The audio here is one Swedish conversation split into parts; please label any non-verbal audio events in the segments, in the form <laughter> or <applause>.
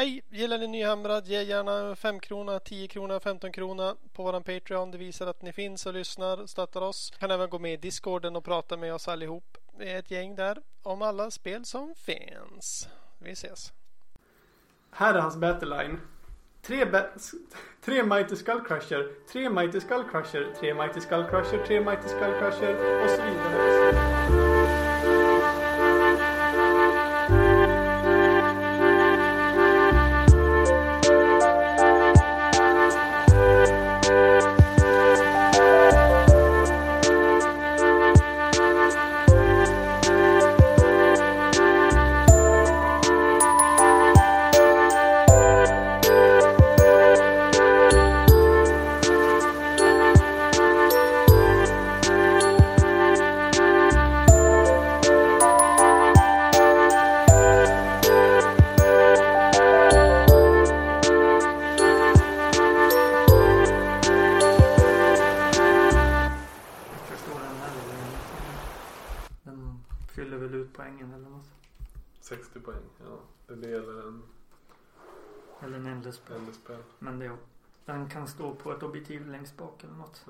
Hej! Gillar ni Nyhamrad? Ge gärna 5 krona, 10 krona, 15 krona på våran Patreon. Det visar att ni finns och lyssnar och stöttar oss. Kan även gå med i Discorden och prata med oss allihop. Vi är ett gäng där om alla spel som finns. Vi ses! Här är hans battleline. Tre, ba- <laughs> tre Mighty Skull Crusher, tre Mighty Skull Crusher, tre Mighty Skull Crusher, tre Mighty Skull Crusher och så vidare.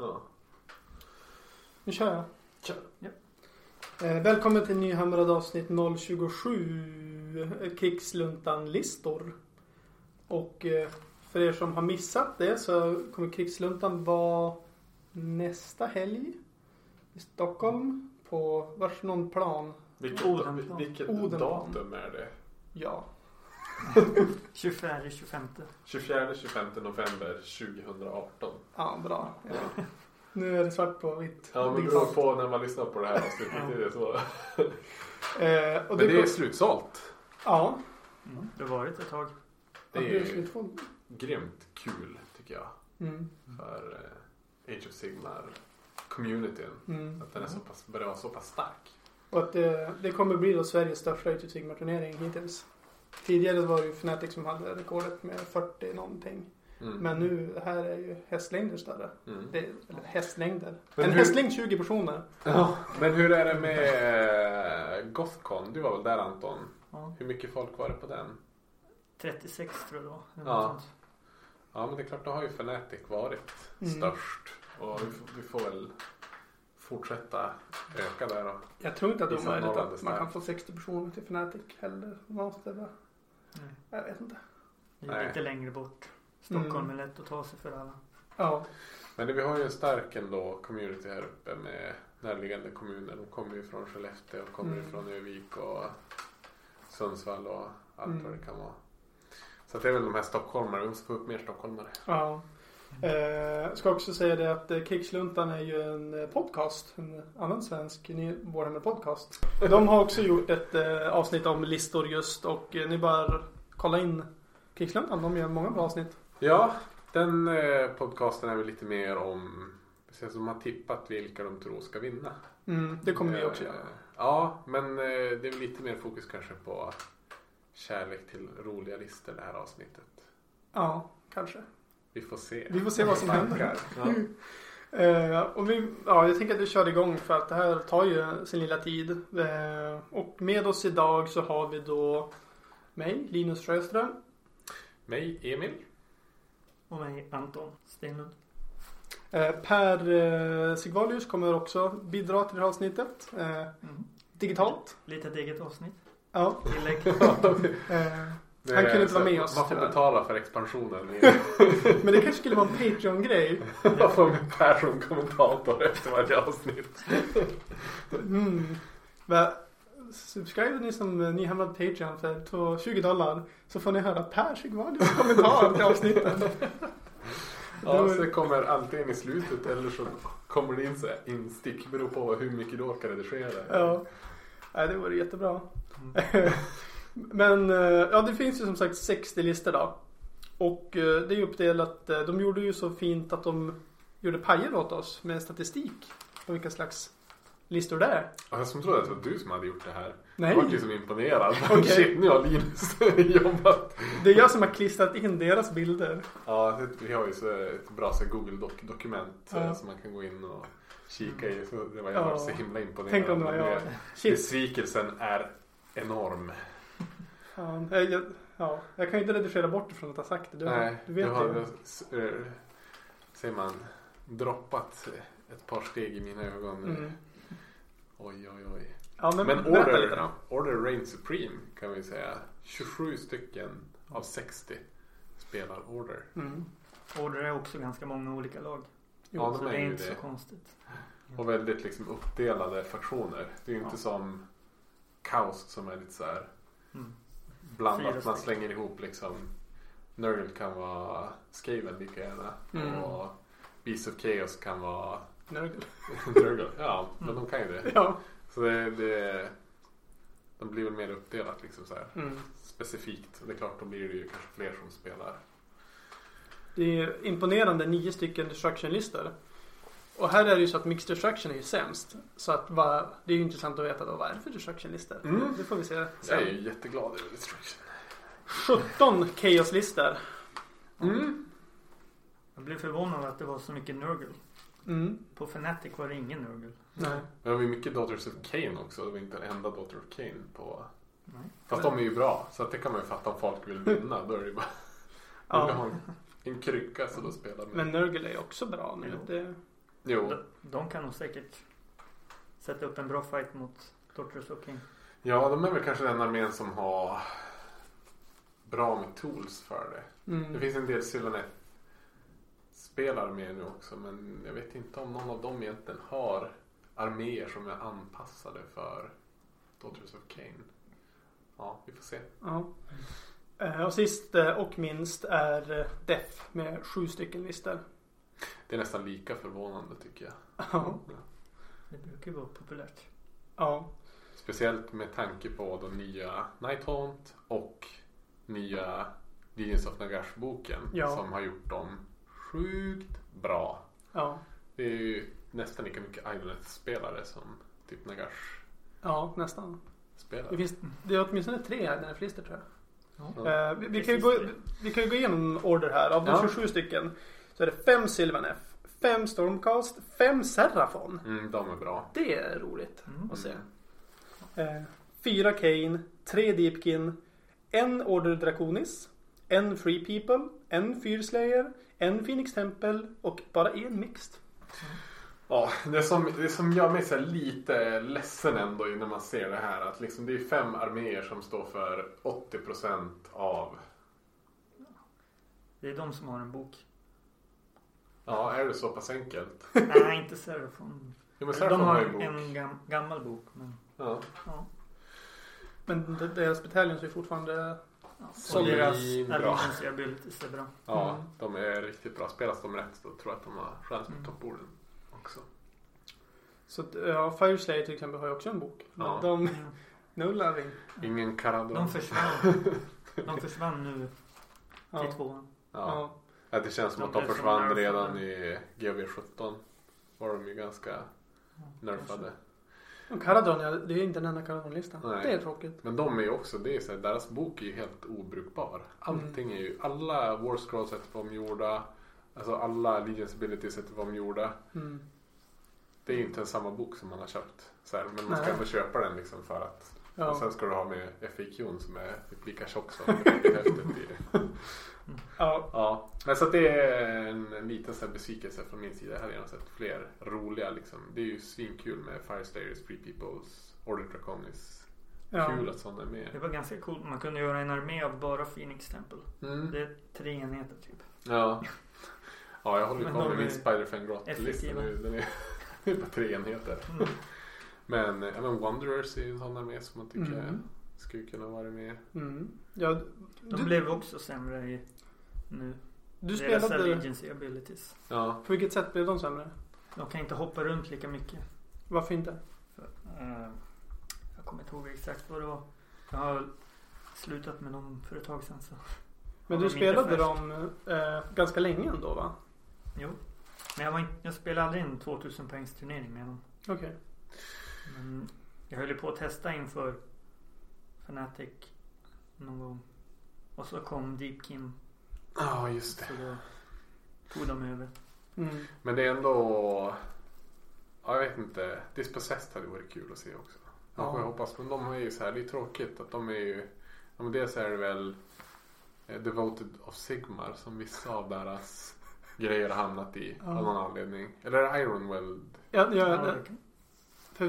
Ja. Nu kör jag. Kör. Eh, välkommen till Nyhamrad avsnitt 027 eh, Krigsluntan-listor. Och eh, för er som har missat det så kommer Krigsluntan vara nästa helg i Stockholm på vars någon plan. Vilket, vilket datum är det? Ja. 24, 25. 24-25 november 2018. Ja, bra. Ja. Nu är det svart på vitt. Ja, men det beror på när man lyssnar på det här avsnittet. Det är så. <laughs> Eh, och Men det är slutsålt. Ja. Mm. Det har varit ett tag. Det är Ja, grymt kul tycker jag. Mm. För eh, Age of Sigmar communityn. Mm. Att den är så pass, börjar vara så pass stark. Och att det, det kommer bli då Sveriges största Age of Sigmar turnering hittills. Tidigare var det ju Fnatic som hade rekordet med 40 någonting. Mm. Men nu, här är ju hästlängder större. Mm. Det, eller hästlängder. Men en hur- hästlängd 20 personer. Ja, men hur är det med eh, Gothcon? Du var väl där Anton? Ja. Hur mycket folk var det på den? 36 tror jag eller Ja. Ja men det är klart, då har ju Fnatic varit Mm. störst. Och vi, får- vi får väl fortsätta öka där då. Jag tror inte att det är omöjligt är att man kan få 60 personer till Fnatic heller. Måste det. Nej. Jag vet inte. Det är Nej. lite längre bort. Stockholm Mm. är lätt att ta sig för alla. Ja. Men det, vi har ju en stark ändå community här uppe med närliggande kommuner. De kommer ju från Skellefteå, och kommer Mm. från Övik och Sundsvall och allt Mm. vad det kan vara. Så det är väl de här stockholmare, vi måste få upp mer stockholmare. ja. Eh, ska också säga det att eh, Krigsluntan är ju en eh, podcast. En annan svensk Warhammer podcast. De har också gjort ett eh, avsnitt om listor just och eh, ni bara kolla in Krigsluntan. De gör många bra avsnitt. Ja, den eh, podcasten är väl lite mer om, precis som har tippat vilka de tror ska vinna. Mm, det kommer vi Eh, också göra. Ja, men eh, det är lite mer fokus kanske på kärlek till roliga listor det här avsnittet. Ja, kanske. Vi får se. Vi får se vad som händer. Ja. <laughs> Eh, och vi, ja, jag tänker att vi kör igång för att det här tar ju sin lilla tid. Eh, och med oss idag så har vi då mig, Linus Sjöström. Mig, Emil. Och mig Anton Stenlund. Eh, per Sigvalius kommer också bidra till det här avsnittet. Mm. digitalt. Litet eget avsnitt. Ja. Tillägg. <laughs> Det Han kunde inte vara med oss, Man får tyvärr. betala för expansionen. <laughs> men det kanske skulle vara en Patreon-grej. <laughs> Man får en Persson-kommentator efter varje avsnitt. Mm. Va- Subscriber ni som eh, Nyhamrad Patreon för två- 20 dollar så får ni höra Per Sigvalius kommentar till avsnitten. <laughs> Ja, så det kommer antingen i slutet eller så kommer det in så instick. Beror på hur mycket du orkar redigera. Ja. Nej, det vore jättebra. Mm. Men eh, ja, det finns ju som sagt 60 listor då. Och eh, det är uppdelat. eh, De gjorde ju så fint att de gjorde pajer åt oss med statistik. På vilka slags listor det är. Ja, Jag som trodde att det var du som hade gjort det här. Nej. Jag var ju som imponerad. <laughs> Okej. Shit, nu har Linus <laughs> jobbat. Det är jag som har klistrat in deras bilder. Ja, vi har ju så ett bra så här Google Doc- dokument Ja. som man kan gå in och kika i. Så det var jag Ja. så himla imponerad. Tänk om det var jag. Besvikelsen är enorm. Fan, eh, jag, Ja, jag kan ju inte redigera bort det från att ha sagt det. Du, Nej, du vet du har, ju. s- eh, man, droppat ett par steg i mina ögon. Mm. Oj, oj, oj. Ja, men, Men Order. Order Reign Supreme kan vi säga. 27 stycken av 60 spelar Order. Mm. Order är också ganska många olika lag. Ja, så de det är är inte det. så konstigt. Och väldigt liksom uppdelade faktioner. Det är ju inte Ja. som Kaos som är lite så här Mm. Blandat. Man slänger ihop liksom Nurgle kan vara Skaven lika gärna. Mm. Och Beast of Chaos kan vara. <laughs> Nurgle. Ja, men Mm. de kan ju det. Ja. Så det, det de blir väl mer uppdelat liksom så här Mm. specifikt. Det är klart då blir det ju kanske fler som spelar. Det är imponerande nio stycken destruction-listor. Och här är det ju så att mixed destruction är ju sämst. Så att vad, det är ju intressant att veta då vad är det för destruction-listor? Mm. Det får vi se Jag är sen. ju jätteglad över Destruction. 17 chaos-listor. Mm. Jag blev förvånad att det var så mycket Nurgle. Mm. På Fnatic var det ingen Nurgle. Nej. Men det var ju mycket Daughters of Cain också. Det var inte en enda Daughter of Cain på Nej. Fast de är ju bra, så att det kan man ju fatta om folk vill vinna. Då är det ju bara... Ja. <laughs> En, en krycka så då spelar man. Men Nurgle är ju också bra nu. Det, Jo, De, de kan nog säkert sätta upp en bra fight mot Tortures och King. ja de är väl kanske den armén som har bra med tools för det. mm. Det finns en del Sylvanet spelare med nu också men jag vet inte om någon av dem egentligen har arméer som är anpassade för Daughters of Cain. Ja, vi får se. Ja. Eh, Och sist eh, och minst är eh, Def med sju stycken listor. Det är nästan lika förvånande tycker jag. Ja. Det brukar ju vara populärt. Ja. Speciellt med tanke på de nya Night Haunt och nya Legends of Nagash-boken Ja. som har gjort dem sjukt bra. Ja. Det är ju nästan lika mycket Idoleth-spelare som typ Ja, nästan. Det, Nagash-spelare. finns, det är åtminstone tre här den listor tror jag. Ja. Eh, vi, vi, kan gå, det. vi kan ju gå igenom order här. Av de Ja. 27 stycken så är det fem Sylvanef, fem Stormcast, fem Serafon. Mm, de är bra. Det är roligt Mm. att se. Eh, fyra Kane, tre Deepkin, en Order Draconis, en Free People, en Fyrslayer, en Phoenix Temple och bara en Mixed. Ja, det som, det som gör mig så lite ledsen ändå när man ser det här att liksom det är fem arméer som står för 80% av Det är de som har en bok. Ja, är det så pass enkelt? Nej, inte Serafon. Jo, men De Serafon har en bok. en gam, gammal bok. Men, Ja. ja. Men de- deras bataljon är fortfarande... Ja, Som och deras Svinbra. allegiance abilities är bra. Ja, Mm. de är riktigt bra. Spelas de rätt så tror jag att de har chans på Mm. toppborden också. Så ja, Fireslayer till exempel har ju också en bok. Men Ja. de... Ja. No loving. Ingen Caradon. De försvann. De försvann nu Ja. till tvåan. Ja. Ja, det känns som att de försvann redan i GV17. Var de ju ganska nerfade. Och Caradon, ja, det är inte en enda Caradon-lista. Nej. Det är tråkigt. Men de är ju också, det är så här, deras bok är ju helt obrukbar. Allting är ju, alla War Scrolls var omgjorda. Alltså alla Legions abilities var omgjorda. Mm. Det är ju inte en samma bok som man har köpt. Så här, men man ska Nej. ändå köpa den liksom för att. Ja. Och sen ska du ha med FAQn som är typ lika tjock som <laughs> häftet i det. Ja. Ja, men så att det är en, en liten så här besvikelse från min sida. Jag hade gärna sett fler roliga liksom. Det är ju svinkul med Fire Slayers, Free Peoples, Order Draconis. Ja. Kul att sådana är Det med. var ganska coolt. Man kunde göra en armé av bara Phoenix Temple. Mm. Det är tre enheter typ. Ja. Ja, jag håller de med min Spider-Fan Grot-lista nu. Den är, <laughs> det är bara tre enheter. Mm. Men, ja, men Wanderers är ju en sån armé som man tycker Mm. skulle kunna vara med. Mm. ja De du, blev också sämre i, nu. du Deras spelade... allegiance abilities. Ja, På vilket sätt blev de sämre? De kan inte hoppa runt lika mycket. Varför inte? För, eh, jag kommer inte ihåg exakt vad det var. Jag har slutat med dem för ett tag sedan. Så. Men du spelade dem eh, ganska länge ändå va? Jo. Men jag, var inte, jag spelade aldrig en 2000 poängs turnering med dem. Okej. Men jag höll ju på att testa inför Fnatic någon gång. Och så kom Deepkin. Ja just det. Så då tog de över. Mm. Men det är ändå... Ja, jag vet inte. Dispossessed hade varit kul att se också. Ja. Ja. Jag hoppas. Men de är ju så här, det är tråkigt att de är ju... Ja, men dels är det väl eh, Devoted of Sigmar som vissa av deras <laughs> grejer har hamnat i Ja. av någon anledning. Eller är det Ironweld? Ja, ja, Ja, för,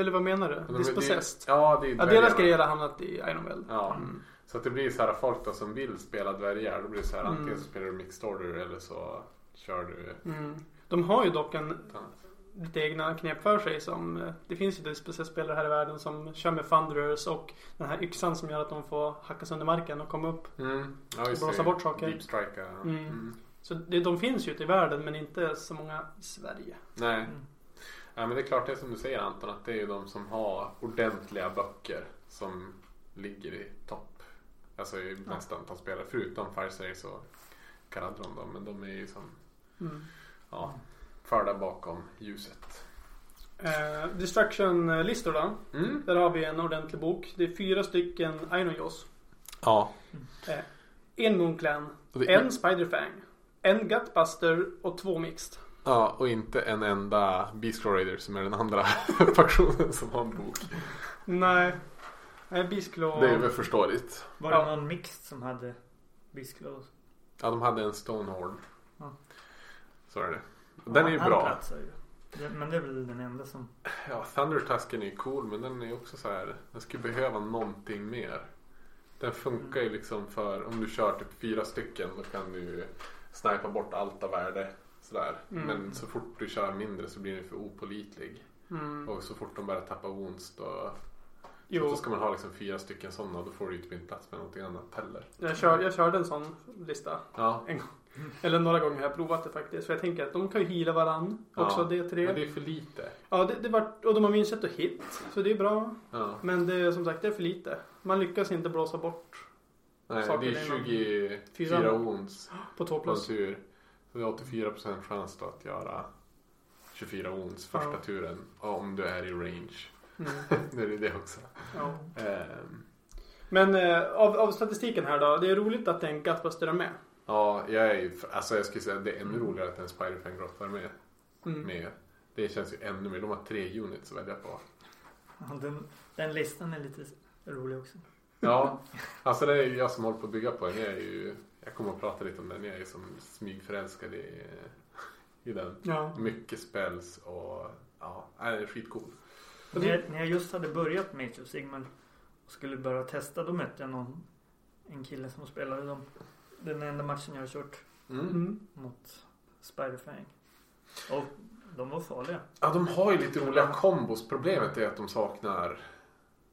eller vad menar du? Dispossessed? Ja, det är Ja, deras grejer har hamnat i Ironwell. Ja, Mm. Så att det blir så här folk då som vill spela dvärgar. Då blir det så här Mm. antingen så spelar du mixed order eller så kör du Mm. De har ju dock en lite egna knep för sig som eh, Det finns ju Dispossessed-spelare här i världen som kör med Thunderers och den här yxan som gör att de får hacka sönder marken och komma upp. Mm. Ja, just Blåsa bort saker. Deep strike. Mm. Mm. Så det, de finns ju ute i världen men inte så många i Sverige. Nej. Mm. Ja, men det är klart det är som du säger Anton att det är ju de som har ordentliga böcker som ligger i topp. Alltså i Ja. mest antal spelare förutom Firesails och Caradron då. Men de är ju som Mm. ja, förda bakom ljuset. Eh, Destruction-listor då. Mm. Där har vi en ordentlig bok. Det är fyra stycken Ainojos. Ja. En Moonclan. Det En Spiderfang. En Gutbuster och två Mixed. Ja, och inte en enda Beast Raider som är den andra <laughs> faktionen som har en bok. Nej. Nej, Beastclaw. Det är väl förståeligt. Var Ja. det någon mixed som hade Beastclaws? Ja, de hade en Stonehorn. Ja. Så är det. Den är ju bra. platsar ju. Men det är väl den enda som... Ja, Thundertusken är ju cool men den är ju också så här. Den skulle behöva någonting mer. Den funkar ju liksom för om du kör typ fyra stycken då kan du snipa bort allt av värde. Sådär. Mm. Men så fort du kör mindre så blir den för opålitlig. Mm. Och så fort de börjar tappa wounds då, så Jo, då ska man ha liksom fyra stycken sådana då får du ju inte plats med någonting annat heller. jag, kör, jag körde en sån lista. Ja, Eller några gånger har jag provat det faktiskt. För jag tänker att de kan ju heala varann. Ja, Också D3. men det är för lite. Ja, det, det var, och de har minskat och hit. Så det är bra. Ja. Men det är som sagt det är för lite. Man lyckas inte blåsa bort Nej, Saker det är inom 24 fyra. wounds på två en plus. tur. Så det är 84% chans då att göra 24 wounds första Ja. turen. Om du är i range. Mm. <laughs> det är det också. Ja. Ehm, Men eh, av, av statistiken här då. Det är roligt att en Gutbuster är med. ja, jag är alltså jag skulle säga att det är ännu roligare att en Spiderfang Grottar är med, Mm. med. Det känns ju ännu mer. De har tre units att välja på. Ja, Den, den listan är lite rolig också. Ja, <laughs> alltså det är ju jag som håller på att bygga på den. Jag är ju, jag kommer att prata lite om den. Jag är ju som smygförälskad i, i den. Ja. Mycket spells och ja, det är skitcool. Och När det, jag, när jag just hade börjat med Age of Sigmar och skulle börja testa då mötte jag någon en kille som spelade dem. Den enda matchen jag har kört Mm. mm. mot Spiderfang. Och de var farliga. Ja, de har ju lite roliga kombos. Problemet är att de saknar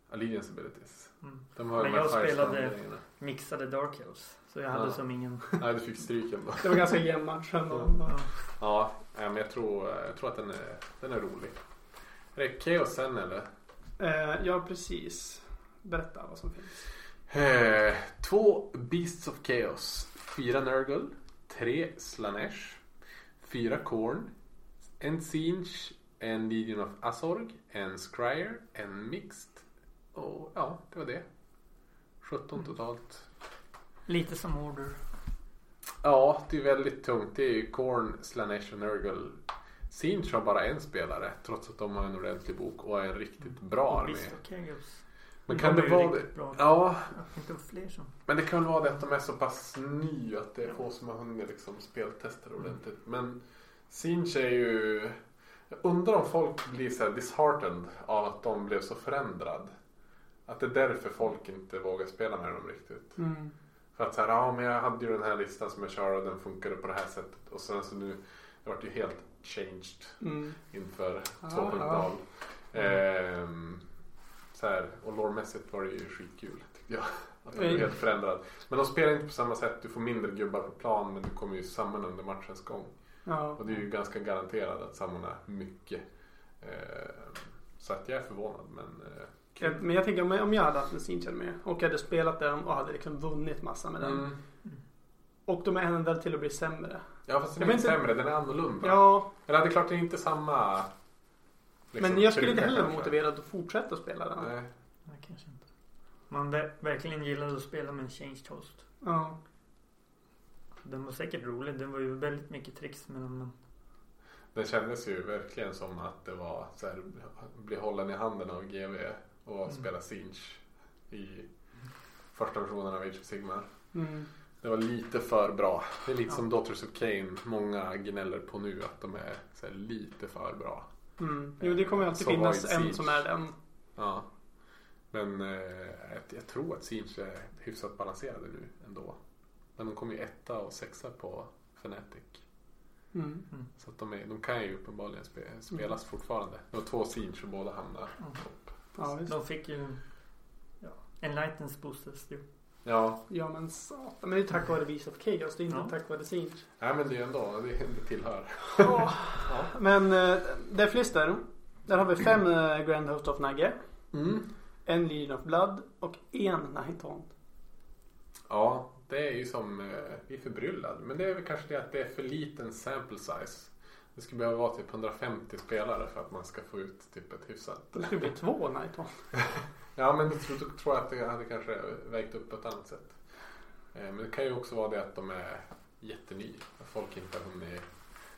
Allegiance abilities. Mm. De har Men jag spelade-. Mixade Dark Elves. Så jag hade Ja. som ingen... Nej, du fick stryk ändå. det var ganska jämn match ändå. Ja. Ja, men jag tror, jag tror att den är, den är rolig. Är det Chaos sen eller? Eh, ja, precis. Berätta vad som finns. Eh, två Beasts of Chaos. Fyra Nurgle. Tre Slanesh. Fyra Korn. En Sinch. En Legion of Azorg. En Scryer. En Mixed. Och ja, det var det. 17 totalt. Lite som Order. Ja, det är väldigt tungt. Det är ju Korn, Slanesh och Nurgle. Sinch har bara en spelare trots att de har en ordentlig bok och är en riktigt bra armé. Men De kan är det vara det? Bra. Ja, Inte fler som. men det kan väl vara det att de är så pass nya att det är få som har hunnit liksom speltesta det ordentligt. Men Sinch är ju... Jag undrar om folk blir så disheartened av att de blev så förändrad. Att det är därför folk inte vågar spela med dem riktigt. Mm. För att så här, ja men jag hade ju den här listan som jag kör och den funkade på det här sättet. Och sen så nu, det vart ju helt changed Mm. inför Ah, 2.0. Ehm, så här, och lårmässigt var det ju skitkul tyckte jag. Att den blev Mm. helt förändrad. Men de spelar inte på samma sätt. Du får mindre gubbar på plan men du kommer ju samman under matchens gång. Ja. Och det är ju ganska garanterat att samla mycket. Ehm, så att jag är förvånad men eh, Men jag tänker om jag, hade haft en Sincher med och hade spelat den och hade liksom vunnit massa med den. Mm. Och de är ändrade till att bli sämre. Ja fast den är inte sämre, den är annorlunda. Ja, Eller det är klart det är inte samma liksom, men jag skulle inte heller vara kanske. motiverad att fortsätta spela den. Nej. Nej, kanske inte. Man ver- verkligen gillade att spela med en changed host. Ja. Den var säkert rolig. Det var ju väldigt mycket tricks med den. Men Det kändes ju verkligen som att det var så här, bli hållen i handen av GV och Mm. spela Sinch i första versionen av Age of Sigmar. Mm. Det var lite för bra. Det är lite Ja. som Daughters of Cain. Många gnäller på nu att de är så här, lite för bra. Mm. Jo, det kommer alltid Så finnas en Siege. som är den. Ja. Men eh, jag, tror att Siege är hyfsat balanserade nu ändå. Men de kommer ju etta och sexa på Fnatic. Mm. Så att de, är, de kan ju uppenbarligen spe, spelas fortfarande. Det var två Siege och båda hamnar Mm. topp. Ja. De fick ju ja, Enlightens boosters ju. Ja, Ja, men satan. Men det är tack vare Beast of Chaos. Det är inte Ja. tack vare Siege. nej men det är ändå, det, det tillhör. Ja. <laughs> Ja. Men uh, Deathlister. Där har vi fem uh, Grand Host of Nagge. Mm. En Legion of Blood och en Nighthaunt. Ja, det är ju som, eh, vi är förbryllade. Men det är väl kanske det att det är för liten sample size. Det skulle behöva vara typ 150 spelare för att man ska få ut typ ett hyfsat. Det skulle bli två Nighthaunt. <laughs> Ja men då tror, tror jag att det hade kanske vägt upp på ett annat sätt. Eh, Men det kan ju också vara det att de är jätteny. Att folk inte har hunnit,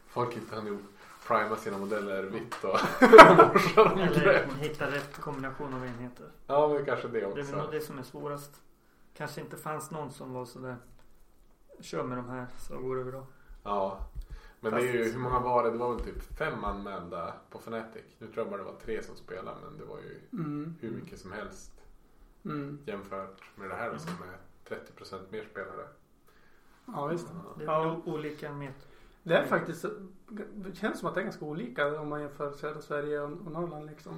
folk inte har hunnit prima sina modeller vitt och <laughs> morsa dem Eller grönt. hitta rätt kombination av enheter. Ja men kanske det Det är nog också. det som är svårast. Kanske inte fanns någon som var sådär Kör med de här så går det bra. Ja. Men det är ju, hur många var det? Det var väl typ fem anmälda på Fnatic. Nu tror jag bara det var tre som spelade men det var ju Mm. hur mycket som helst Mm. jämfört med det här då, som är 30% mer spelare. Ja, visst. Det är Ja. olika med. Det är faktiskt, det känns som att det är ganska olika om man jämför södra Sverige och och Norrland liksom.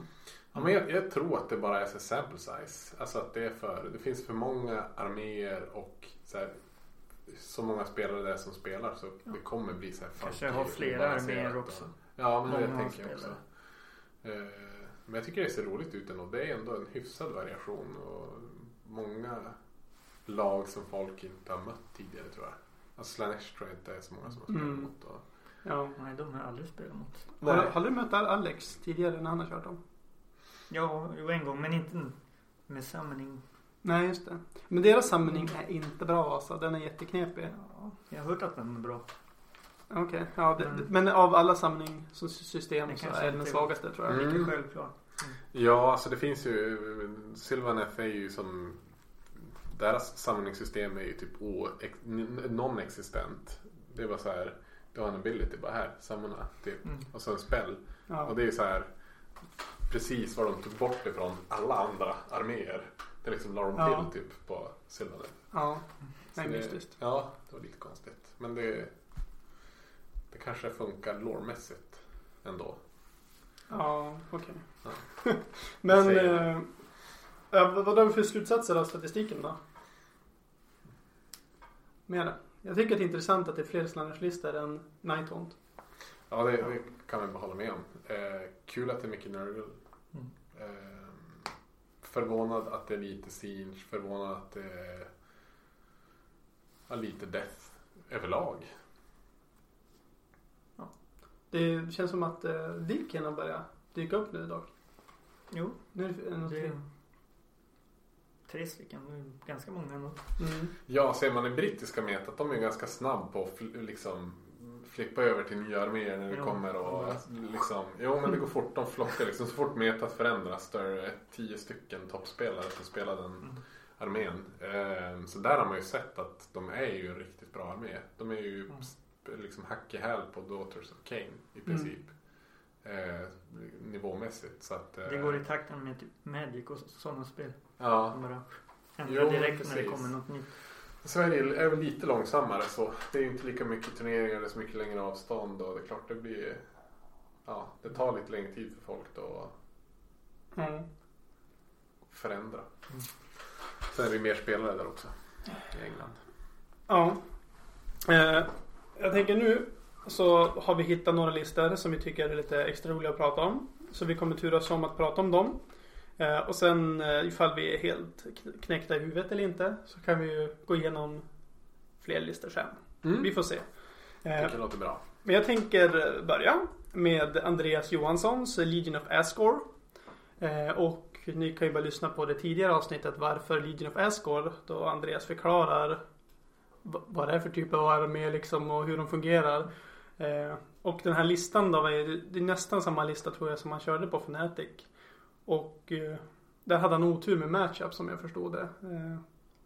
Ja, men jag, jag tror att det bara är så sample size. Alltså att det är för, det finns för många arméer och så, här, så många spelare där som spelar så Ja. det kommer bli så här Kanske och flera arméer och- också. Ja men det Många tänker jag också. spelare. Eh, Men jag tycker det ser roligt ut ändå. Det är ändå en hyfsad variation och många lag som folk inte har mött tidigare tror jag. Alltså Slanesh tror jag inte är så många som har spelat Mm. mot. Och... Ja. Nej, de har jag aldrig spelat mot. Har, har du mött Alex tidigare när han har kört dem? Ja, jo, en gång men inte med summoning. Nej, just det. Men deras samling är inte bra alltså. Den är jätteknepig. Ja, jag har hört att den är bra. Okej, ja. Det, Mm. Men av alla samlingssystem så är den den svagaste tror jag. Mm. Lika självklart. Ja, alltså det finns ju Sylvaneth är ju som deras samlingssystem är ju typ non-existent. Det är bara så här. Du har en ability bara här, samla typ. Mm. Och så en spell. Ja. Och det är ju så här precis vad de tog bort ifrån alla andra arméer. Det liksom la de Ja. till typ på Sylvaneth. ja. Nej, det- mystiskt. Ja, det var lite konstigt. Men det, det kanske funkar lårmässigt ändå. Ja, okej. Ja. <laughs> Men Jag eh, vad har vi för slutsatser av statistiken då? Med det. Jag tycker att det är intressant att det är fler slanderslistor än Nighthaunt. Ja, det, det kan man bara hålla med om. Eh, kul att det är mycket Nurgle. Mm. Eh, förvånad att det är lite Siege. Förvånad att det är ja, lite Death överlag. Det känns som att eh, Viken har börjat dyka upp nu dock. Jo, Nu är det något det är fler. tre stycken. Det ganska många ändå. Mm. Ja, ser man i brittiska metat, de är ganska snabb på att liksom flippa över till nya arméer när det Ja. kommer och liksom, jo men det går fort, de flockar liksom så fort metat förändras då är det tio stycken toppspelare som spelar den Mm. armén. Eh, Så där har man ju sett att de är ju en riktigt bra armé. De är ju Mm. liksom hack i häl på Daughters of Cain i Mm. princip. Eh, nivåmässigt så att. eh, Det går i takten med typ Magic och sådana spel. Ja. Ändrar direkt när det precis. kommer något nytt. Sverige är väl lite långsammare så det är inte lika mycket turneringar, det är så mycket längre avstånd och det är klart det blir Ja, det tar lite längre tid för folk då att Mm. förändra. Mm. Sen är det mer spelare där också i England. Ja. Eh, jag tänker nu så har vi hittat några listor som vi tycker är lite extra roliga att prata om. Så vi kommer turas om att prata om dem. Eh, och sen eh, ifall vi är helt kn- knäckta i huvudet eller inte så kan vi ju gå igenom fler listor sen. Mm. Vi får se. Eh, Det låter bra. men jag tänker börja med Andreas Johanssons Legion of Asgore. Eh, och ni kan ju bara lyssna på det tidigare avsnittet varför Legion of Asgore då Andreas förklarar vad det är för typ av armé liksom och hur de fungerar. Eh, och den här listan då, det är nästan samma lista tror jag som han körde på Fnatic. Och eh, där hade han otur med matchup som jag förstod det. Eh,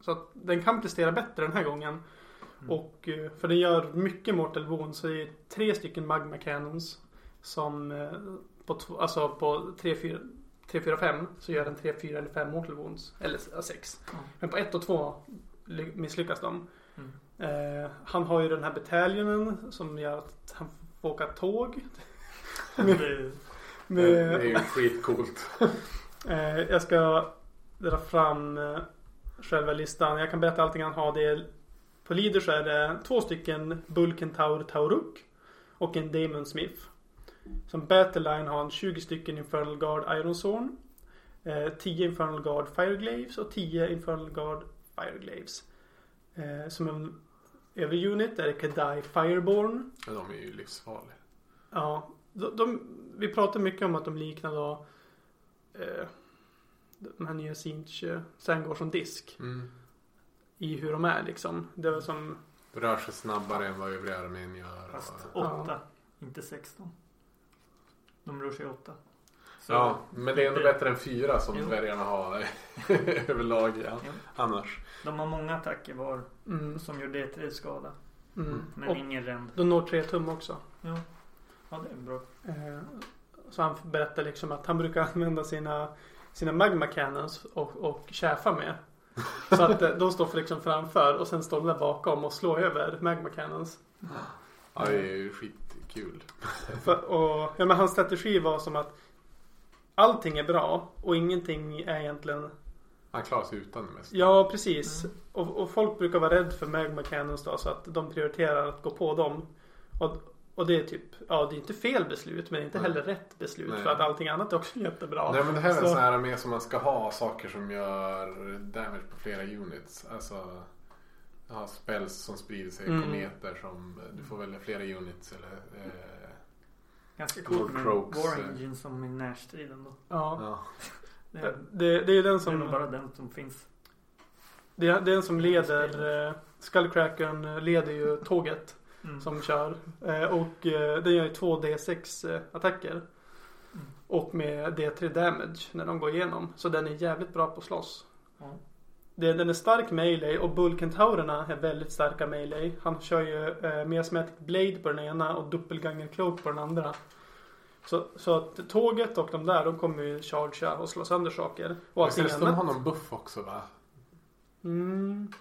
så att den kan prestera bättre den här gången. Och eh, för den gör mycket Mortal Wounds. Så det är tre stycken Magma Cannons. Som eh, på, alltså på 3, 4, 3, 4, 5 så gör den 3, 4 eller 5 Mortal Wounds. Eller 6. Ja. Men på 1 och 2 misslyckas de. Mm. Eh, han har ju den här bataljonen som gör att han får åka tåg. <laughs> Det- Det, är ju skitcoolt. <laughs> Eh, jag ska dra fram eh, själva listan. Jag kan berätta allting han har. Det är, på Leader så är det två stycken Bulkentaur Tauruk och en Damon Smith. Som Battleline har han 20 stycken Infernal Guard Ironzorn. Eh, 10 Infernal Guard Fireglaves och 10 Infernal Guard Fireglaves. Eh, som en övrig unit är det Kadai Fireborn. Men de är ju livsfarliga. Ja, de, de, vi pratar mycket om att de liknar då eh, de här nya Sinch sen går som disk Mm. i hur de är liksom. Det var som, Rör sig snabbare än vad övriga armén gör. Fast och- åtta, inte 16. De rör sig åtta. Så- Ja, men det är ändå det- bättre än fyra som Jo. dvärgarna har <laughs> överlag ja. Jo. annars. De har många attacker var mm, som gör D3 skada. mm. Men Och ingen ränd. de når tre tum också. Ja. Ja, det är bra. Eh, så han berättar liksom att han brukar <laughs> använda sina, sina magma cannons och, och käfa med. Så att eh, de står för liksom framför och sen står de där bakom och slår över magma cannons. Ja, det är ju skitkul. För, och, ja, men hans strategi var som att allting är bra och ingenting är egentligen Han klarar sig utan det mesta. Ja, precis. Och, och folk brukar vara rädda för magma cannons då, så att de prioriterar att gå på dem. Och, och det är typ, ja det är inte fel beslut men det är inte Nej. heller rätt beslut Nej. för att allting annat är också jättebra. Nej men det här är Så- här armé som man ska ha saker som gör damage på flera units. Alltså ha spells som sprider sig, Mm. kometer som du får välja flera units eller eh, Ganska coolt med War eh. Engine som i närstriden då. Ja. ja. Det är, Det, det är ju den det är nog som, bara den som finns. det är den som leder, eh, Skullcrackern leder ju tåget Mm. som kör. Eh, och eh, den gör ju två D6 eh, attacker. Mm. Och med D3 damage när de går igenom. Så den är jävligt bra på att slåss. Det, den är stark melee och Bulkentaurerna är väldigt starka melee. Han kör ju eh, Miasmatic Blade på den ena och Doppelganger Cloak på den andra. Så, så att tåget och de där de kommer ju chargea och slå sönder saker. Och allting det så de har annat. någon buff också va? Mm,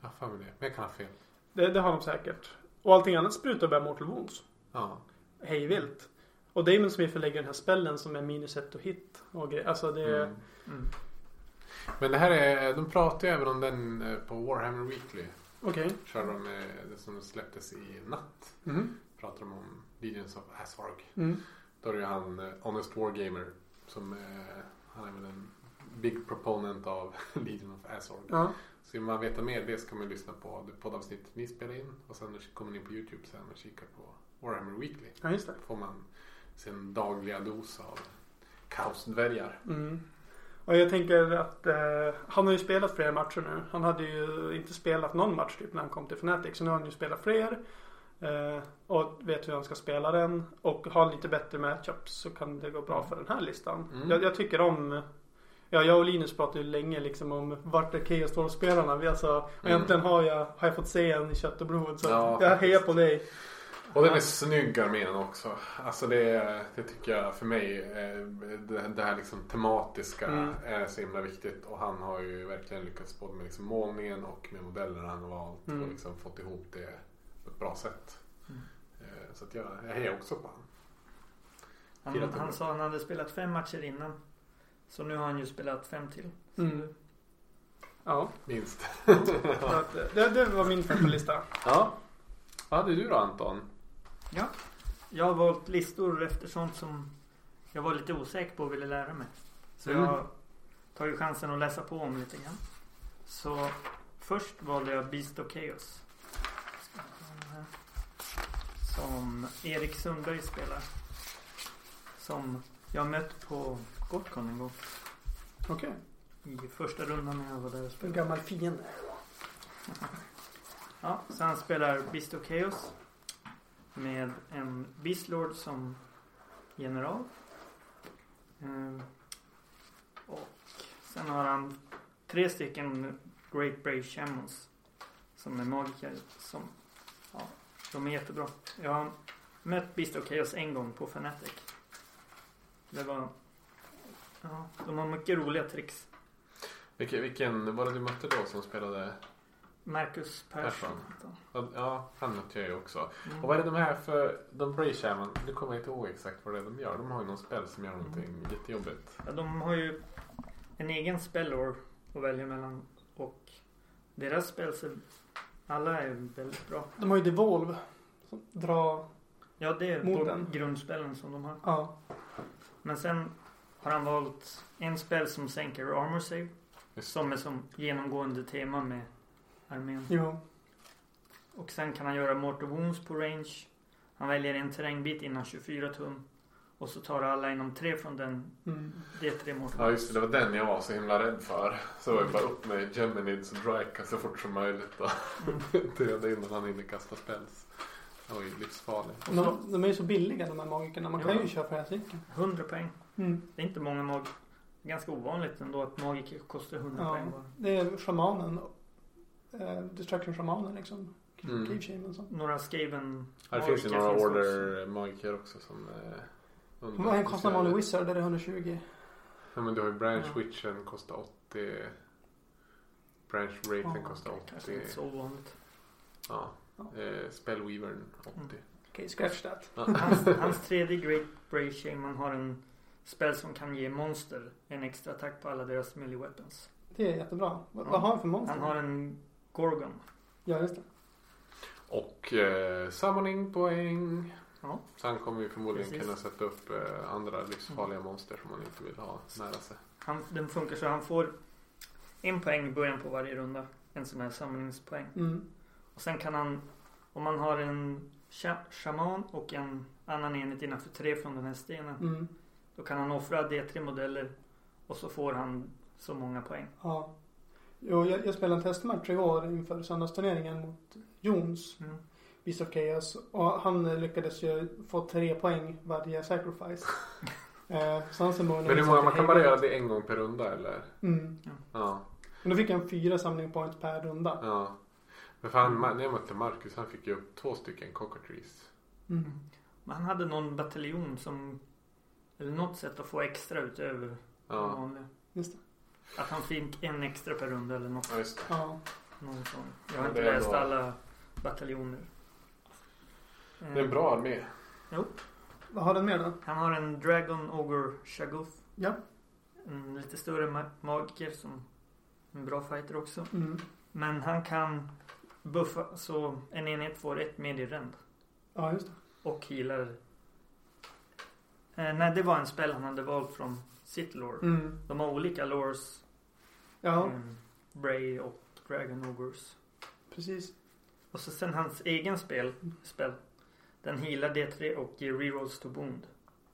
Jag har för mig det. Men jag kan ha fel. Det, det har de säkert. Och allting annat sprutar bara Mortal Wounds. Ja. Hej vilt. Och Damon Smith lägger den här spellen som är minus ett och hit. Och alltså det är... Mm. Mm. Men det här är, de pratar ju även om den eh, på Warhammer Weekly. Okej. Körde de det som släpptes i natt. Mm. Pratar de om Legions of Asvarg. Mm. Då är det ju han eh, Honest Wargamer som eh, han är väl en big proponent av <laughs> Legion of Asvarg. Ja. Så vill man veta mer det ska man lyssna på det poddavsnitt ni spelar in och sen kommer ni in på Youtube sen och kika på Warhammer Weekly. ja, just det. Då får man sin dagliga dos av kaosdvärgar. Mm. Och jag tänker att eh, han har ju spelat fler matcher nu. Han hade ju inte spelat någon match typ när han kom till Fnatic. Så nu har han ju spelat fler. Eh, och vet hur han ska spela den. Och har lite bättre matchups så kan det gå bra för den här listan. Mm. Jag, jag tycker om Ja, jag och Linus pratade ju länge liksom om vart är Chaos Storm-spelarna. Vi alltså, och Mm. Egentligen har jag, har jag fått se en i kött och blod. Så Ja, jag hejar på dig. Och den är snygg armén också. Alltså det, det tycker jag för mig, det, det här liksom tematiska Mm. är så himla viktigt. Och han har ju verkligen lyckats både med liksom målningen och med modellerna han har valt Mm. och liksom fått ihop det på ett bra sätt. Mm. Eh, Så att jag, jag hejar också på honom. Han, han sa att han hade spelat fem matcher innan. Så nu har han ju spelat fem till. Så Mm. Ja, Minst. eh, det, det var min femte lista. Ja. Vad hade du då Anton? Jag har valt listor efter sånt som jag var lite osäker på och ville lära mig. Så Mm. jag tar ju chansen att läsa på om lite grann. Så först valde jag Beast of Chaos. Som Erik Sundberg spelar. Som jag mött på Gotcon en gång. Okej. I första rundan när jag var där och En spelade. gammal fiende. Ja, så han spelar Beast of Chaos. Med en Beastlord som general. Ehm, och sen har han tre stycken Great Brave Shamans. som är magiker. Som, ja, de är jättebra. Jag har mött Beast of Chaos en gång på Fnatic. Det var... Ja, de har mycket roliga tricks. Vilken, vilken var det du mötte då som spelade? Marcus Persson. Persson. Ja, han mötte jag ju också. Mm. Och vad är det de här för, de Brayshaman, nu kommer jag inte ihåg exakt vad det är de gör. De har ju någon spel som gör någonting jättejobbigt. Ja, de har ju en egen spellår att välja mellan. Och deras spel, så alla är väldigt bra. De har ju Devolve. Som drar... Ja, det är den. grundspelen som de har. Ja. Men sen har han valt en spel som sänker armor save. Som är som genomgående tema med armén. Jo. Och sen kan han göra mortal wounds på range. Han väljer en terrängbit innan 24 tum. Och så tar alla inom tre från den. Mm. Det är tre mortal Ja just det, det var den jag var så himla rädd för. Så var det bara upp med Geminids och Drika så fort som möjligt och Mm. <laughs> döda innan han hinner kasta spells. Det var ju livsfarligt. Och De, de är ju så billiga de här magikerna. Man kan Ja. ju köra flera stycken. 100 poäng. Mm. Det är inte många mag... Ganska ovanligt ändå att magiker kostar 100 Ja. poäng bara. Det är shamanen. Eh, Destruction shamanen liksom. Mm. Några Skaven Ja, det finns ju magiker några order magiker också som är under- Vad är en kostar vanlig wizard? Är det 120? Ja men du har ju Branch Ja. Witchen kostar 80. Branch Wraithen Ja, kostar Kanske 80. inte så ovanligt. Ja. Eh, Spellweavern 80. Mm. Okej, scratch that. Hans, hans tredje Great Brave Shaman har en spel som kan ge monster en extra attack på alla deras melee weapons. Det är jättebra. Vad, Ja. vad har han för monster? Han har en Gorgon. Ja, just det. Och eh, summoning poäng. Ja. Så han kommer ju förmodligen Precis. kunna sätta upp eh, andra livsfarliga monster som man inte vill ha nära sig. Han, den funkar så han får en poäng i början på varje runda. En sån här samlingspoäng. Mm. Och sen kan han, om man har en sha- shaman och en annan enhet innanför tre från den här stenen. Mm. Då kan han offra D3 modeller och så får han så många poäng. Ja. Jo, jag, jag spelade en testmatch igår inför söndagsturneringen mot Jons, Mm. Beast of Chaos. Och han lyckades ju få tre poäng varje sacrifice. <laughs> eh, så han ser många Men hur många, man kan bara göra det en gång per runda eller? Mm. Ja. Men då fick han fyra samling points per runda. ja. Men fan, när jag mötte Marcus han fick ju upp två stycken cockatrees. Mm. Men han hade någon bataljon som, eller något sätt att få extra utöver det Ja. vanliga. Just det. Att han fick en extra per runda eller något. ja, just det. Ja. Någon sån. Jag har inte det läst alla bataljoner. Det är en bra armé. Vad har den mer då? Han har en Dragon Ogre Shaguth. Ja. En lite större ma- magiker som en bra fighter också. Mm. Men han kan buffa så en enhet får ett med i ränd. Ja, just det. Och healar. Eh, nej, det var en spel han hade valt från sitt lore. Mm. De har olika lores. Ja, eh, Bray och Dragon Ogres. precis. Och så sen hans egen spel, spel. Den healar D3 och ger rerolls to wound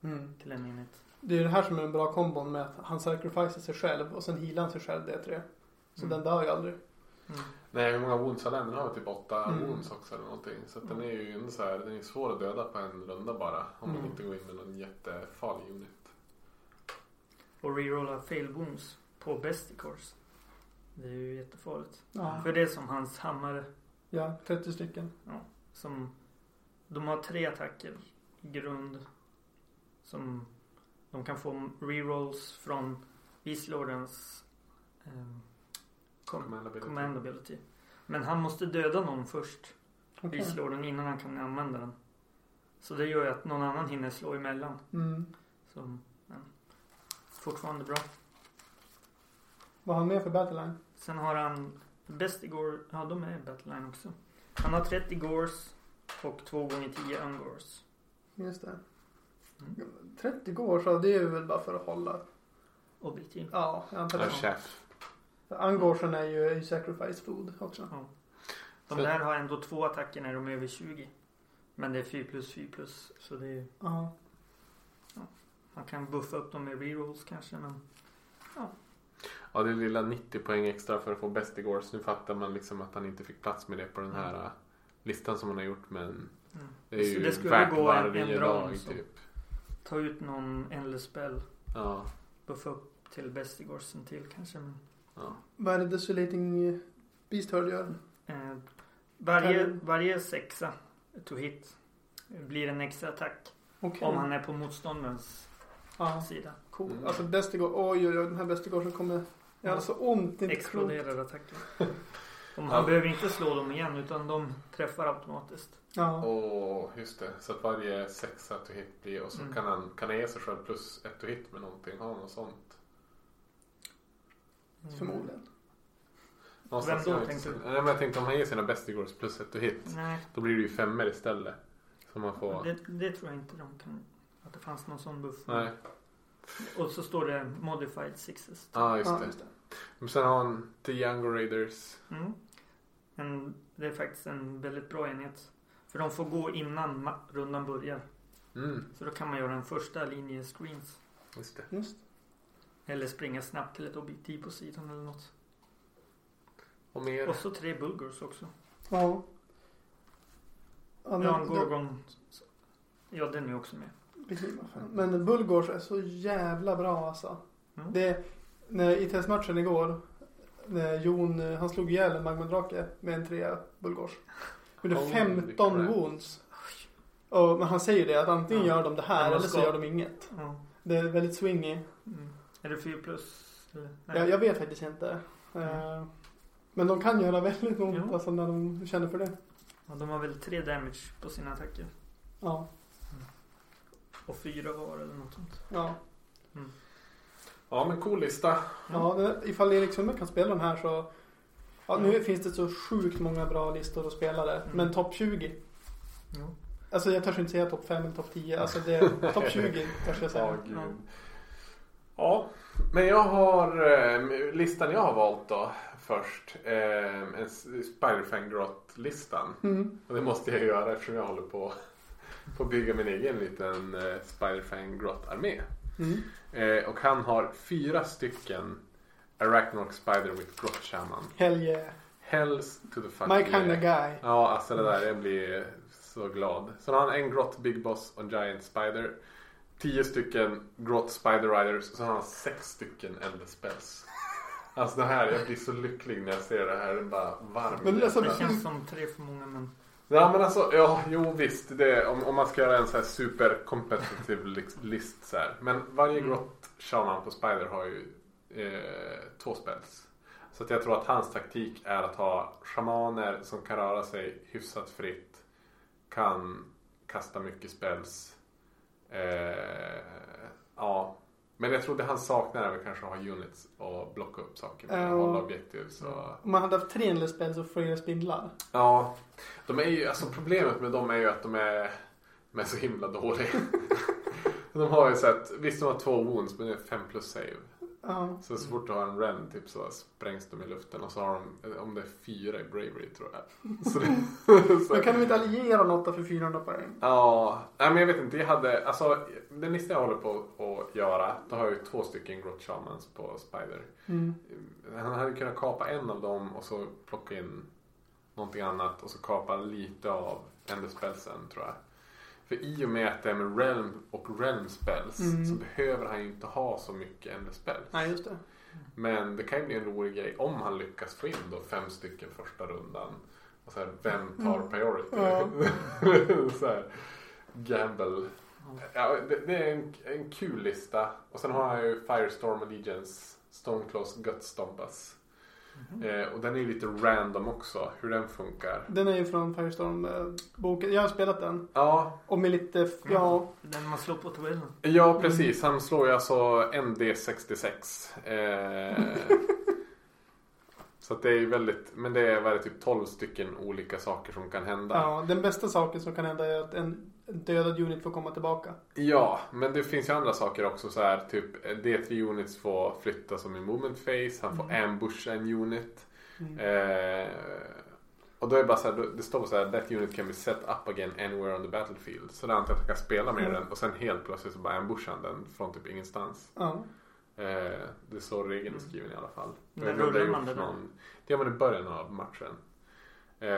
Mm. till en enhet. Det är det här som är den bra kombon med att han sacrificear sig själv och sen healar han sig själv D3. Så Mm. den dör ju aldrig. Mm. Nej, hur många wounds har den? Den har typ åtta Mm. wounds också eller någonting. Så att den är ju ändå så här, den är svår att döda på en runda bara. Om man Mm. inte går in med någon jättefarlig unit. Och rerolla fail wounds på besticors. Det är ju jättefarligt. Ja. För det är som hans hammare. Ja, 30 stycken. Som, de har tre attacker i grund. Som de kan få rerolls från Beastlordens um, Command ability. command ability. Men han måste döda någon först. Okej. Beastlorden innan han kan använda den. Så det gör ju att någon annan hinner slå emellan. Mm. Så, men, fortfarande bra. Vad har han mer för battleline? Sen har han Bestigor, ja de är Battleline också. Han har 30 Gores och 2 gånger 10 Ungors. Just det. Mm. 30 går så det är väl bara för att hålla. Objektiv. Ja, jag antar det. Angorsen är ju sacrifice food också. De där har ändå två attacker när de är över 20. Men det är 4 plus 4 plus. Så det är, Ja. man kan buffa upp dem med rerolls kanske men. Ja, det är lilla 90 poäng extra för att få bäst igår. Så nu fattar man liksom att han inte fick plats med det på den här äh, listan som han har gjort. Men Mm. det är Så ju det skulle värt gå en, varje en dag så. typ. Ta ut någon endless spell. Ja, Buffa upp till Bestigorsen till kanske. Men ja. Vad är det Desolating Beast Hurl gör? Eh, varje, varje sexa to hit blir en extra attack. Okej. Om han är på motståndarens Ja, sida. cool. Mm. Alltså Bestigård, oj oj oj, den här Bestigården kommer... Jag har så ont. Det är inte. Exploderar attacken. <laughs> Han Ja. behöver inte slå dem igen utan de träffar automatiskt. Ja. Och just det, så att varje sexa to hit blir och så Mm. kan han kan han ge sig själv plus ett to hit med någonting. Har han något sånt? Mm. Förmodligen. Någonstans då tänkte du? Nej men jag tänkte om han ger sina bästigårds plus ett to hit. Nej, Då blir det ju femmer istället. Så man får... det, det tror jag inte de kan. Att det fanns någon sån buff. Nej. Och så står det modified sixes. Ja ah, just det. just det. Men sen har han The Younger Raiders. Mm. Men det är faktiskt en väldigt bra enhet. För de får gå innan rundan börjar. Mm, Så då kan man göra en första linje screens. just det. Just. Eller springa snabbt till ett objektiv på sidan eller något. Och mer. Och så tre bulgurs också. Ja. Ja, Ja, men, Gorgon. Ja, den är också med. Precis, men Bullgors är så jävla bra alltså. Mm. Det, när, I testmatchen igår. När Jon, han slog ihjäl en magmadrake med en trea Bullgors. Gjorde Holy 15 crap. wounds. Och, men han säger det att antingen Ja. gör de det här Men eller så gör de inget. Ja. Det är väldigt swingy. Mm. Är det 4 plus? Nej. Jag, jag vet faktiskt inte. Eh, Men de kan göra väldigt ont Jo. alltså, när de känner för det. Ja, de har väl tre damage på sina attacker. Ja. Och fyra var eller något sånt. Ja. Ja men cool lista. ja det, ifall Erik Sundberg kan spela den här så. Ja, nu finns det så sjukt många bra listor och spelare. Mm. Men topp 20. Jo. Alltså jag törs inte säga topp 5 eller topp 10. Alltså det är <laughs> topp 20 törs jag Ja, säga. gud. Ja. Men jag har eh, listan jag har valt då först. Eh, en Spiderfang Grot-listan. Mm. Och det måste jag göra eftersom jag håller på att bygga min egen liten eh, Spiderfang Grot-armé. Mm. Eh, och han har fyra stycken Arachnorc Spider with Grot Shaman. Hell yeah. Hells to the fuck My yeah. kind of guy. Ja, alltså det där, jag blir så glad. Har han en Grot Big Boss och en Giant Spider. Tio stycken Grot Spider Riders och så har han sex stycken Elder Spells. Alltså det här, jag blir så lycklig när jag ser det här. Det är bara varm Men i alltså, Det känns som tre för många men... Ja men alltså, ja jo visst. Det, om, om man ska göra en så här super competitive lix- list så här. Men varje Mm. grott shaman på Spider har ju eh, två spells. Så att jag tror att hans taktik är att ha shamaner som kan röra sig hyfsat fritt. Kan kasta mycket spells. Eh, ja. Men jag tror det han saknar är väl kanske att ha units och blocka upp saker med. Ja. Hålla objektiv så. Om man hade haft tre Endless och flera spindlar. Ja, de är ju, alltså problemet med dem är ju att de är, de är så himla dåliga. <laughs> de har ju så att, visst de har två wounds men det är fem plus save. Ja. Så så fort du har en ren typ så sprängs de i luften och så har de, om det är fyra i bravery tror jag. <laughs> Så det, <laughs> så, Men kan de inte alliera något för 400 poäng? Ja, nej men jag vet inte. Jag hade, alltså den lista jag håller på att göra, då har jag ju två stycken Grot Shamans på Spider. Mm. Han hade kunnat kapa en av dem och så plocka in någonting annat och så kapa lite av Ender Spellsen tror jag. För i och med att det är med Realm och Realm Spells Mm. så behöver han ju inte ha så mycket Ender Spells. Nej, just det. Men det kan ju bli en rolig grej om han lyckas få in då fem stycken första rundan. Och så här, vem tar Mm. priority? Ja. <laughs> så här, gamble. Ja, det, det är en, en kul lista. Och sen har jag ju Firestorm Allegiance, Stoneclaws Gutstompas. Mhm. Eh, och den är ju lite random också, hur den funkar. Den är ju från Firestorm-boken. Jag har spelat den. Ja, Och med lite, ja. Den man slår på tabellen. ja precis. Han slår ju alltså en D66. Eh, <laughs> så det är väldigt, men det är väl typ 12 stycken olika saker som kan hända. ja. Den bästa saken som kan hända är att en dödad unit får komma tillbaka. Ja, men det finns ju andra saker också så här typ D3 units får flytta som i movement phase. Han får Mm. ambusha en unit. Mm. Eh, och då är det bara så här, det står så här that unit can be set up again anywhere on the battlefield. Så det antar jag att jag kan spela med Mm. den och sen helt plötsligt så bara ambushar han den från typ ingenstans. Ja. Det är så regeln är skriven i alla fall. När det rullar man det någon- Det gör man i början av matchen. Eh,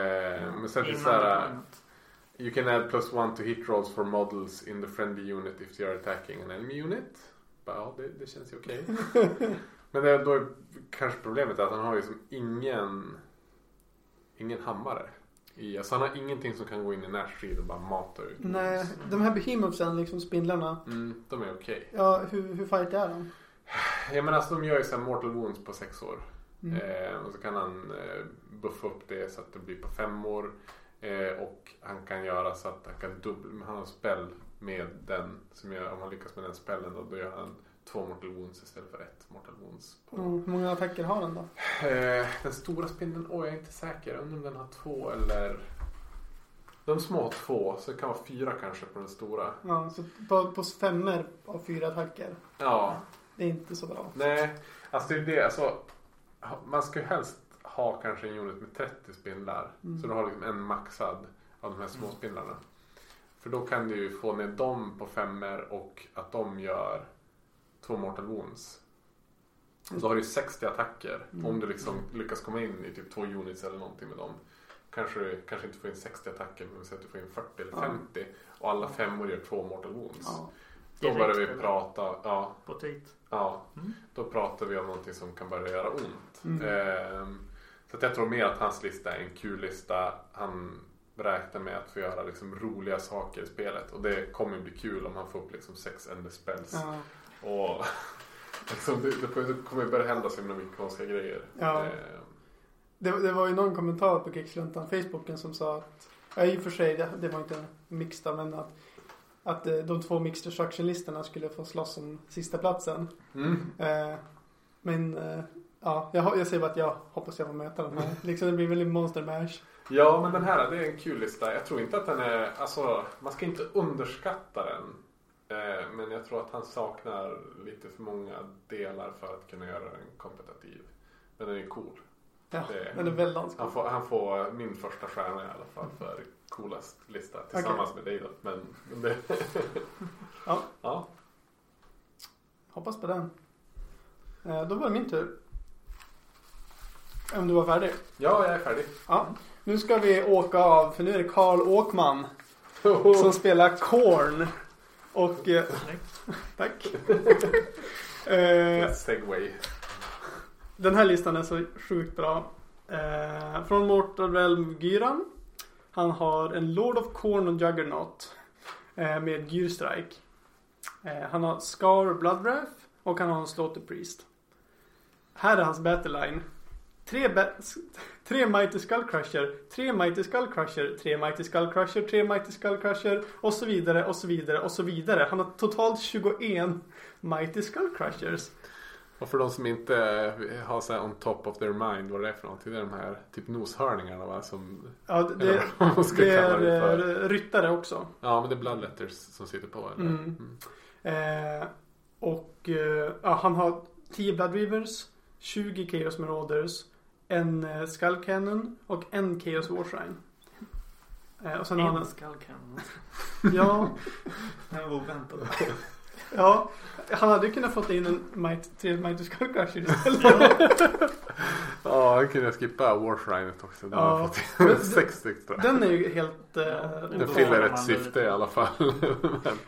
men sen finns det Innan så det här. kommer något. You can add plus one to hit rolls for models in the friendly unit if they are attacking an enemy unit. Bara, Ja, det, det känns ju okej. <laughs> Men det, då är kanske problemet att han har ju som ingen ingen hammare. I, alltså han har ingenting som kan gå in i närstrid och bara mata ut. Nej, de här behemothsen, liksom spindlarna. Mm, de är okej. Ja, hur, hur fight är de? Ja men alltså de gör ju såhär mortal wounds på sex år. Mm. Eh, och så kan han eh, buffa upp det så att det blir på fem år. Eh, och han kan göra så att han kan dubbla, han har en spell med den. Som gör, om han lyckas med den spellen då, då gör han två mortal wounds istället för ett mortal wounds. På. Mm, hur många attacker har den då? Eh, den stora spindeln, oj jag är inte säker. Jag undrar om den har två eller... De små har två, så det kan vara fyra kanske på den stora. Ja, så på, på femmer av fyra attacker. Ja, Det är inte så bra. nej. Alltså det är det, alltså. Man ska ju helst ha kanske en unit med 30 spindlar. Mm. Så du har liksom en maxad av de här små spindlarna. För då kan du ju få ner dem på femmer och att de gör två mortal wounds. Då har du ju 60 attacker. Mm. Om du liksom lyckas komma in i typ två units eller någonting med dem. Kanske du kanske inte får in 60 attacker men säg att du får in 40 eller Ja. 50. Och alla femmor gör två mortal wounds. Ja. Då börjar vi prata, ja, På tweet. ja. Mm. Då pratar vi om någonting som kan börja göra ont. Mm. Ehm, så jag tror mer att hans lista är en kul lista. Han räknar med att få göra liksom roliga saker i spelet. Och det kommer bli kul om han får upp liksom sex ender spells. Ja. Och <laughs> liksom, det, det kommer börja hända så himla mycket konstiga grejer. Ja. Ehm, Det, det var ju någon kommentar på Kickluntan Facebooken som sa att, ja, i och för sig det, det var inte mixta men att, att eh, de två mixed destruction-listorna skulle få slåss om sista platsen. mm. Eh, men eh, ja, jag, jag säger bara att jag hoppas jag får möta den här. Liksom det blir väl en monster mash. Ja, men den här det är en kul lista. Jag tror inte att den är, alltså man ska inte underskatta den. Men jag tror att han saknar lite för många delar för att kunna göra den kompetitiv. Men den är cool. Ja, Det- den är väldigt Han anskådd. får, han får min första stjärna i alla fall för coolast lista tillsammans med dig då. Men det, <laughs> Ja, ja. hoppas på den. Eh, då var det min tur. Om du var färdig. ja, jag är färdig. Ja, nu ska vi åka av för nu är det Karl Åkman <laughs> som spelar Korn. Och eh, <laughs> tack. eh, Segway. den här listan är så sjukt bra. Eh, från Mortal Realm Gyran. Han har en Lord of Corn och Juggernaut. Eh, med Gyrstrike. Eh, han har Scar Bloodwrath och han har en Slaughter Priest. Här är hans battleline. Tre, ba- tre Mighty Skull Crusher, tre Mighty Skull Crusher, tre Mighty Skull Crusher, tre Mighty Skull Crusher och så vidare och så vidare och så vidare. Han har totalt 21 Mighty Skull Crushers. Och för de som inte har så här on top of their mind vad det är för någonting. Det är de här typ noshörningarna va? Som, Ja, det, eller vad man ska det kalla är det för. eh, ryttare också. Ja, men det är bloodletters som sitter på. Eller? Mm. Eh, och eh, ja, han har 10 Blood Rivers, 20 Chaos Marauders, en eh, Skull Cannon och en Chaos Warshrine. Eh, och sen har han En en, skallcannon. ja, <laughs> Den var oväntad. <laughs> ja, han hade ju kunnat fått in en Might, tre Mighty Skull Crusher istället. Ja, jag kunde skippa Warshrinet också. Den Ja. har fått Men- <laughs> sex extra. Den är ju helt... Eh, Den då fyller får ett syfte i alla fall. <laughs>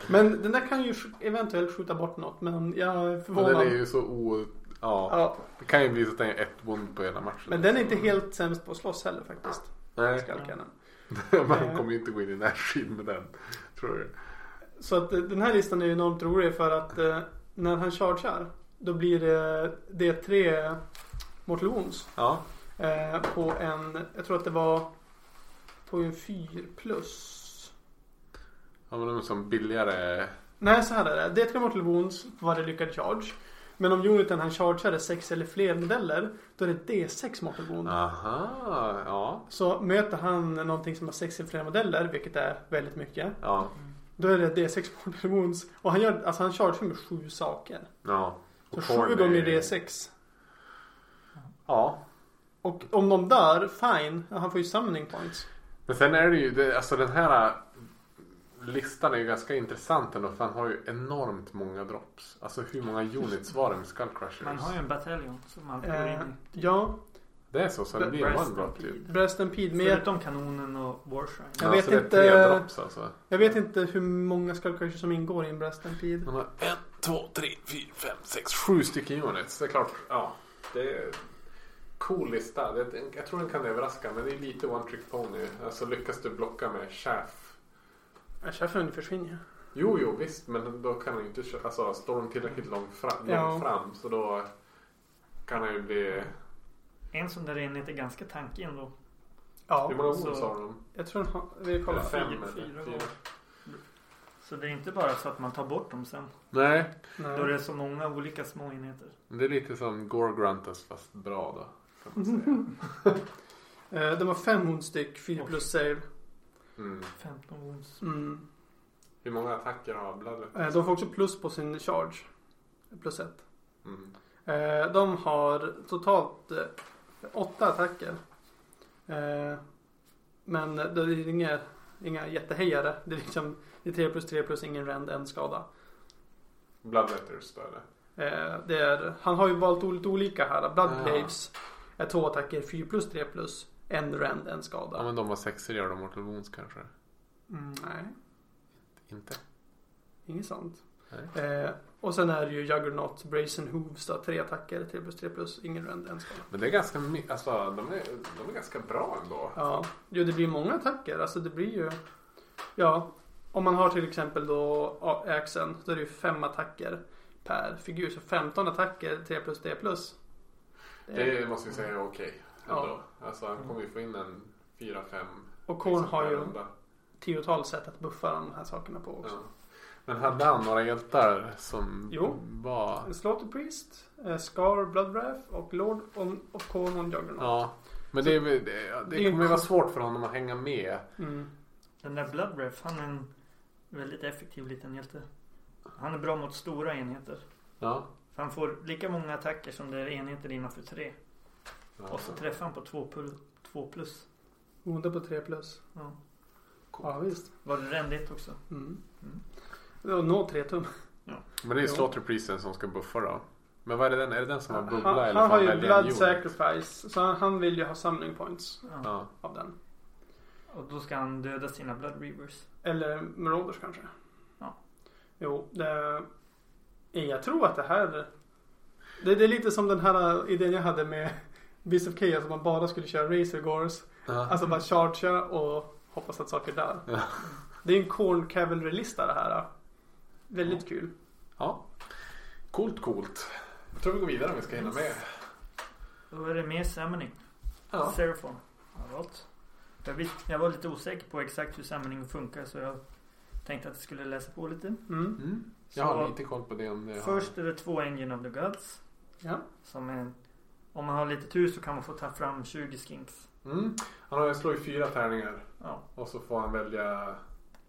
Men den där kan ju eventuellt skjuta bort något. Men jag är Men förvånad. den är ju så o... Ja, Ja, det kan ju bli så att den är ett wound på hela matchen. men den är inte helt sämst på att slåss heller faktiskt. Nej, <laughs> man kommer ju inte gå in i närstrid med den. Tror jag. Så att eh, den här listan är ju enormt rolig för att eh, när han chargear då blir det D3 Mortal Wounds Ja, eh, på en, jag tror att det var på en 4 plus. ja men de är som billigare. Nej så här är det. D3 Mortal Wounds på varje lyckad charge. Men om uniten han chargear är 6 eller fler modeller då är det D6 Mortal Wound. Aha, ja. Så möter han någonting som har 6 eller fler modeller, vilket är väldigt mycket. Ja, Då är det D6 Mortal Wounds. Och han gör, alltså han chargear med sju saker. ja. Så Och sju gånger D6. Ja. Och om de dör, fine. Han får ju summoning points. Men sen är det ju, det, alltså den här äh, listan är ju ganska intressant ändå för han har ju enormt många drops. Alltså hur många <laughs> units var det med Skull Crushers? Man har ju en bataljon som alltid går Eh, in i. ja, Det är så, så det blir en one drop Stampede. typ. Breast Stampede med. Förutom kanonen och Warshrine. Jag Ja, vet så det är inte- drops alltså. Jag vet inte hur många skullcrushers som ingår i en Breast Stampede. Han har en, två, tre, fyra, fem, sex, sju stycken units. Det är klart, ja. Det är cool lista. Det, jag tror den kan överraska men det är lite one trick pony. Alltså lyckas du blocka med chaff. Ja, Chefen försvinner ju. Jo, jo visst men då kan han ju inte köra. Alltså står de tillräckligt långt fram, långt Ja. fram så då kan han ju bli... En sån där enhet är ganska tankig ändå. Ja, Hur många så- ord sa de? jag tror har... Vi kollar. Fem Fyra- eller fyra fyra? Så det är inte bara så att man tar bort dem sen. Nej, Då är det så många olika små enheter. det är lite som Gore Gruntus fast bra då. Kan. <laughs> Eh, De har fem hondstyck, 4 plus save. Mm. 15 wounds. Mm. Hur många attacker har Bloodlet? Eh, De får också plus på sin charge. Plus ett. Mm. Eh, De har totalt åtta attacker. Eh, Men det är inga, inga jättehejare. Det är liksom det är 3 plus 3 plus ingen rend, en skada. Bloodletters då eller? Eh, Det är, han har ju valt lite olika här. Bloodglaives Ja. är två attacker, 4 plus 3 plus. En rend, en skada. Ja men de var sexor gör de Mortal Wounds kanske? Mm, nej, Inte? inget sånt. Nej. Eh, och sen är det ju Juggernaut, Brazen Hooves då, tre attacker, 3 plus 3 plus, ingen rend, en skada. Men det är ganska alltså de är, de är ganska bra ändå. Ja, jo det blir många attacker. Alltså det blir ju... Ja, om man har till exempel då ja, axeln, då är det ju fem attacker per figur. Så 15 attacker, 3 plus D plus. Det Det måste vi säga är okej. Ja. ändå. Alltså han kommer ju få in en 4-5 Och Korn har ju runda. tiotals sätt att buffa de här sakerna på också. Ja. Men hade han några hjältar som Jo. var... Slaughter Priest, eh, Scar, Bloodwrath och Lord on, of Korn on Juggernaut. Ja. Men det, det, Det kommer ju vara svårt för honom att hänga med. Mm. Den där Bloodwrath, han är en väldigt effektiv liten hjälte. Han är bra mot stora enheter. Ja. För han får lika många attacker som det är enheter innanför tre. ja. Och så träffar han på två, pul- två plus. Onda på 3 plus. Ja. Ja visst. Var det rändigt också? Mm. Mm. Nå 3 tum. Men det är ju Jo. Slaughter Priesen som ska buffa då. Men vad är det den? Är det den som har Han, bubbla eller han har ju Blood? Sacrifice. Så han, han vill ju ha summoning points Ja. Ja. av den. Och då ska han döda sina Blood Reavers. Eller Marauders kanske. Ja. Jo, det... Jag tror att det här... Det, det är lite som den här idén jag hade med Beast of Chaos. Att man bara skulle köra Razor Gores. Ja. Alltså bara chargea och hoppas att saker dör. Ja. Det är en Corn Cavalry-lista det här. Väldigt kul. ja. Coolt, coolt. Jag tror vi går vidare om vi ska hinna med. Då är det mer Summoning. Ja. Seraphon har jag visst, jag var lite osäker på exakt hur Summoning funkar så jag tänkte att jag skulle läsa på lite. Mm. Mm. Jag har Så- lite koll på det om det. Först är det två Engine of the Gods. Ja. Som är, om man har lite tur så kan man få ta fram 20 skinks. Mm. Han har slår ju fyra tärningar. Ja. Och så får han välja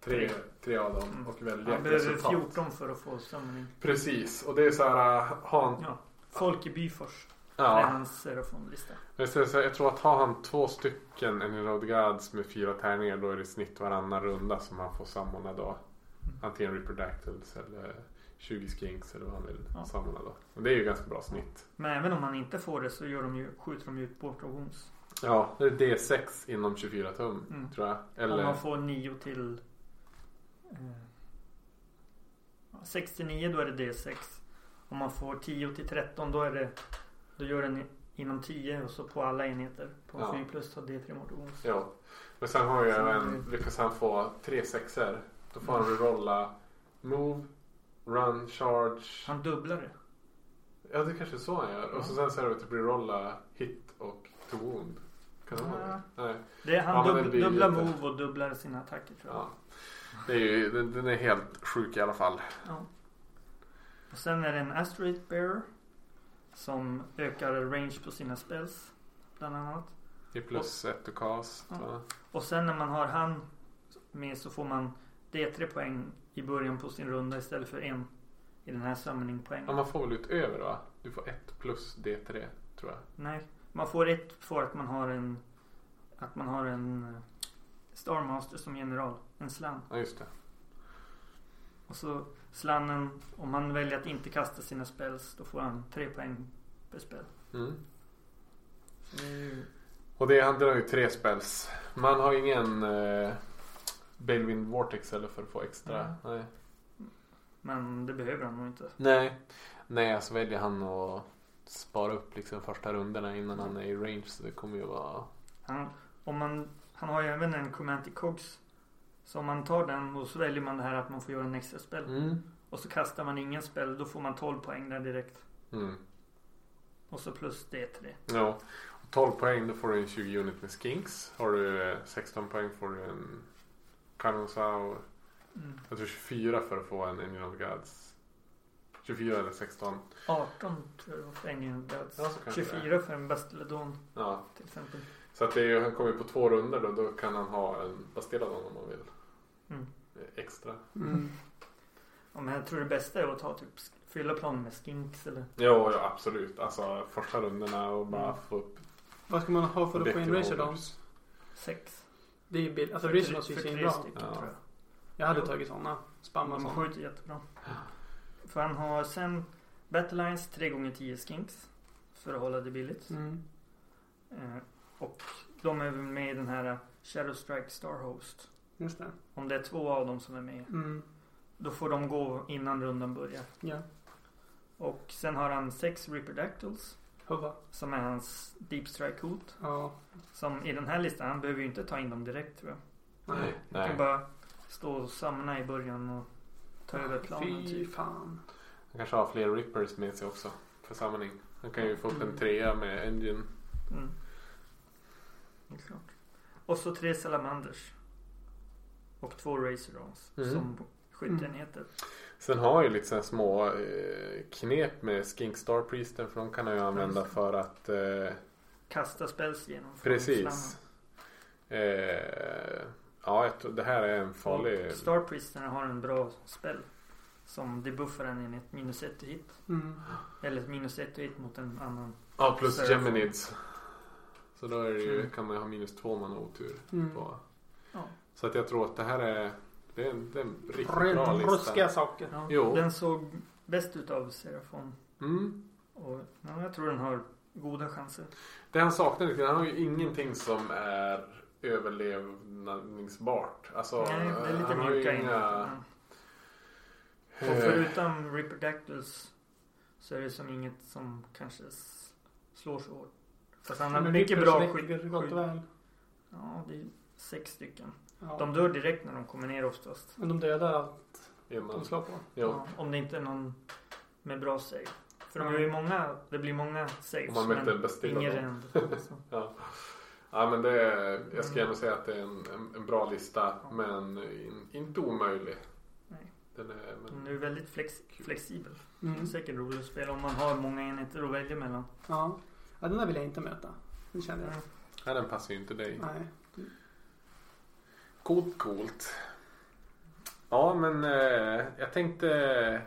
tre, Tre. av dem Mm. och välja ett behöver resultat. 14 för att få Summoning. Precis. Och det är så här. äh, han, Ja. Folk i Byfors. Det är ja. hans Seraphon-lista. Jag, tror att har han två stycken en of the Gods med fyra tärningar då är det i snitt varannan runda som han får samordna då. Antingen Reproductals eller 20 skinks eller vad han vill Ja. samordna då. Och det är ju ganska bra snitt. Men även om man inte får det så gör de ju, skjuter de ju ut Border Wounds. Ja, det är D6 inom 24 tum Mm. tror jag. Om Eller man får 9 till ja, 69 då är det D6. Om man får 10 till 13 då är det Då gör den inom 10 och så på alla enheter. På Ja. 4 plus tar D3 Mortal Wounds. ja. Men sen har har även, lyckas han få tre sexer. Då får han rolla Move, Run, Charge. Han dubblar det. Ja det kanske är så han gör. Och så sen så är det typ rolla Hit och To Wound. Kan det vara det? Nej. det är, han Ja, men det dubb, blir dubblar lite- move och dubblar sina attacker tror jag. Ja. Det är ju, den, den är helt sjuk i alla fall. Ja. Och sen är det en Asteroid Bearer. Som ökar range på sina spells. Bland annat. Det är plus ett och cast. Ja. Och sen när man har han med så får man D3 poäng i början på sin runda istället för en i den här summoning poängen. Ja, man får väl utöver va? Du får ett plus D3 tror jag. Nej, man får ett för att man har en att man har en eh, Starmaster som general. En slan. Ja just det. Och så slannen, om han väljer att inte kasta sina spells då får han tre poäng per spel. Mm. Ju, Och det handlar ju tre spells. Man har ingen eh, Balewind Vortex eller för att få extra. Nej. Nej. men det behöver han nog inte. Nej. Nej, så väljer han att spara upp liksom första rundorna innan han är i range. Så det kommer ju vara... Han, om man, han har ju även en Chromatic Cogs. Så om man tar den och så väljer man det här att man får göra en extra spel. Mm. Och så kastar man ingen spel. Då får man 12 poäng där direkt. Mm. Och så plus D3. Ja. Och 12 poäng då får du en 20 unit med Skinks. Har du eh, 16 poäng får du en Kanonsau. Mm. Jag tror 24 för att få en Engine of Gods. 24 eller 16. 18 tror jag var för Engine Gods. Ja, så kanske det är. 24 för en Bastiladon Ja. till exempel. Så att det är, han kommer ju på två runder då. Då kan han ha en Bastiladon om man vill. Mm. Extra. Mm. Ja, men jag tror det bästa är att ta typ fylla planen med skinks eller Jo, ja absolut. Alltså första rundorna och bara Mm. få upp Vad ska man ha för att få in objective Razor holders. Downs? sex. Det är ju billigt. Alltså För Razor tre- Downs är ju svinbra. stycken Ja. tror jag. Jag hade Jo. tagit sådana. Spamma De sådana. skjuter jättebra. För han har sen Battle Lines 3 gånger 10 skinks. För att hålla det billigt. Mm. Eh, och de är med i den här Shadow Strike Star Host. Just det. Om det är två av dem som är med. Mm. Då får de gå innan rundan börjar. Ja. Och sen har han sex Reproductals. Hubba. Som är hans Deep Strike hot. Ja. Som i den här listan, han behöver ju inte ta in dem direkt tror jag. Nej. Han Nej. kan bara stå och samla i början och ta över planen Fy typ. fan. Han kanske har fler rippers med sig också. För samling. Han kan ju få upp en Mm. trea med engine. Mm. Det är klart. Och så tre Salamanders. Och två Razordons. Mm. Som skytteenheter. Sen har ju lite sådana små eh, knep med Skink Star Priesten. För de kan han ju använda för att eh, Kasta spells genom Precis. Eh, ja, det här är en farlig... Och Star Priestern har en bra spel. Som debuffar en enhet minus ett hit. Mm. Eller minus ett hit mot en annan. Ja, plus Seraphon. Geminids. Så då är det ju, Mm. kan man ju ha minus två om man har otur. Mm. På. Ja. Så att jag tror att det här är, det är en, det är en riktigt bra Rent lista. ruskiga saker. Ja, Jo. Den såg bäst ut av Serafon. Mm. Och ja, jag tror den har goda chanser. Det han saknar lite, han har ju ingenting som är överlevnadsbart. Alltså, Nej, det är lite han har ju mjuka inga... Och eh, förutom Reproductals så är det som inget som kanske slår så hårt. Fast han har Men mycket bra skydd. gott och väl. Ja, det är sex stycken. Ja. De dör direkt när de kommer ner oftast. Men de dödar allt de slår på. Ja, om det inte är någon med bra save. För de är ju många, det blir många saves. Om man men ingen ränd. <laughs> Alltså. Ja. Ja men det är, jag ska Mm. gärna säga att det är en, en, en bra lista. Ja. Men in, inte omöjlig. Nej. Den är, men, Den är väldigt flex, flexibel. Det Mm. är säkert roligt att spela om man har många enheter att välja mellan. Ja. ja, den där vill jag inte möta. Det känner jag. nej, den passar ju inte dig. Nej. Coolt, coolt. Ja, men eh, jag tänkte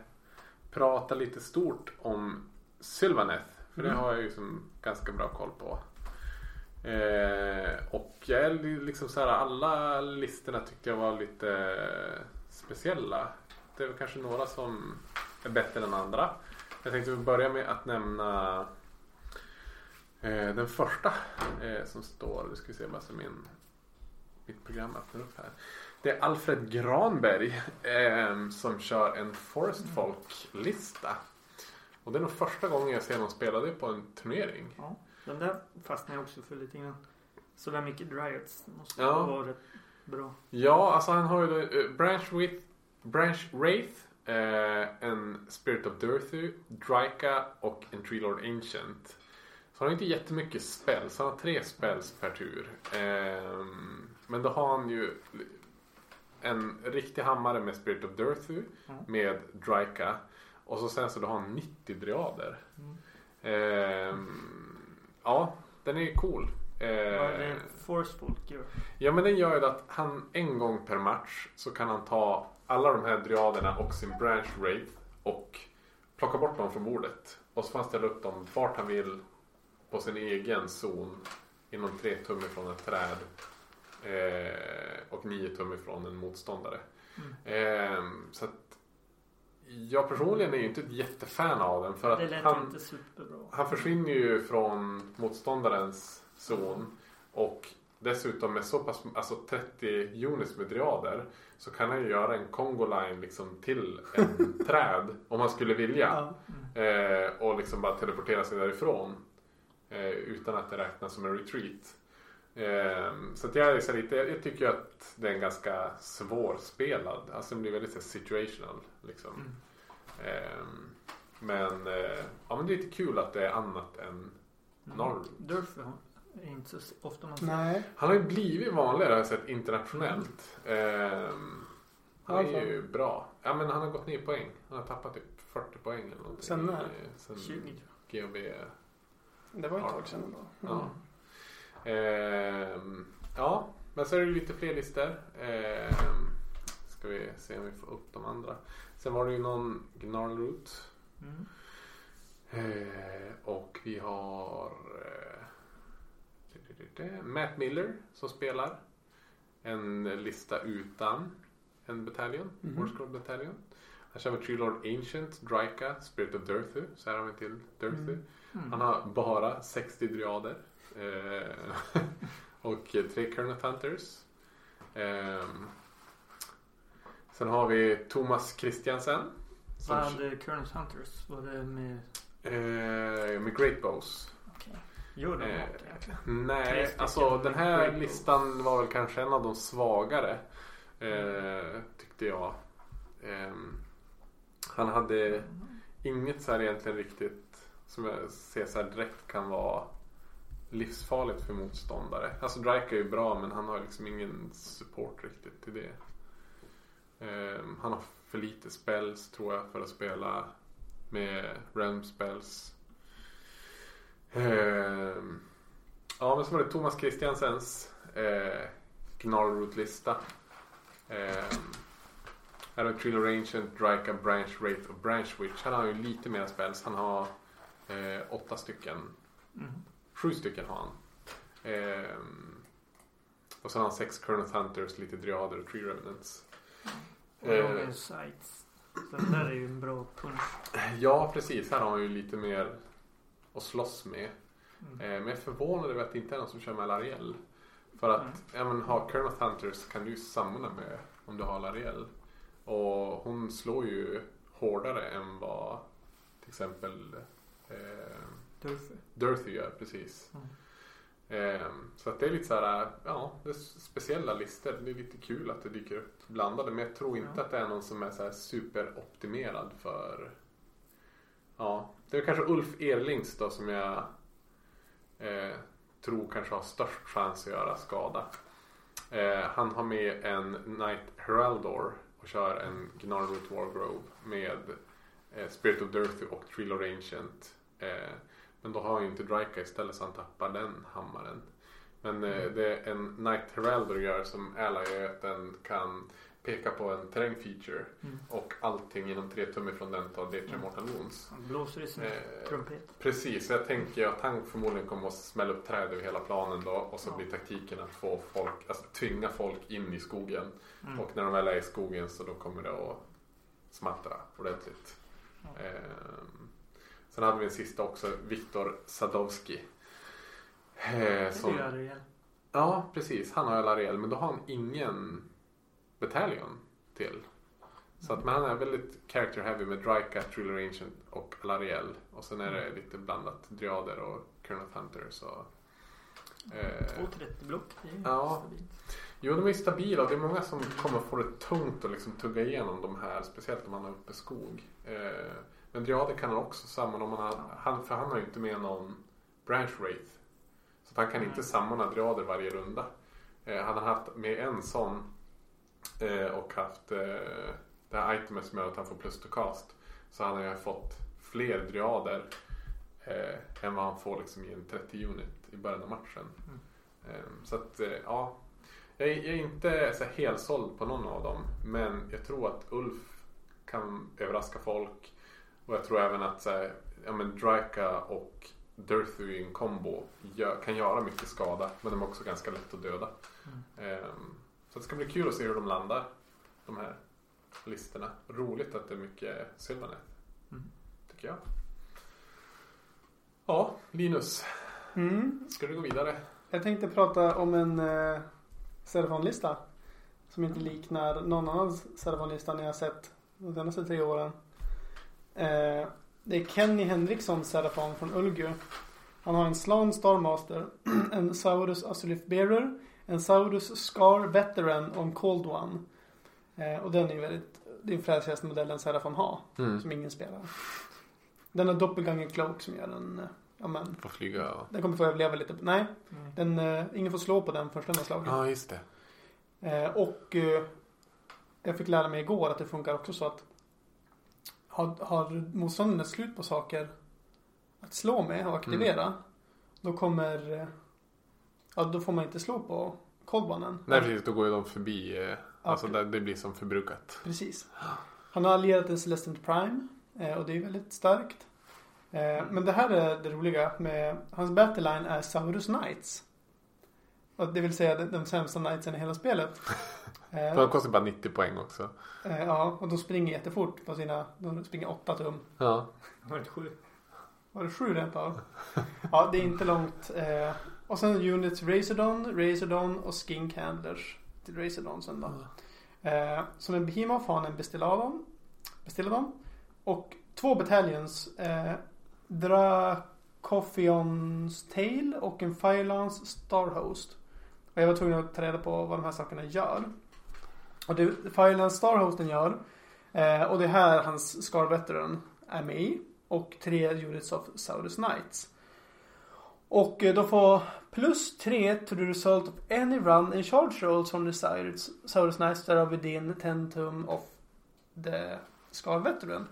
prata lite stort om Sylvaneth. För det Mm. har jag ju som ganska bra koll på. Eh, och jag är liksom så här, alla listorna tyckte jag var lite eh, speciella. Det är väl kanske några som är bättre än andra. Jag tänkte börja med att nämna eh, den första eh, som står, nu ska vi se bara så min mitt program öppnar upp här. Det är Alfred Granberg eh, som kör en Forest Folk-lista. Och det är nog första gången jag ser någon spela det på en turnering. Ja, den där fastnar jag också för lite grann. Så där mycket Dryads måste Ja. vara rätt bra. Ja, alltså han har ju då, eh, Branch, with, Branch Wraith, eh, en Spirit of Durthu, Dryka och en Tree Lord Ancient. Så han har inte jättemycket spells, han har tre spells per tur. Ehm, men då har han ju en riktig hammare med Spirit of Durthu Mm. med Dryka. Och så sen så då har han 90 dryader. Mm. Ehm, ja, den är cool. Vad är Ehm, det Force Folk gör? Ja men den gör ju att han en gång per match så kan han ta alla de här dryaderna och sin branch wraith och plocka bort dem från bordet. Och så får han ställa upp dem vart han vill på sin egen zon inom tre tum ifrån ett träd eh, och nio tum ifrån en motståndare. Eh, så att jag personligen är ju inte ett jättefan av den för att han, han försvinner ju från motståndarens zon och dessutom med så pass, alltså 30 units med driader så kan han ju göra en Congo line liksom till en <laughs> träd om han skulle vilja. Ja. Eh, och liksom bara teleportera sig därifrån. Eh, utan att det räknas som en retreat. Eh, så att jag, är så lite, jag tycker att det är en ganska svårspelad. Alltså den blir väldigt så situational. Liksom. Mm. Eh, men, eh, ja, men det är lite kul att det är annat än Norr. Durf är inte så ofta man ser. Nej. Han har ju blivit vanligare har jag sett internationellt. Ehm, han är Varför? ju bra. Ja men han har gått ner i poäng. Han har tappat typ 40 poäng eller någonting. Sen när? Sen 20 tror GHB. Det var ett tag sedan ändå. Ja. Ehm, ja, men så är det ju lite fler listor. Ehm, ska vi se om vi får upp de andra. Sen var det ju någon Gnarlroot. jag. Mm. Eh, och vi har eh, Matt Miller som spelar. En lista utan en bataljon. Mhm. Warscroll bataljon. Här kör vi Tree Lord Ancient, Dryka, Spirit of Durthu. Så här har vi till Durthu. Mm. Mm. Han har bara 60 driader. Eh, <laughs> och tre Current Hunters. Ehm, sen har vi Thomas Christiansen. Vad hade Current Hunters? Var det med... Eh, med Great Bows. Gör de Eh, något egentligen? Nej, alltså den här Great Bows. listan var väl kanske en av de svagare. Eh, tyckte jag. Ehm, han hade inget så här egentligen riktigt som jag ser så här direkt kan vara livsfarligt för motståndare. Alltså Drake är ju bra men han har liksom ingen support riktigt till det. Um, han har för lite spells tror jag för att spela med realm spells. Um, ja men så var det Thomas Christiansens eh, uh, Gnarlroot-lista. Um, ehm, här har vi Triller Ancient, Dryka, Branch Wraith och Branch Witch. Han har ju lite mer spells. Han har uh, åtta stycken. Mm. Sju stycken har han. Ehm, och sen har han sex Current Hunters, lite Driader och Tree Revenants. Och de Eh. är sites. Så den där är ju en bra punch. Ja precis, här har han ju lite mer att slåss med. Mm. Eh, men jag är förvånad över att det inte är någon som kör med Lariel. För att Mm. men, ha Current Hunters kan du ju samla med om du har Lariel. Och hon slår ju hårdare än vad till exempel eh. Durthy gör precis. Mm. Så att det är lite så här, ja, det är speciella listor. Det är lite kul att det dyker upp blandade. Men jag tror inte Ja. att det är någon som är så här superoptimerad för, ja, det är kanske Ulf Erlings då som jag eh, tror kanske har störst chans att göra skada. Eh, han har med en Knight Heraldor och kör en Gnarroot Wargrove med eh, Spirit of Durthy och Trillor Ancient. Eh, men då har han ju inte Dryka istället så han tappar den hammaren. Men eh, det en Knight Heraldor gör som Ally är att den kan peka på en terräng feature Mm. och allting inom tre tum ifrån den tar D3 Mm. Mortal Wounds. Han blåser i sin Eh, trumpet. Precis, jag tänker att han förmodligen kommer att smälla upp träd över hela planen då och så Ja. blir taktiken att få folk, alltså tvinga folk in i skogen. Mm. Och när de väl är i skogen så då kommer det att smattra ordentligt. Ja. Ehm, sen hade vi en sista också, Viktor Sadowski. Eh, som, ja, precis. Han har Lariel men då har han ingen bataljon till. Så att, men han är väldigt character heavy med Dryka, Thriller Ancient och Lariel. Och sen är det lite blandat Driader och Colonel Hunters. Och, eh, 230 block. Det är ja. stabilt. Jo, de är stabila och det är många som kommer få det tungt att liksom tugga igenom de här. Speciellt om man har uppe skog. Eh, men Driader kan han också samman om man har, han, för han har ju inte med någon Branch Wraith. Så han kan inte samordna Driader varje runda. Eh, han har haft med en sån eh, och haft eh, det här itemet som gör att han får plus to cast. Så han har ju fått fler Driader eh, än vad han får liksom i en 30 unit i början av matchen. Mm. Eh, så att eh, ja, jag är, jag är inte så helt såld på någon av dem. Men jag tror att Ulf kan överraska folk. Och jag tror även att så här, ja, men Dryka och Durthu i en kombo gör, kan göra mycket skada. Men de är också ganska lätt att döda. Mm. Ehm, så det ska bli kul att se hur de landar. De här listorna. Roligt att det är mycket Sylvanet. Mm. Tycker jag. Ja, Linus. Mm. Ska du gå vidare? Jag tänkte prata om en eh, Serafon-lista. Som inte liknar någon annan Serafon-lista ni har sett de senaste tre åren. Eh, det är Kenny Henriksson Serafon från Ulgu. Han har en Slan Starmaster, <clears throat> en Saurus Azulith Bearer, en Saurus Scar Veteran och en Cold One. Eh, och den är väldigt, det är den fräsigaste modellen Serafon har. Mm. Som ingen spelar. Den har Doppelganger Cloak som gör den, eh, ja men, Får flyga och... den kommer få överleva lite. Nej, Mm. den, eh, ingen får slå på den först den har slagit. Ja, just det. Eh, och eh, jag fick lära mig igår att det funkar också så att har, har motståndaren ett slut på saker att slå med och aktivera. Mm. Då kommer, ja då får man inte slå på kolbanen. Nej, precis. Då går ju de förbi. Eh, alltså, där, det blir som förbrukat. Precis. Han har allierat en Celestant Prime eh, och det är väldigt starkt. Eh, men det här är det roliga med hans battleline är Saurus Knights. Och det vill säga de, de sämsta knightsen i hela spelet. <laughs> Eh, De kostar bara 90 poäng också. Eh, ja, och de springer jättefort på sina, de springer 8 tum. Ja. Var det sju? Var det 7 rent av? Ja, det är inte långt. Eh, och sen units Razordon, Razordon och Skink Handlers till Razordon sen då. Eh, som en Behemoth har han en Bestilladon. Bestilladon. Och två battalions. Eh, Dracophions Tail och en Firelance Starhost. Och jag var tvungen att ta reda på vad de här sakerna gör. Och det Firelance Starhosten gör. Eh, och det är här hans Scar Veteran är med i. Och tre units of Saurus Knights. Och eh, de får plus 3 to the result of any run and charge rolls from the Saurus, Saurus Knights that are within 10 tum of the Scar Veteran.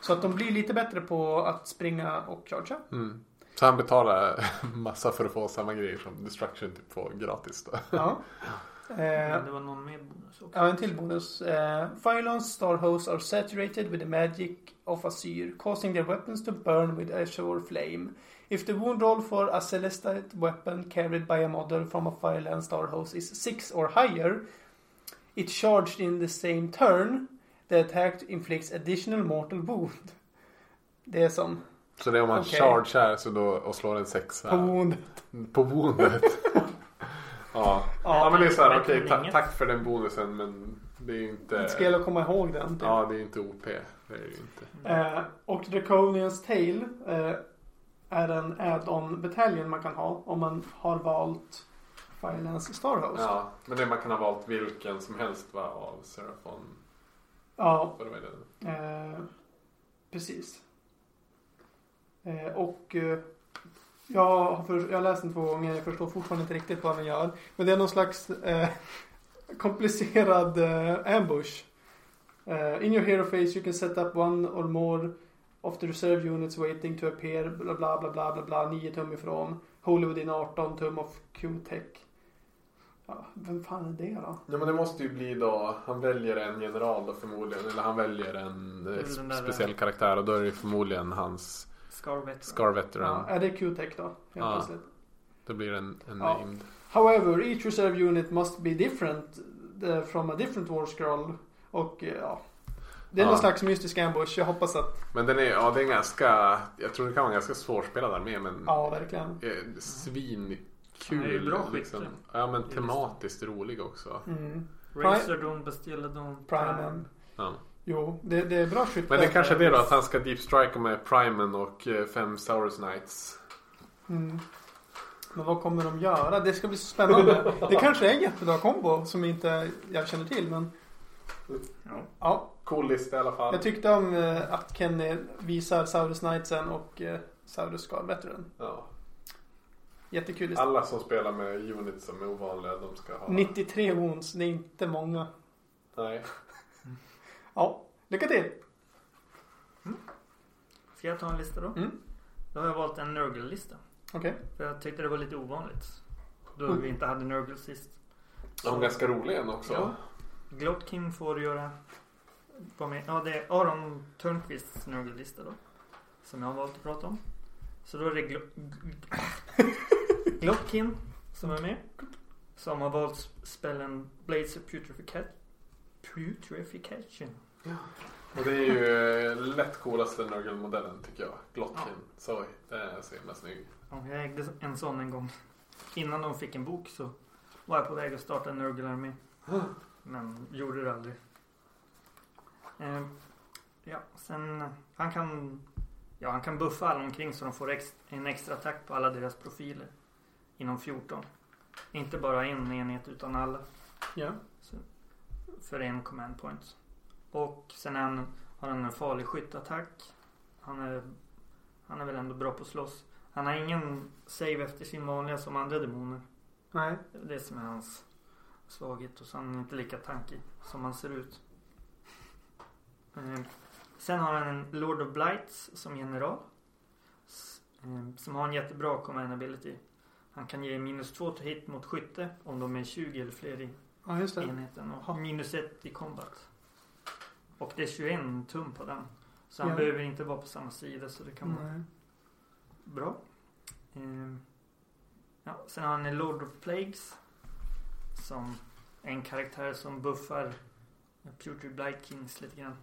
Så att de blir lite bättre på att springa och chargea. Mm. Så han betalar <laughs> massa för att få samma grejer som Destruction typ får gratis då. Ja. <laughs> Eh, det var någon mer bonus också. Ja, en till bonus. Uh, Phylons star hosts are saturated with the magic of Asyr, causing their weapons to burn with azure flame. If the wound roll for a celestite weapon carried by a model from a Phylon star host is 6 or higher, it charged in the same turn, the attack inflicts additional mortal wound. Det är som Så det är om man Okej. chargear så då, och slår en sexa på wound. på woundet. <laughs> ja. ja, men det är så här, okej, ta- tack för den bonusen men det är ju inte... Det ska gälla att komma ihåg den. typ. Ja, det är inte OP. Det är det ju inte. Eh, och Draconians Tail eh, är en add-on bataljon man kan ha om man har valt Firelance Starhost. Ja. Men det man kan ha valt vilken som helst va, av Seraphon. ja Vad det var det? eh, precis. Eh, och eh, jag, har för, jag har läst den två gånger. Jag förstår fortfarande inte riktigt vad den gör. Men det är någon slags eh, <laughs> komplicerad eh, ambush. Eh, in your hero phase you can set up one or more of the reserve units waiting to appear. Bla bla bla bla bla bla. 9 tum ifrån. Holy within 18 tum of Q-tech. Ja, vem fan är det då? Ja men det måste ju bli då, han väljer en general då förmodligen. Eller han väljer en eh, Mm, där- speciell karaktär och då är det förmodligen hans Scar Veteran. Scar Veteran. Ja, är det Q-tech då? Helt Ja. plötsligt. Det blir en, en Ja. named. However, each reserve unit must be different uh, from a different war scroll. Och uh, ja. Det är Ja. någon slags mystisk ambush. Jag hoppas att, Men den är, ja det är en ganska, jag tror det kan vara en ganska svårspelad armé men ja verkligen. eh, svinkul. Han är bra liksom. Ja men tematiskt rolig också. Mm. Razordon, Bastilladon, Primen. Ja. Jo, det, det är bra skytte. Men det kanske är det då att han ska deep strike med Primen och eh, fem Saurus Knights. Mm. Men vad kommer de göra? Det ska bli så spännande. det kanske är en jättebra kombo som inte jag känner till. Men Ja. ja, Cool lista i alla fall. jag tyckte om eh, att Kenny visar Saurus Knightsen och eh, Saurus Scar Veteran. Ja. Jättekul lista. Alla som spelar med units som är ovanliga de ska ha. 93 wounds, det är inte många. Nej. Ja, lycka till! Ska jag ta en lista då? Mm. Då har jag valt en Nurgle-lista. Okej. För jag tyckte det var lite ovanligt. Då Mm. vi inte hade Nurgle sist. De är ganska roliga en också. Ja. Glotkin får göra... Med. Ja, det är Aron Törnqvists Nurgle-lista då. Som jag har valt att prata om. Så då är det Glo- <laughs> Glotkin som är med. Som har valt spellen Blades of Putreficat- Putrefication. Och det är ju eh, lätt coolaste Nurgle-modellen tycker jag. Glotkin. Så den är så himla snygg. Ja, jag ägde en sån en gång. innan de fick en bok så var jag på väg att starta en Nurgle-armé. Men gjorde det aldrig. Eh, ja, sen han kan Ja, han kan buffa alla omkring så de får ex, en extra attack på alla deras profiler. Inom 14. Inte bara en enhet utan alla. Ja. För en command point. Och sen är han, har han en farlig skyttattack. Han är, han är väl ändå bra på att slåss. Han har ingen save efter sin vanliga som andra demoner. Nej. Det är det som är hans svaghet. Och så är han inte lika tankig som han ser ut. Eh, Sen har han en Lord of Blights som general. Eh, Som har en jättebra command ability. Han kan ge minus 2 till hit mot skytte om de är 20 eller fler i Ja, just enheten. Och minus 1 i combat. Och det är 21 tum på den. Så han Ja. behöver inte vara på samma sida så det kan vara Nej. bra. Ehm, ja, sen har han en Lord of Plagues. Som en karaktär som buffar Putrid Blight Kings lite grann.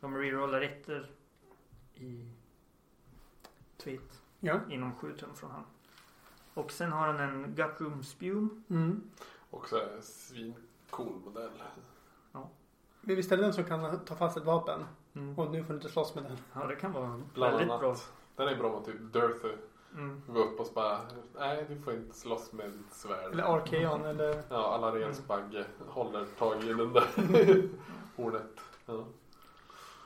De rerollar ettor i tweet Ja. inom 7 tum från han. Och sen har han en Gutroom Spume. Mm. Också en svincool modell. Men Visst är det den som kan ta fast ett vapen? Mm. Och nu får du inte slåss med den. Ja, det kan vara Bland väldigt annat. bra. Den är bra med typ Dirthy. Mm. Gå upp och bara, nej du får inte slåss med ditt svärd. Eller Arkeon eller... Ja, alla rensbagge håller tag i den där <laughs> hornet. Ja.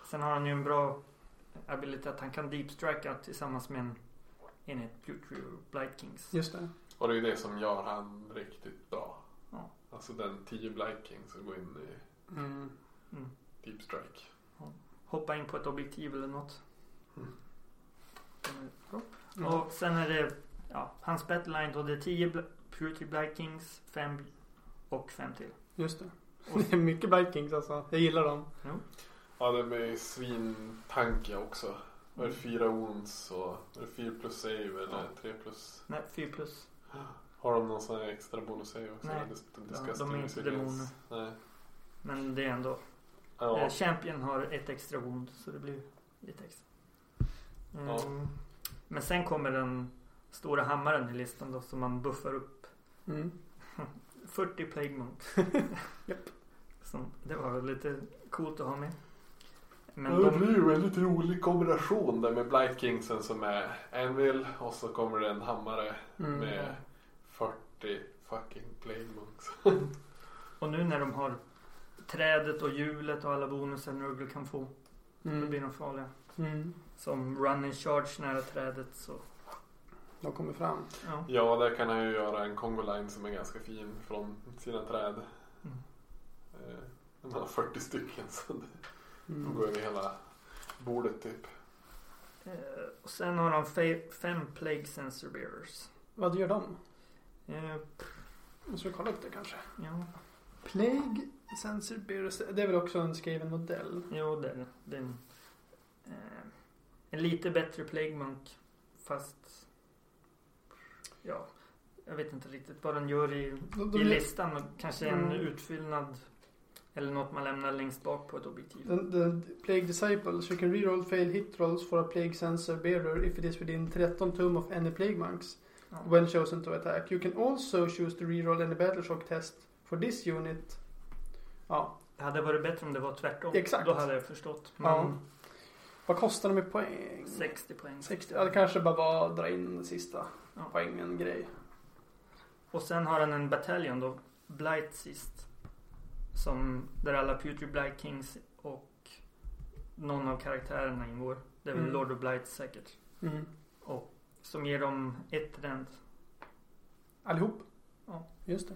Sen har han ju en bra ability att han kan deep strika tillsammans med en enhet Putrid Blight Kings. Just det. Och det är ju det som gör han riktigt bra. Ja. Alltså den 10 Blight Kings som går in i Mm. Mm. Deep Strike. Hoppa in på ett objektiv eller något. Mm. Mm. Och sen är det ja, hans battleline då. Det är 10 Bl- Purity Black Kings, 5 och 5 till. Just det. <laughs> Det är mycket Vikings alltså. Jag gillar dem. Ja, de är svintankiga också. Vad är det? Fyra wounds och är det 4 plus save eller 3 plus? Nej, 4 plus. Har de någon sån här extra bonus save också? Nej. De disgusting är inte resilience? Nej. Men det är ändå. Ja. Eh, Champion har ett extra wound så det blir lite extra. Mm. Ja. Men sen kommer den stora hammaren i listan då som man buffar upp. Mm. <laughs> 40 Plague Monk. <laughs> Som, det var lite coolt att ha med. Men Ja, det de, blir ju en väldigt rolig kombination där med Blight Kingsen som är Anvil och så kommer det en hammare Mm. med 40 fucking Plague Monks. och nu när de har trädet och hjulet och alla bonusar Nurgle kan få. Då blir Mm. de farliga. Mm. Som run and charge nära trädet så. De kommer fram. Ja. Ja, där kan han ju göra en Congo line som är ganska fin från sina träd. Mm. Eh, Han har 40 stycken så det- de Mm. går över hela bordet typ. Eh, och sen har de fe- fem Plague Sensor Bearers. Vad gör de? Eh, Måste vi kolla upp det kanske? ja, Plague Sensor Bearers. Det är väl också en skriven modell? jo det är det. Det är en, eh, en lite bättre Plague Monk. Fast ja, jag vet inte riktigt vad den gör i, De, i de, listan. men Kanske en Mm. utfyllnad eller något man lämnar längst bak på ett objektiv. den, den, Plague Disciples. You can reroll fail hit rolls for a Plague Sensor Bearer if it is within 13 tum of any Plague Monks. Ja. when chosen to attack. You can also choose to reroll any battleshock test for this unit. Ja. Det hade varit bättre om det var tvärtom. Exakt. Då hade jag förstått. Men Ja. Vad kostar de i poäng? 60 poäng. 60. Ja, det kanske bara var att dra in den sista Ja. poängen grej. Och sen har han en bataljon då. Blight sist. Som, där alla Putrid Blight Kings och någon av karaktärerna ingår. Det är väl Mm. Lord of Blight säkert. Mm. Som ger dem ett rend. Allihop? Ja. Just det.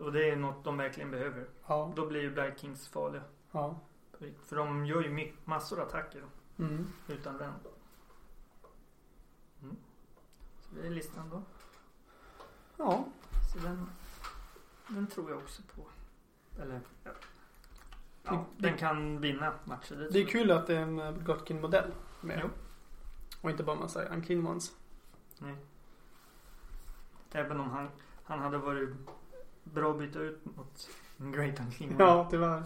Och det är något de verkligen behöver. Ja. Då blir ju Blight Kings farliga. Ja. För de gör ju massor attacker Mm. utan rend. Mm. Så det är listan då. Ja. Så den, den tror jag också på. Eller ja. Ja den kan vinna matcher. Det, Det är kul att det är en eh, Gotkin-modell med. Jo. Och inte bara massa unclean ones. Nej. Även om han, han hade varit bra att byta ut mot Great Unclean. One. Ja, tyvärr.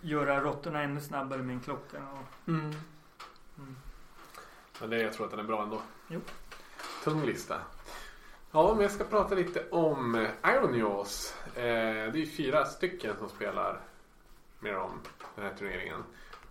Göra råttorna ännu snabbare med en klocka. Och, Mm. mm. Men det, jag tror att den är bra ändå. Jo. Tung lista. Ja, men jag ska prata lite om eh, Iron Jaws. Eh, det är ju fyra stycken som spelar med dem den här turneringen.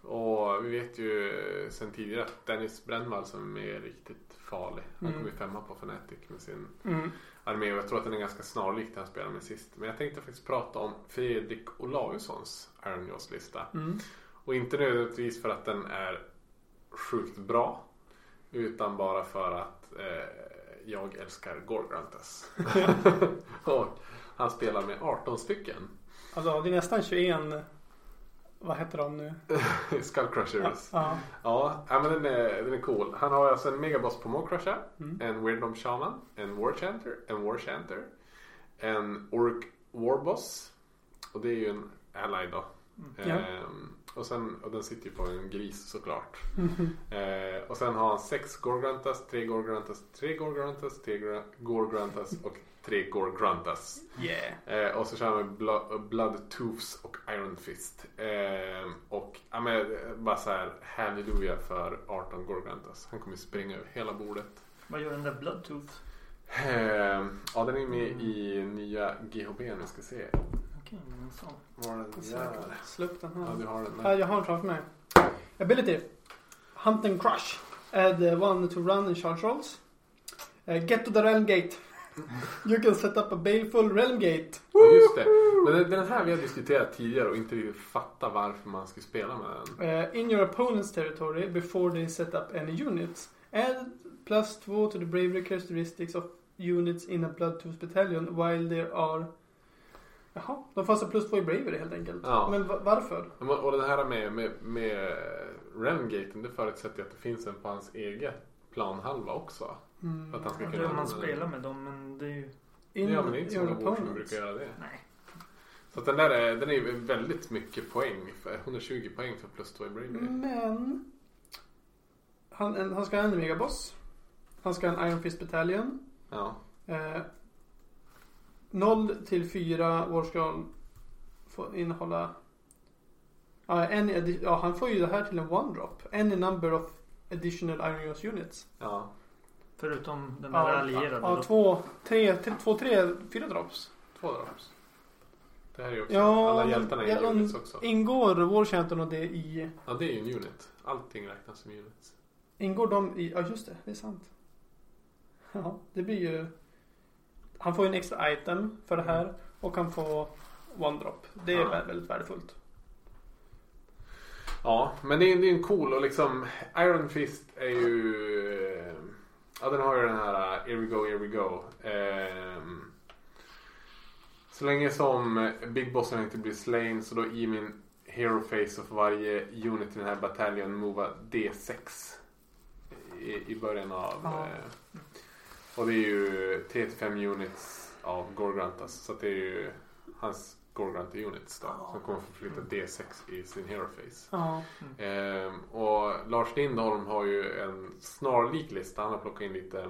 Och vi vet ju eh, sen tidigare att Dennis Brännvall som är riktigt farlig. Han Mm. kom ju femma på Fnatic med sin Mm. Armé och jag tror att den är ganska snarlik den han spelade med sist. Men jag tänkte faktiskt prata om Fredrik Olaussons Iron Jaws lista. Mm. Och inte nödvändigtvis för att den är sjukt bra. Utan bara för att eh, jag älskar Gorgrantas. <laughs> <laughs> och han spelar med 18 stycken Alltså det är nästan 21. Vad heter de nu? <laughs> Skull Crushers. Ja. Ja, ja men den är, den är cool. Han har alltså en Megaboss på Mawcrusher, Mm. en Weirdom Shaman, en Warchanter, en Warchanter, en Orc Warboss. Och det är ju en Ally då. Ja. Ehm, och, sen, och den sitter ju på en gris såklart. Mhm. Eh, och sen har han sex Gorgrantas, tre Gorgrantas, tre Gorgrantas, tre Gra- Gorgrantas och tre Gorgrantas. Yeah. Eh, och så kör han med Blood, Blood Tooths och Iron Fist. Eh, och ja, men, eh, bara så här halleluja för 18 Gorgrantas. Han kommer springa över hela bordet. Vad gör den där Bloodtooth? Eh, ja, den är med i nya GHB nu ska se. Okej, en sån. Var den där? Slå upp den Ja, här. du har den Ja, där. jag har den framför mig. Ability. Hunt and crush. Add uh, one to run and charge rolls. Uh, get to the realm gate. You can set up a baleful realm gate. Ja, just det. Men den, den här vi har diskuterat tidigare och inte riktigt fattat varför man ska spela med den. Uh, in your opponent's territory before they set up any units. Add plus 2 to the bravery characteristics of units in a bloodtooth battalion while there are... Jaha, de får alltså plus 2 i bravery helt enkelt. Ja. Men va- varför? Och den här med, med, med Realmgaten, det förutsätter ju att det finns en på hans egen planhalva också. Mm. Att han ska Ja, kunna man spelar med dem, men det är ju... In ja, men det är inte så många bord som brukar göra det. Nej. Så att den där är, den är ju väldigt mycket poäng. För 120 poäng för plus 2 i bravery. Men... Han, en, han ska ha en megaboss. Han ska ha en Iron Fist Battalion. Ja. Eh, 0 till 4 år ska få innehålla... Ja, en, ja, han får ju det här till en one-drop. Any number of additional Iron Jaws units. ja. Förutom den där Ja, allierade. ja, då. två, tre, tre, två, tre, fyra drops. Två drops. Det här är ju också, Ja, alla hjältarna är ja, units också. Ingår War Chanton och det i... Ja, det är ju en unit. Allting räknas som units. Ingår de i... Ja, just det. Det är sant. Ja, det blir ju... Han får ju en extra item för det här. Och han får one drop. Det är Ja. vä- väldigt värdefullt. Ja, men det är, det är en cool och liksom Iron Fist är ju... Ja, den har ju den här uh, Here we go, here we go. Ehm, så länge som eh, Big Bossen inte blir slain så då i min Hero Face of varje unit i den här bataljon mova D6 i, i början av... Ja. Eh, och det är ju 3-5 units av Gorgrantas. Så det är ju hans Gorgranta units då. Som kommer få flytta D6 i sin Hero Face. Ja. Ehm, och Lars Lindholm har ju en snarlik lista. Han har plockat in lite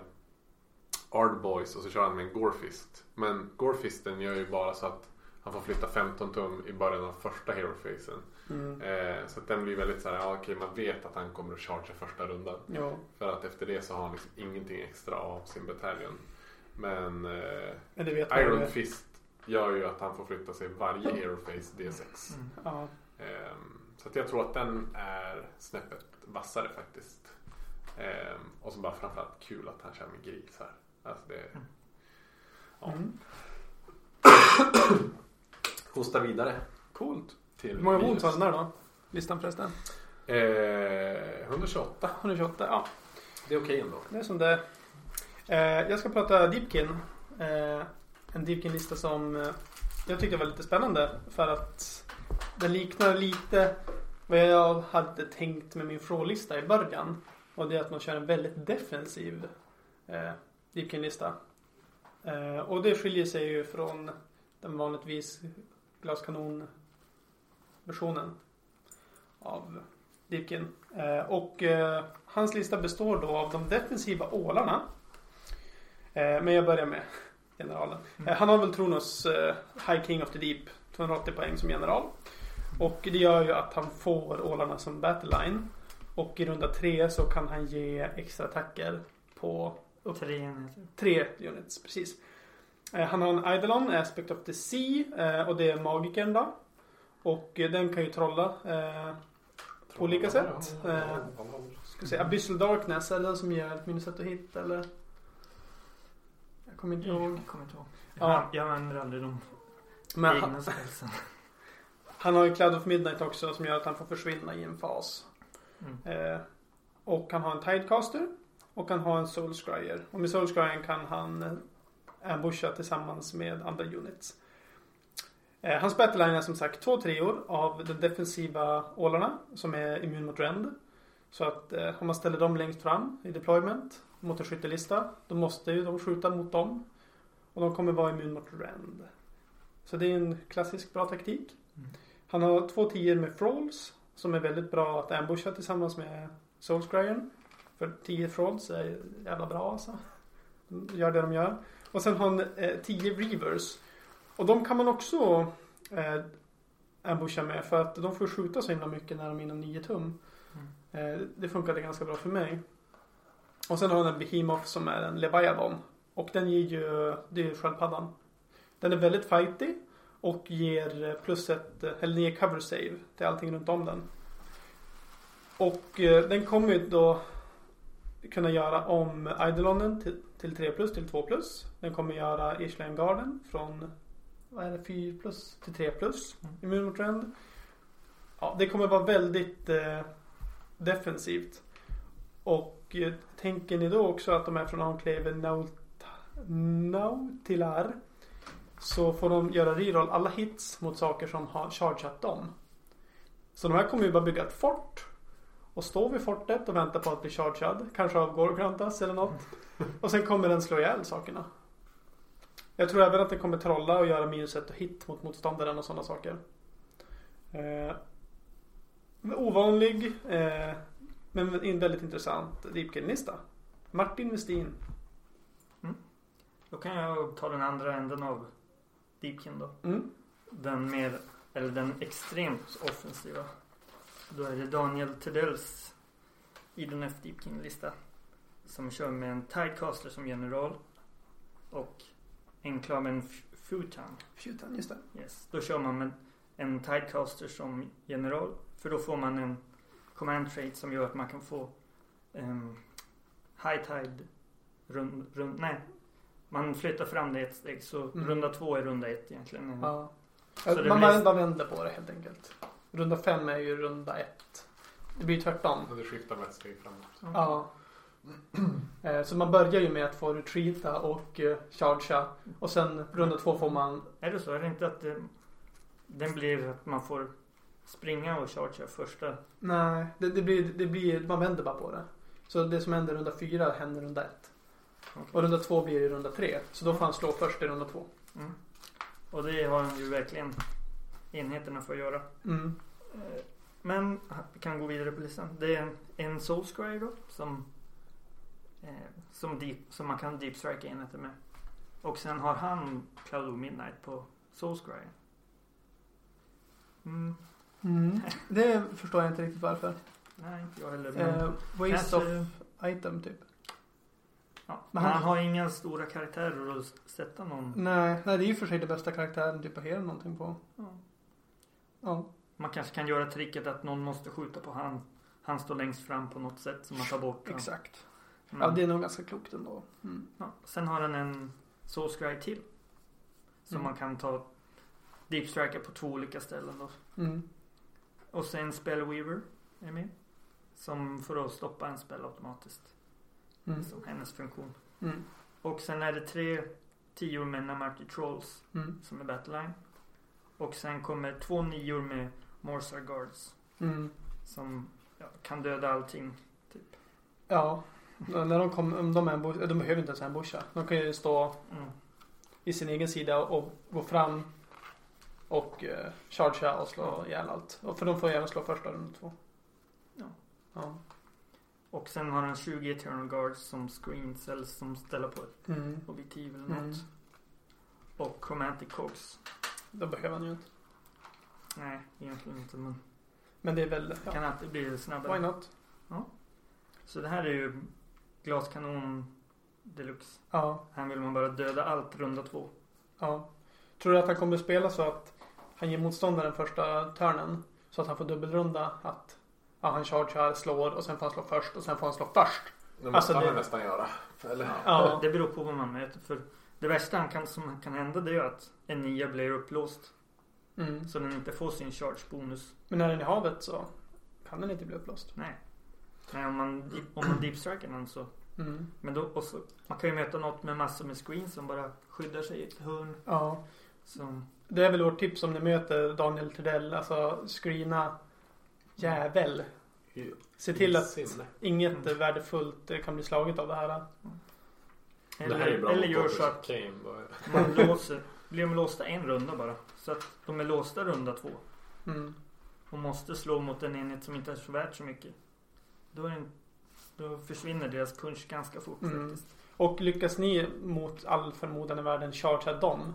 Ardboys och så kör han med en Gorfist. Men Gorfisten gör ju bara så att han får flytta 15 tum i början av första Hero-facen. Mm. Ehm, så att den blir väldigt så här, ja, okej man vet att han kommer att chargea första rundan. Ja. För att efter det så har han liksom ingenting extra av sin bataljon. Men eh, Men Iron. Fist gör ju att han får flytta sig varje Hero Face D6. Mm. Ja. Ehm, så att jag tror att den är snäppet vassare faktiskt. Ehm, och så bara framförallt kul att han kör med gris här. Alltså det, Ja. Mm. <clears throat> hosta vidare Coolt. till Hur många wounds har den där då? Listan förresten? Eh, 128. 128. Ja, Det är okej ändå. det är som det eh, Jag ska prata Deepkin. Eh, en Deepkin-lista som eh, jag tyckte var lite spännande. För att den liknar lite vad jag hade tänkt med min frålista i början. Och det är att man kör en väldigt defensiv eh, Deepkin-lista. Eh, och det skiljer sig ju från den vanligtvis glaskanon-versionen av Deepkin. Eh, och eh, hans lista består då av de defensiva ålarna. Eh, men jag börjar med generalen. Eh, han har väl Tronos eh, High King of the Deep. 280 poäng som general. Och det gör ju att han får ålarna som battle line. Och i runda tre så kan han ge extra attacker på Tre enheter. Tre units, precis. Eh, han har en Eidolon, Aspect of the Sea, och det är magikern då. Och den kan ju trolla. På olika sätt. Ska vi se, Abyssal Darkness, är det den som ger ett minus ett att hit eller? Jag kommer inte ihåg. Jag kommer inte ihåg. Ja. Jag, jag använder aldrig de Men egna han, spelsen. <laughs> han har ju Cloud of Midnight också som gör att han får försvinna i en fas. Mm. Eh, och han har en Tidecaster. Och han har en Soul Scryer. Och med Soul Scryern kan han eh, ambusha tillsammans med andra units. Eh, hans battleline är som sagt två treor av de defensiva ålarna som är immun mot rend. Så att eh, om man ställer dem längst fram i deployment mot en skyttelista då måste ju de skjuta mot dem. Och de kommer vara immun mot rend. Så det är en klassisk bra taktik. Mm. Han har två tior med Frolls som är väldigt bra att ambusha tillsammans med Soul Scryern. För 10 Frolls är jävla bra alltså. De gör det de gör. Och sen har han eh, 10 Reavers. Och de kan man också eh, ambusha med för att de får skjuta så himla mycket när de är inom 9 tum. Eh, det funkade ganska bra för mig. Och sen har han en Behemoth som är en Leviathan. Och den ger ju, det är ju sköldpaddan. Den är väldigt fighty och ger plus ett, eller ger cover save till allting runt om den. Och eh, den kommer ju då kunna göra om Eidolonen till, till 3 plus till 2 plus. Den kommer göra Ishland Garden från vad är det, 4 plus till 3 plus. Mm. Immun mot rend. Ja, det kommer vara väldigt eh, defensivt. Och eh, tänker ni då också att de är från Enclave Naut- Nautilar så får de göra reroll alla hits mot saker som har chargeat dem. Så de här kommer ju bara bygga ett fort och stå vid fortet och vänta på att bli chargead. Kanske av Gorgrantas eller något. <laughs> Och sen kommer den slå ihjäl sakerna. Jag tror även att den kommer trolla och göra minus ett och hit mot motståndaren och sådana saker. Eh, ovanlig eh, men en väldigt intressant Deepkin-lista. Martin Westin. Då kan jag ta den andra änden av Deepkin då. Mm. Den mer, eller den extremt offensiva. Då är det Daniel Tedells Idon F Deepkin-lista. Som kör med en Tidecaster som general. Och enklaven F- Futan. Futan, just det. Yes. Då kör man med en Tidecaster som general. För då får man en command trait som gör att man kan få en high tide rund, rund, nej. Man flyttar fram det ett steg så Mm. runda två är runda ett egentligen. Ja. Så Man blir- vänder på det helt enkelt. Runda fem är ju runda ett. Det blir tvärtom. Det skiftar med ett steg framåt. Ja. <clears throat> Eh, Så man börjar ju med att få retreata och eh, chargea. Och sen runda två får man Är det så? Är det inte att det, den blir att man får springa och chargea första? Nej, det, det, blir, det blir, man vänder bara på det. Så det som händer runda fyra händer runda ett. Och runda två blir i runda tre. Så då får han slå först i runda två. Mm. Och det har han ju verkligen enheterna för att göra. Mm. Eh, Men vi kan gå vidare på listan. Det är en, en Soul Scryer då som, eh, som, deep, som man kan deep strike enheter med. Och sen har han Cloud of Midnight på Soul Scryer. Mm, Mm. Det förstår jag inte riktigt varför. nej, inte jag heller. Men Eh, waste of item typ. ja, men man han- har inga stora karaktärer att sätta någon. Nej, nej, det är ju för sig den bästa karaktären typ hera någonting på. Ja. Ja. Man kanske kan göra tricket att någon måste skjuta på han. Han står längst fram på något sätt som man tar bort. Exakt. Men- Ja, det är nog ganska klokt ändå. Mm. Ja, sen har den en Soul Scry till. Som Mm. man kan ta Deep på två olika ställen då. Mm. Och sen Spellweaver är med. Som får då stoppa en spel automatiskt. Mm. Som hennes funktion. Mm. Och sen är det tre tior med Namarty Trolls Mm. som är Battleline. Och sen kommer två nior med Morsar Guards. Mm. Som ja, kan döda allting. Typ. Ja. När de kommer, om de, är ambush, de behöver inte ens ambusha. De kan ju stå Mm. i sin egen sida och gå fram och eh, chargea och slå ihjäl allt. Och för de får även slå första runda två. Ja. Ja. Och sen har den 20 Eternal Guards som screens eller som ställer på ett Mm. objektiv eller Mm. något. Och Chromatic Cogs. Det behöver han ju inte. Nej, egentligen inte men Men det är väl, ja. kan alltid bli snabbare. Why not? Så det här är ju glaskanon deluxe. Ja, Här vill man bara döda allt runda två. ja. Tror du att han kommer spela så att han ger motståndaren första turnen så att han får dubbelrunda att ja, han chargear, slår och sen får han slå först och sen får han slå först. Det måste Alltså, han det- nästan göra. Eller? Ja. Det beror på vad man möter. För det värsta han kan, som kan hända det är att en nia blir upplåst. Mm. Så den inte får sin charge bonus. Men när den är i havet så kan den inte bli upplöst. Nej. Nej om man, om man deepstriker den så. Mm. Men då, och så, man kan ju möta något med massor med screens som bara skyddar sig i ett hörn. Ja. Som, Det är väl vårt tips om ni möter Daniel Tredell. Alltså screena jävel. Se till att inget Mm. värdefullt eh, kan bli slaget av det här. Det här är eller bra eller gör så att man <laughs> låser, blir de låsta en runda bara. Så att de är låsta runda två. Mm. Och måste slå mot en enhet som inte är så värt så mycket. Då, är en, då försvinner deras punch ganska fort Mm. faktiskt. Och lyckas ni mot all förmodan i världen chargea dem.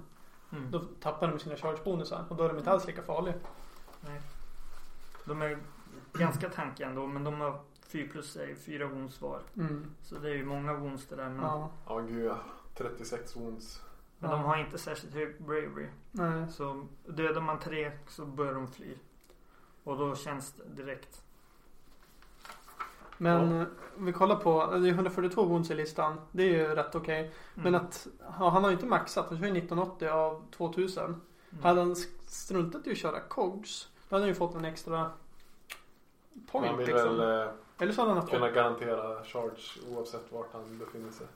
Mm. Då tappar de sina chargebonusar. Och då är de inte alls lika farliga. Nej. De är ganska tankiga ändå men de har 4 plus är 4 wounds var. Mm. Så det är ju många wounds det där. Men, Ja. Ja gud ja. 36 wounds. men de har inte särskilt hög bravery. Nej. Så dödar man tre så börjar de fly. Och då känns det direkt. Men eh, om vi kollar på, det är 142 wounds i listan. Det är ju rätt okej. Mm. Men att, ja, han har ju inte maxat. Han kör ju 1980 av 2000. Mm. Hade han struntat i att köra cogs. Då hade han ju fått en extra point Man vill liksom. väl eh, Eller så hade han haft kunna garantera charge oavsett vart han befinner sig.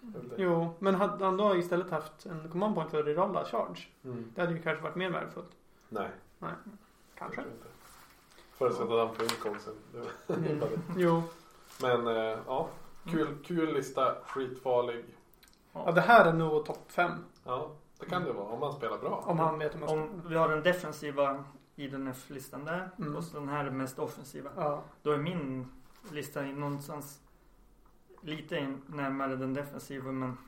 Det. Jo, men hade han då istället haft en command point för att rerolla charge. Mm. Det hade ju kanske varit mer värdefullt. Nej. Kanske. jag tror inte. Förutsatt att han får in cogsen. Det var- det Mm. Jo. Men eh, ja. Kul, kul lista. Skitfarlig. Ja, det här är nog topp 5. Ja, det kan det vara om man spelar bra. Om han vet hur man ska... Om vi har den defensiva i den här listan där Mm. och så den här är mest offensiva. Ja. Då är min lista i någonstans lite in- närmare den defensiva men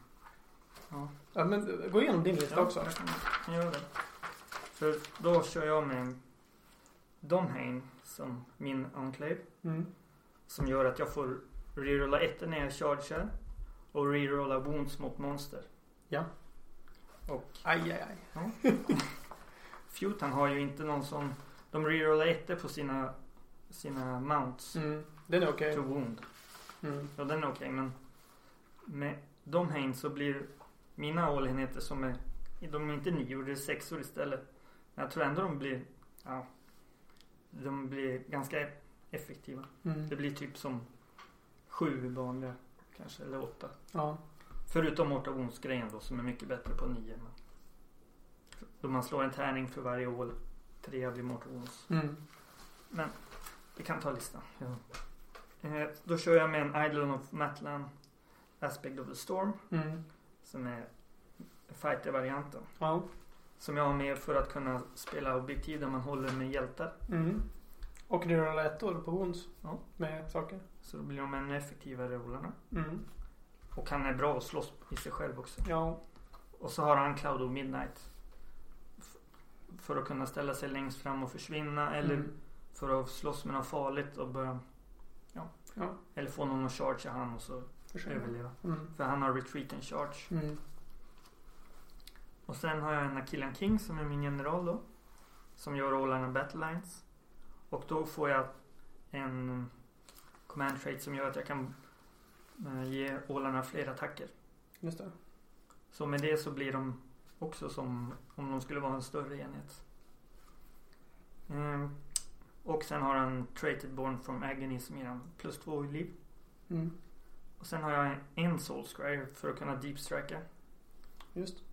ja, men gå igenom din lista ja, också. jag kan, kan göra det. För då kör jag med Domhain som min enclave Mm. som gör att jag får rerolla ettor när jag chargear och rerolla wounds mot monster. Ja. Och Aj, aj, aj. <laughs> Futan har ju inte någon sån de rerollar ettor på sina sina mounts Mm. Den är okej. to wound. Mm. Ja, den är okej, men med de Hain så blir mina all-enheter som är, de är inte nior, det är sexor istället. Men jag tror ändå de blir, ja, de blir ganska effektiva. Mm. Det blir typ som sju vanliga kanske, eller åtta. Ja. Förutom Wounds-grejen då som är mycket bättre på nio. Men då man slår en tärning för varje all, tre blir Morta Wounds. Mm. Vi kan ta listan. Ja. Eh, då kör jag med en Idol of Matlan Aspect of the Storm. Mm. Som är fighter-varianten. Ja. Som jag har med för att kunna spela objektiv där man håller med hjältar. Mm. Och rerolla ettor på wounds. Ja. Med saker. Så då blir de ännu effektivare rollerna. Mm. Och han är bra att slåss i sig själv också. Ja. Och så har han Cloud of Midnight. För att kunna ställa sig längst fram och försvinna. Eller Mm. för att slåss med något farligt och börja... Ja. Ja. Eller få någon att chargea han och så Försvinna. överleva. Mm. För han har retreat and charge. Mm. Och sen har jag en Akillan King som är min general då. Som gör rollerna battle lines. Och då får jag en command trait som gör att jag kan eh, ge ålarna fler attacker. Just det. Så med det så blir de också som om de skulle vara en större enhet. Ehm, och sen har han Traded Born from Agony som ger han plus två i liv. Mm. Och sen har jag en Soul Scryer för att kunna deep strika. Just.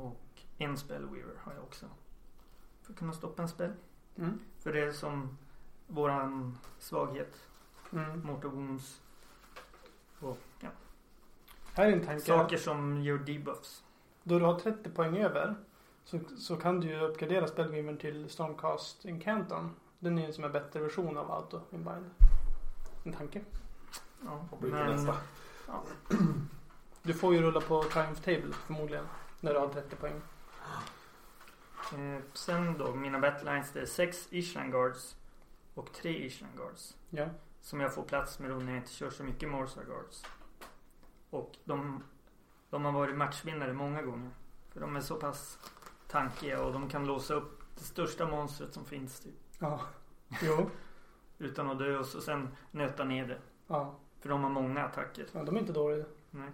Och en Spellweaver har jag också. För att kunna stoppa en spel. Mm. För det är som våran svaghet. Mm. Mortal wounds. Och ja. Här är en tanke. Saker som gör debuffs. Då du har 30 poäng över så, så kan du ju uppgradera spelgivern till Stormcast Incanton. Den är ju som en bättre version av Auto Inbind. En tanke. Ja, men, ja, Du får ju rulla på Triumph Table förmodligen. När du har 30 poäng. eh, sen då mina battdelines det är sex Ishran Guards. Och tre Ishran Guards. Ja. Som jag får plats med då när jag inte kör så mycket Morsar Guards. Och de, de har varit matchvinnare många gånger. För de är så pass tankiga och de kan låsa upp det största monstret som finns. Typ, Ja. Jo. <laughs> utan att dö och så sen nöta ner det. Ja. För de har många attacker. ja. De är inte dåliga. Nej.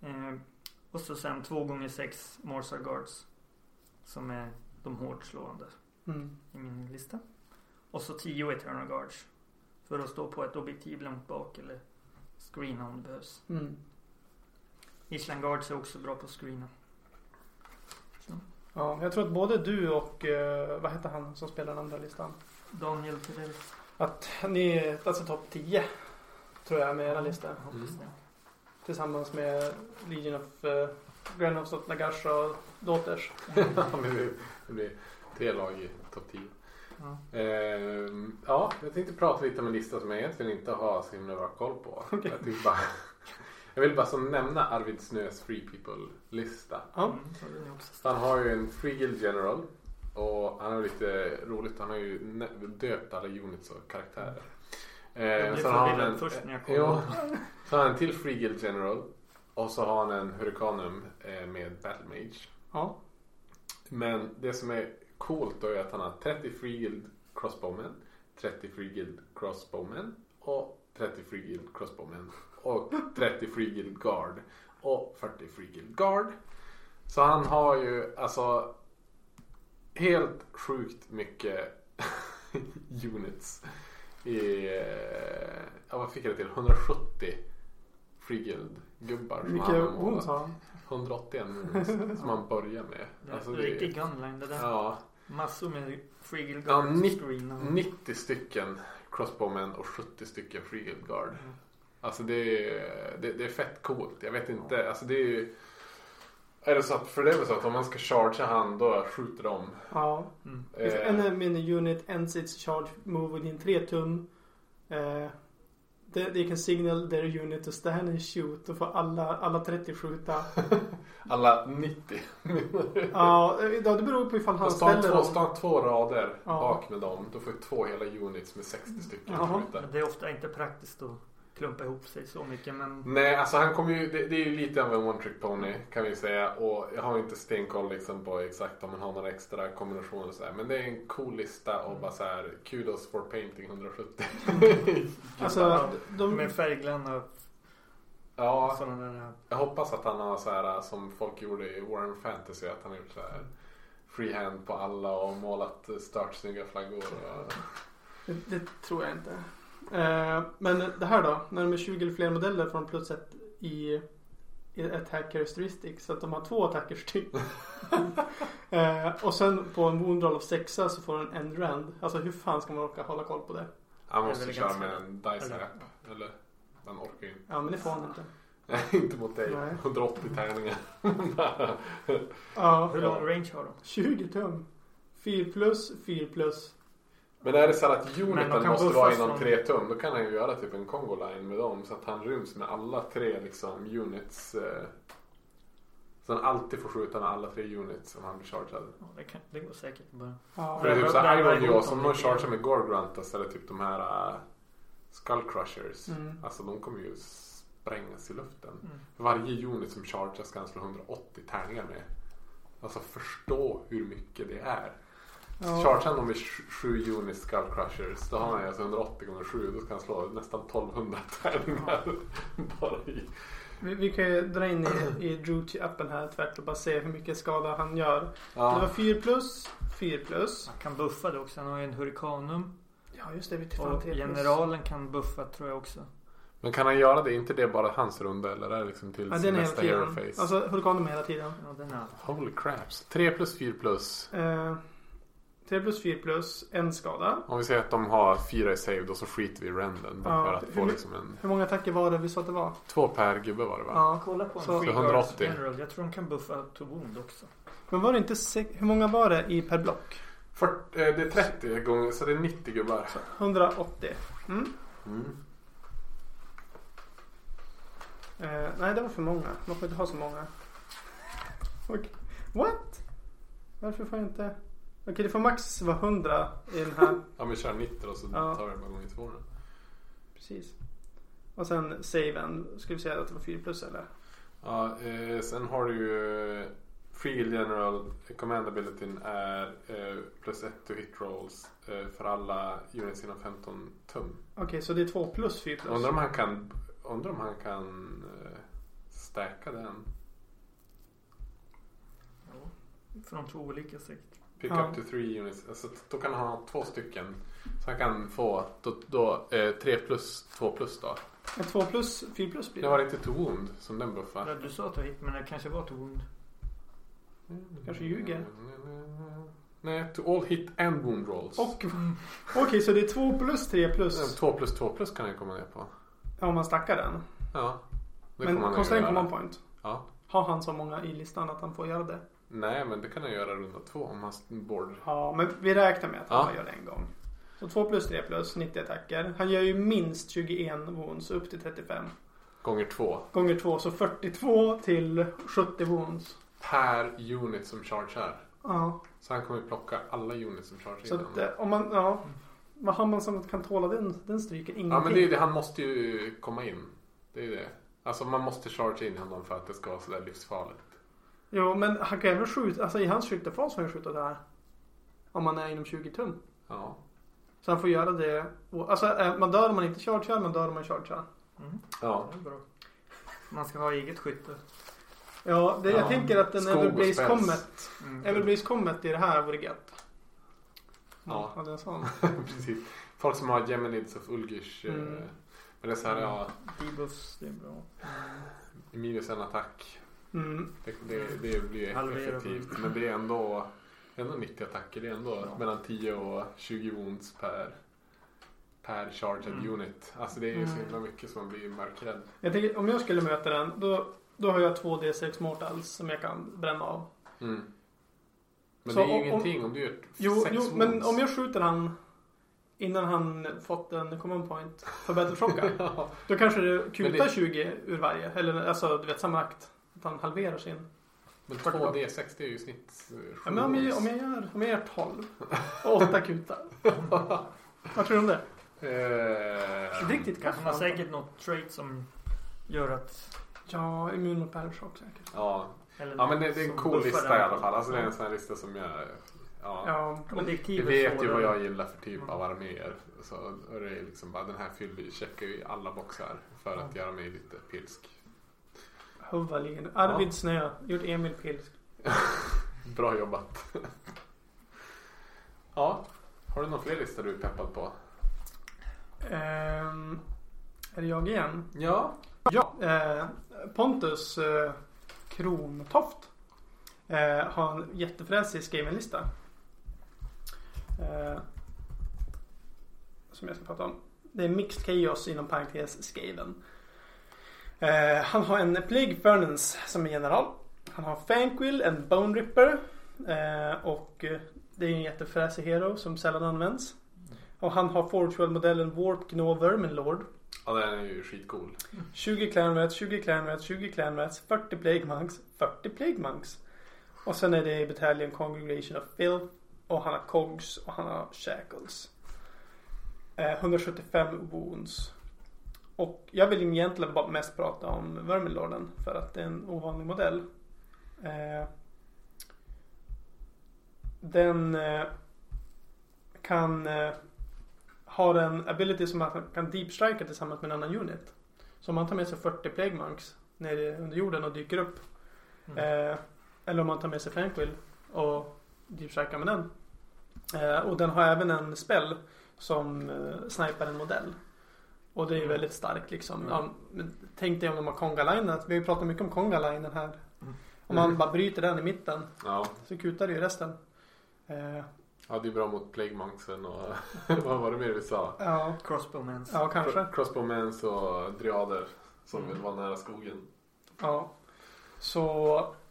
Eh, och så sen två gånger sex Morsar Guards. Som är de hårt slående Mm. i min lista. Och så 10 Eternal Guards. För att stå på ett objektiv långt bak eller screena om det behövs. Mm. Island Guards är också bra på att screena. Ja, jag tror att både du och eh, vad heter han som spelar den andra listan? Daniel Tidell. Att ni, alltså topp 10 tror jag med era listor. Mm. Tillsammans med Legion of uh, Grand of Lagash och Daughters. <laughs> Ja, men det, det blir tre lag i topp 10. Ja. Ehm, ja, jag tänkte prata lite om en lista som jag egentligen inte har så himla bra koll på. <laughs> Okej. Jag, bara, <laughs> jag vill bara så nämna Arvid Snös Free People-lista. Ja. Mm, Han har ju en Free Guild General. Och han har lite roligt, han har ju döpt alla units och karaktärer. Jag Eh, blev har han förvirrad först när jag kollade. <laughs> jo, så har han en till Free Guild General. Och så har han en Hurricanum eh, med Battle Mage. Ja. Men det som är coolt då är att han har 30 Free Guild Crossbowmen, 30 Free Guild Crossbowmen och 30 Free Guild Crossbowmen och 30 Free Guild Guard och 40 Free Guild Guard. Så han har ju alltså helt sjukt mycket <laughs> units i, eh, ja vad fick jag det till, 170 Free Guild gubbar som Mycket han målat. har han. 181 wounds som han börjar med. Det är Alltså det är- riktig gunline det där. Ja, Massor med Free Guild Ja, Guards nitt- screena. 90 stycken crossbowmen och 70 stycken free guild guard. Mm. Alltså det är, det, det är fett coolt. Jag vet inte, alltså det är ju... Är det så att, för det är väl så att om man ska chargea han då skjuter de. Ja. Mm. If Eh, any mini unit ends its charge move within 3 tum. Eh, they, they can signal their unit to stand and shoot. Då får alla, alla 30 skjuta. <laughs> alla 90. ja, eh, ja, det beror på ifall han ställer två, dem. står två rader Ja. bak med dem. Då får två hela units med 60 stycken skjuta. Men det är ofta inte praktiskt att klumpa ihop sig så mycket men Nej, alltså han kommer ju, det, det är ju lite av en one trick pony kan vi säga. Och jag har inte stenkoll liksom på exakt om man har några extra kombinationer och så här. Men det är en cool lista och bara så här kudos for painting 170. <laughs> Alltså, de, med färgglanna ja, där. jag hoppas att han har så här som folk gjorde i Warren Fantasy. Att han har gjort så här freehand på alla och målat startsnygga flaggor. Och, det, det tror jag inte. Eh, men det här då? När de är 20 eller fler modeller får de plus ett i, i attack characteristics. Så att de har två attackers typ. <laughs> eh, och sen på en wound roll of 6 så får de en end rand. Alltså hur fan ska man orka hålla koll på det? han måste köra med en dice eller- app. Eller? Han orkar ju inte. Ja men det får han inte. Nej, <laughs> inte mot dig. Nej. 180 tärningar. Ja, Hur lång range har de? 20 tum. 4 plus, 4 plus. Men är det så här att uniten måste vara inom från- tre tum då kan han ju göra typ en Congo line med dem så att han ryms med alla tre liksom units. Eh, så han alltid får skjuta med alla tre units om han blir chargad. Ja, det, kan, det går säkert början. Ja, För det är typ såhär Iron jag- Jaws, om någon grann. med Gorgruntas eller typ de här uh, Skull Crushers. Mm. Alltså de kommer ju sprängas i luften. Mm. För varje unit som chargear ska han slå 180 tärningar med. Alltså förstå hur mycket det är. Ja. Chargear han med 7 units Skull Crushers då har han ju alltså 180 gånger 7 då ska han slå nästan 1200 tärningar. <laughs> Bara i. Vi, vi kan ju dra in i, i Druchi-appen här tvärt och bara se hur mycket skada han gör. Det var Ja. 4 plus, 4 plus. Han kan buffa det också. Han har ju en Hurricanum. Ja just det, vi Och 3 plus. generalen kan buffa tror jag också. Men kan han göra det? Är inte det bara hans runda eller är det liksom till Ja, sin den är hela nästa hero tiden. face? Alltså Hurricanen hela tiden. Ja, den är Holy craps. 3 plus 4 plus. Eh, 3 plus 4 plus, en skada. Om vi säger att de har 4 i save då så skiter vi i renden. Ja, för att hur få liksom en... Hur många attacker var det vi sa att det var? Två per gubbe var det va? Ja. Kolla på en Så- Free 180. Guards General. Jag tror de kan buffa to wound också. Men var det inte Hur många var det i per block? 40, eh, det är 30 gånger så det är 90 gubbar. 180. Mm. Mm. Eh, nej, det var för många. Man får inte ha så många. Okej. What? Varför får jag inte? Okej, det får max vara 100 i den här. <laughs> Ja vi kör 90 och så Ja. tar vi bara gånger två då. Precis. Och sen saven, ska vi säga att det var 4 plus eller? Ja, eh, sen har du ju Free General Command Abilityn är eh, plus 1 to hit rolls eh, för alla units inom 15 tum. Okej, så det är 2 plus 4 plus? Undrar om han kan, undrar om han kan eh, stacka den. Ja. Från två olika säkert. Pick Ja. up to three units. Alltså, då kan han ha två stycken. Så han kan få då, då, eh, 3 plus 2 plus då. En 2 plus 4 plus blir Det det? var inte to wound som den Ja, buffar. du sa att du hit men det kanske var to wound. Kanske ljuger. Nej, to all hit and wound rolls. Och, okej så det är 2 plus 3 plus 2 plus 2 plus kan jag komma ner på. om man stackar den. Ja. Det Men kostar en command point. Ja. Har han så många i listan att han får göra det? Nej, men det kan jag göra runda två om hans board. Ja, men vi räknar med att han Ja. gör det en gång. Så 2 plus 3 plus 90 attacker. Han gör ju minst 21 wounds upp till 35. Gånger två. Gånger 2 så 42 till 70 wounds. Per unit som chargear. Ja, Så han kommer plocka alla units som chargear så att, eh, om man, ja. Vad har man som kan tåla den, den stryken? Ingenting. Ja men det är det, han måste ju komma in. Det är det. Alltså man måste charge in honom för att det ska vara sådär livsfarligt. Jo, men han kan även skjuta, alltså i hans skyttefas får han skjuta där. Om man är inom 20 tum. Ja. Så han får göra det. och- Alltså eh, man dör om man inte chargear, man dör om man chargear. Mm. Ja. Det är bra. Man ska ha eget skytte. Ja, det, jag Ja. tänker att en och Everblaze. Comet, Mm. Everblaze Comet i det här vore gött. Ja. Hade en sån. Precis. Folk som har Geminids of Ulgish. eh, Mm. Men det är så här, ja. Debuffs, det är bra. Minus en attack. Mm. Det, det, det blir Halvera. effektivt. Men det är ändå, ändå 90 attacker. Det är ändå Ja. mellan 10 och 20 wounds per, per charged Mm. unit. Alltså det är ju så Mm. himla mycket som man blir mörkrädd. Jag tänker, om jag skulle möta den, då, då har jag två D6 mortals som jag kan bränna av. Mm. Men Så det är ju om- ingenting om du gör Jo, sex jo wounds. men om jag skjuter han innan han fått en command point för battleshocka. <laughs> Ja. då kanske det kutar det- 20 ur varje. Eller alltså, du vet samma akt. Han halverar sin. Men 2D6 det är ju snitt eh, Ja, men om, jag, om, jag gör, om jag gör 12 och 8 kutar. <laughs> Vad tror du om det? Eh, Riktigt Kanske man har säkert något trait som gör att... Ja, immun mot battleshock säkert. Ja. Eller ja men det, det är en cool lista i alla fall. Alltså det är en sån här lista som jag... Ja. Ja, direktivet vet ju vad jag gillar för typ av arméer. Så det är liksom bara den här fyller, checkar ju alla boxar för att göra mig lite pilsk. Huvalin. Arvid Snö. Gjort Emil Pilsk. <laughs> Bra jobbat. <laughs> ja. Har du någon fler listor du är peppad på? Ehm, är det jag igen? Ja. Ja. Eh, Pontus eh, Krontoft eh, har en jättefräsig Skaven-lista. Eh, som jag ska prata om. Det är Mixed Chaos inom parentes Skaven. Eh, han har en Plague Furnace som är general. Han har Fanquil, en Bone Ripper. Eh, och eh, det är en jättefräsig hero som sällan används. Och han har Fortual-modellen Warp Gnover med Lord. Ja den är ju skitcool. 20 clanrats, 20 clanrats, 20 clanrats, 40 plague monks, 40 plague monks. Och sen är det Battalion Congregation of Filth. Och han har Cogs och han har Shackles. Eh, 175 wounds. Och jag vill egentligen bara mest prata om Vermilorden för att det är en ovanlig modell. Eh, den eh, kan eh, har en ability som man kan deep strika tillsammans med en annan unit. Så om man tar med sig 40 plague monks nere under jorden och dyker upp. Mm. Eller om man tar med sig Fanquil och deep strikar med den. Och den har även en spell som eh, snipar en modell. Och det är ju väldigt starkt liksom. Mm. Ja, men tänk dig om de har Konga-linen. Vi har ju pratat mycket om Konga-linen här. Mm. Om man bara bryter den i mitten Ja. så kutar det ju resten. Eh, Ja det är bra mot Plague Monksen och <laughs> vad var det mer vi sa? ja, Crossbowmans. ja, kanske. Cro- Crossbowmans och Driader som Mm. vill vara nära skogen. Ja. Så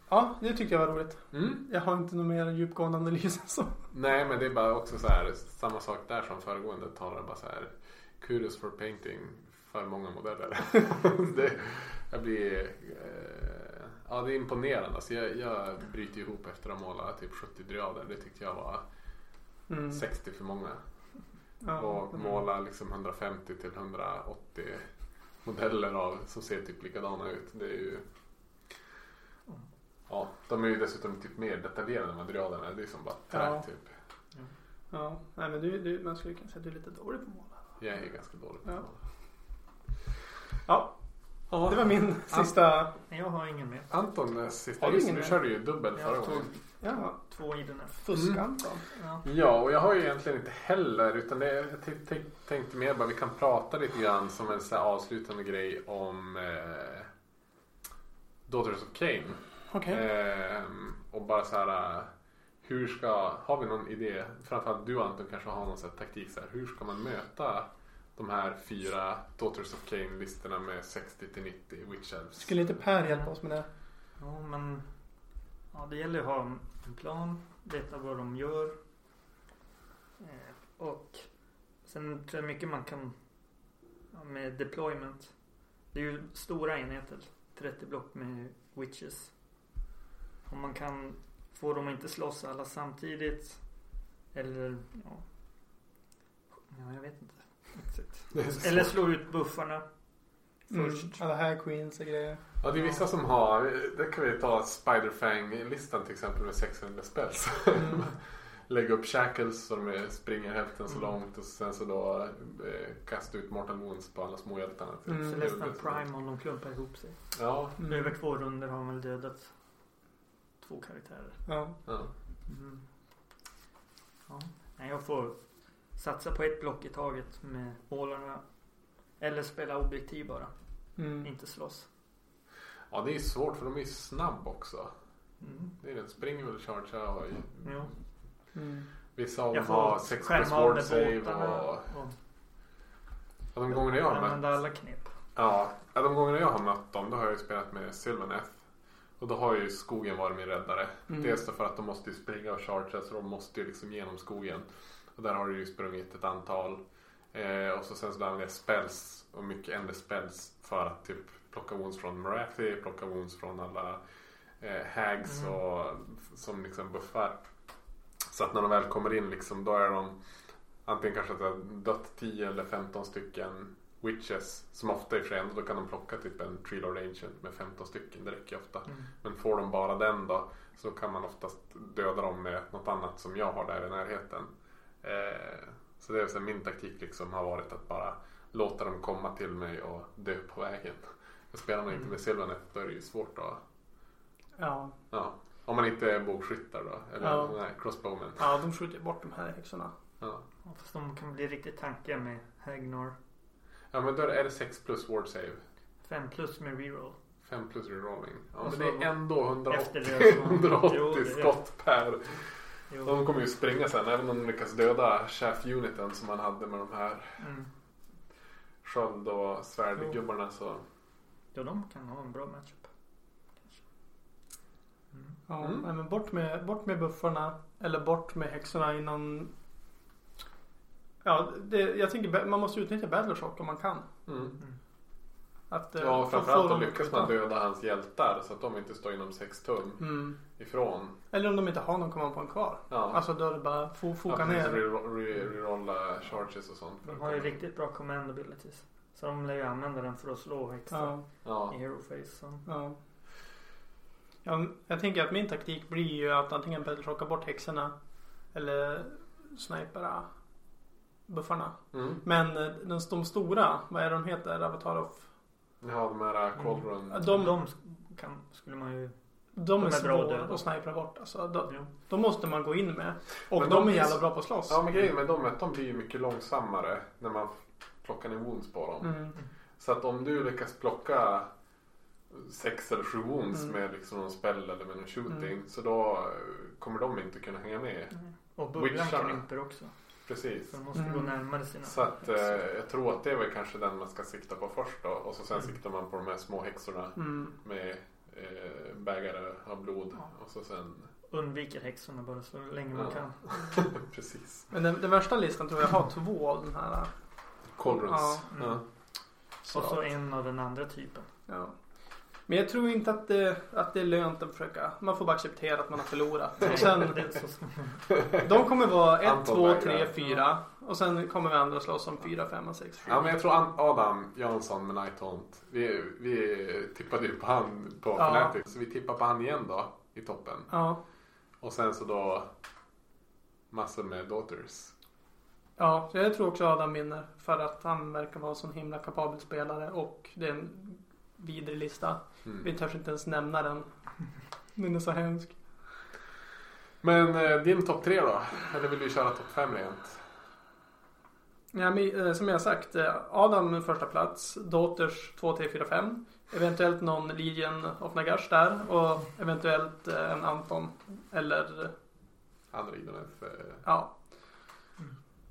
ja, det tyckte jag var roligt. Mm. Jag har inte någon mer djupgående analys än så. Nej men det är bara också så här samma sak där som föregående talare bara så här Kudos for painting för många modeller. <laughs> det, jag blir eh, Ja det är imponerande. Alltså jag, jag bryter ihop efter att måla typ 70 driader. Det tyckte jag var Mm. 60 för många. Ja. Och måla liksom 150 till 180 modeller av som ser typ likadana ut. Det är ju Ja, de är ju dessutom typ mer detaljerade materialen. Det är som bara trä Ja. typ. Ja, nej men du, du, man skulle kunna säga att du är lite dålig på att måla. Jag är ganska dålig på Ja. det. Ja, det var min sista. Nej, Jag har ingen mer. Anton, eh, sista Har du ingen du körde ju dubbel Jag förra gången. Ja, två IDNF. fuskanton. Ja. Ja, och jag har ju egentligen inte heller utan det, jag tänkte mer bara vi kan prata lite grann som en så här avslutande grej om eh, Daughters of Cain. Okej. Ehm, och bara så här. Hur ska, har vi någon idé? Framförallt du Anton kanske har någon sån här taktik så här. Hur ska man möta de här fyra Daughters of Cain listorna med 60 till 90 Witch Elves? Skulle inte Per hjälpa oss med det? Ja, men ja, det gäller att ha en plan, veta vad de gör. Eh, och sen tror jag mycket man kan ja, med deployment. Det är ju stora enheter, 30 block med witches. Om man kan få dem att inte slåss alla samtidigt. Eller ja, ja jag vet inte. så. Eller slå ut buffarna Mm. först. Alla här queens och grejer. Ja, det är vissa som har, det kan vi ta Spiderfang-listan till exempel med 600 spells. Mm. <laughs> Lägga upp shackles så de springer hälften så Mm. långt och sen så då eh, kasta ut Mortal Wounds på alla småhjältarna. Mm. Celestial Prime om de klumpar ihop sig. Ja, Mm. Över två runder har man väl dödat två karaktärer. Ja. ja. Mm. Ja. Nej, jag får satsa på ett block i taget med målarna. Eller spela objektiv bara. Mm. Inte slåss. ja, det är svårt för de är ju snabb också. Mm. Det är den springer väl charge och Jo. Mm. Vissa av dem Jag har 6 plus ward save och... Och Ja, de gångerna jag har mött alla knep. Ja, ja, de gångerna jag har mött dem då har jag ju spelat med Sylvaneth. Och då har ju skogen varit min räddare. Mm. Dels för att de måste ju springa och chargea så de måste ju liksom genom skogen. Och där har du ju sprungit ett antal. Eh, och så sen så använder jag spells och mycket ender spells för att typ plocka wounds från Marathi, plocka wounds från alla eh, hags Mm. och som liksom buffar. Så att när de väl kommer in liksom då är de antingen kanske att har dött 10 eller 15 stycken witches som ofta är för då kan de plocka typ en Tree Lord Ancient med 15 stycken. Det räcker ofta. Mm. Men får de bara den då så kan man oftast döda dem med något annat som jag har där i närheten. Eh, så det är så här, min taktik liksom har varit att bara låta dem komma till mig och dö på vägen. För spelar man inte Mm. med Sylvanet då är det ju svårt att Ja. Ja, om man inte är bågskyttar då. Eller Ja. nej, crossbowmen. ja, de skjuter bort de här häxorna. Ja. Ja, fast de kan bli riktigt tankiga med Hagnor. Ja, men då är det 6 plus ward save. 5 plus med reroll. 5 plus rerolling. Ja, Och men det är ändå 180, efter det <laughs> så- 180 Jo, det är- skott per. Jo. De kommer ju springa sen. Även om de lyckas döda chef-uniten som man hade med de här Mm. sköld och svärdgubbarna så. Ja, de kan ha en bra matchup. Mm. Ja, Mm. men bort med, bort med buffarna. Eller bort med häxorna innan... Ja, det, jag tänker man måste utnyttja Battleshock om man kan. Mm. Att, eh, Ja, framförallt att lyckas man döda hans hjältar så att de inte står inom 6 tum Mm. ifrån. Eller om de inte har någon command point kvar. Ja. Alltså då är det bara fo- foka ja, ner. rero- re- rerolla charges och sånt. De har ju riktigt bra command abilities. Så de lär ju använda den för att slå extra Ja, i hero face. Så. ja. ja. Jag tänker att min taktik blir ju att antingen Battleshocka bort häxorna. Eller snipera buffarna. Mm. Men eh, de, de stora, vad är de heter? Avatar of... Ja, de här Cold Run. Ja, De, De- kan, skulle man ju... De, De är, svåra att snipra bort. Alltså, de, Ja. de måste man gå in med. Och Men de, de är jävla bra på att slåss. Ja, men grejen med dem är att de blir ju mycket långsammare när man plockar ner wounds på dem. Mm. Så att om du lyckas plocka sex eller sju wounds Mm. med liksom någon spell eller med någon shooting Mm. så då eh, kommer de inte kunna hänga med. Och bubblan krymper också. Precis. Så de måste Mm. gå närmare sina Så att eh, jag tror att det är väl kanske den man ska sikta på först då. Och så sen Mm. siktar man på de här små häxorna Mm. med eh, bägare av blod. Ja. Och så sen, Undviker häxorna bara så länge man Ja. kan. <laughs> precis. Men den, den värsta listan tror jag har två av den här. Cauldrons. Ja. Mm. Ja. Och så en av den andra typen. ja. Men jag tror inte att det, att det är lönt att försöka. Man får bara acceptera att man har förlorat. Och sen, de kommer vara 1, Anton 2, vägrar. 3, 4. Och sen kommer vi andra slåss om 4, 5, 6, 7. Ja, men jag tror Adam Jansson med Night Haunt. Vi, vi tippade ju på han på Ja. Fnatic. Så vi tippar på han igen då i toppen. Ja. Och sen så då massor med Daughters. Ja, jag tror också Adam vinner. För att han verkar vara en sån himla kapabel spelare och det är en vidrig lista. Mm. Vi törs inte ens nämna den. Den är så hemsk. Men eh, din topp tre då? Eller vill du köra topp fem rent? Ja, men, eh, som jag sagt, eh, Adam första plats, Daughters 2, 3, 4, 5. Eventuellt någon Legion of Nagash där och eventuellt eh, en Anton. Eller, Andra Idonef. Eh, ja.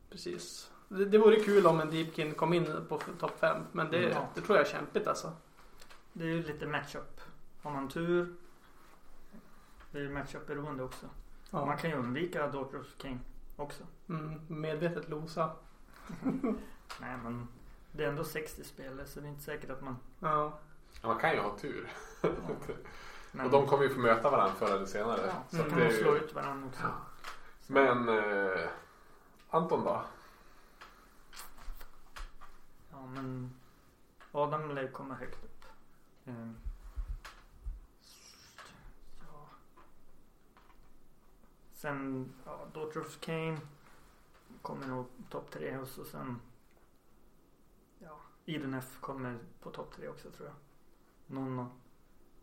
Precis. Det, det vore kul om en Deepkin kom in på topp 5. Men det, Ja. det tror jag är kämpigt alltså. Det är ju lite matchup. Har man tur. Det är ju matchup-beroende också. Ja. Man kan ju undvika Daughters King också. Mm, medvetet losa. <laughs> Nej men det är ändå 60 spelare så det är inte säkert att man... Ja. ja, man kan ju ha tur. <laughs> Men, Och de kommer ju få möta varandra förr eller senare. ja, så att kan det de är slå ju... ut varandra också. Men eh, Anton då? Ja men Adam lär komma högt upp. Ehm. Ja. Sen, ja, Daughter of Cain kommer nog topp tre och så sen ja, Eden F kommer på topp tre också tror jag. Någon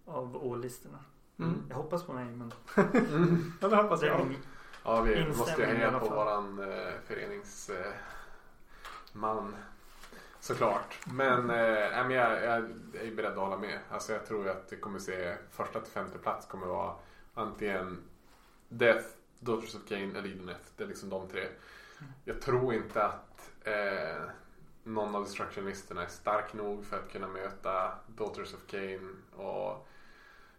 av å-listorna. Mm. Jag hoppas på mig men <laughs> Mm. Ja, det hoppas jag. Ja, vi måste alla på våran eh, föreningsman. Eh. Såklart. Men, eh, men jag, jag är beredd att hålla med. Alltså jag tror att det kommer se första till femte plats kommer vara antingen Death, Daughters of Cain eller Edeneth. Det är liksom de tre. Jag tror inte att eh, någon av destructionisterna är stark nog för att kunna möta Daughters of Cain och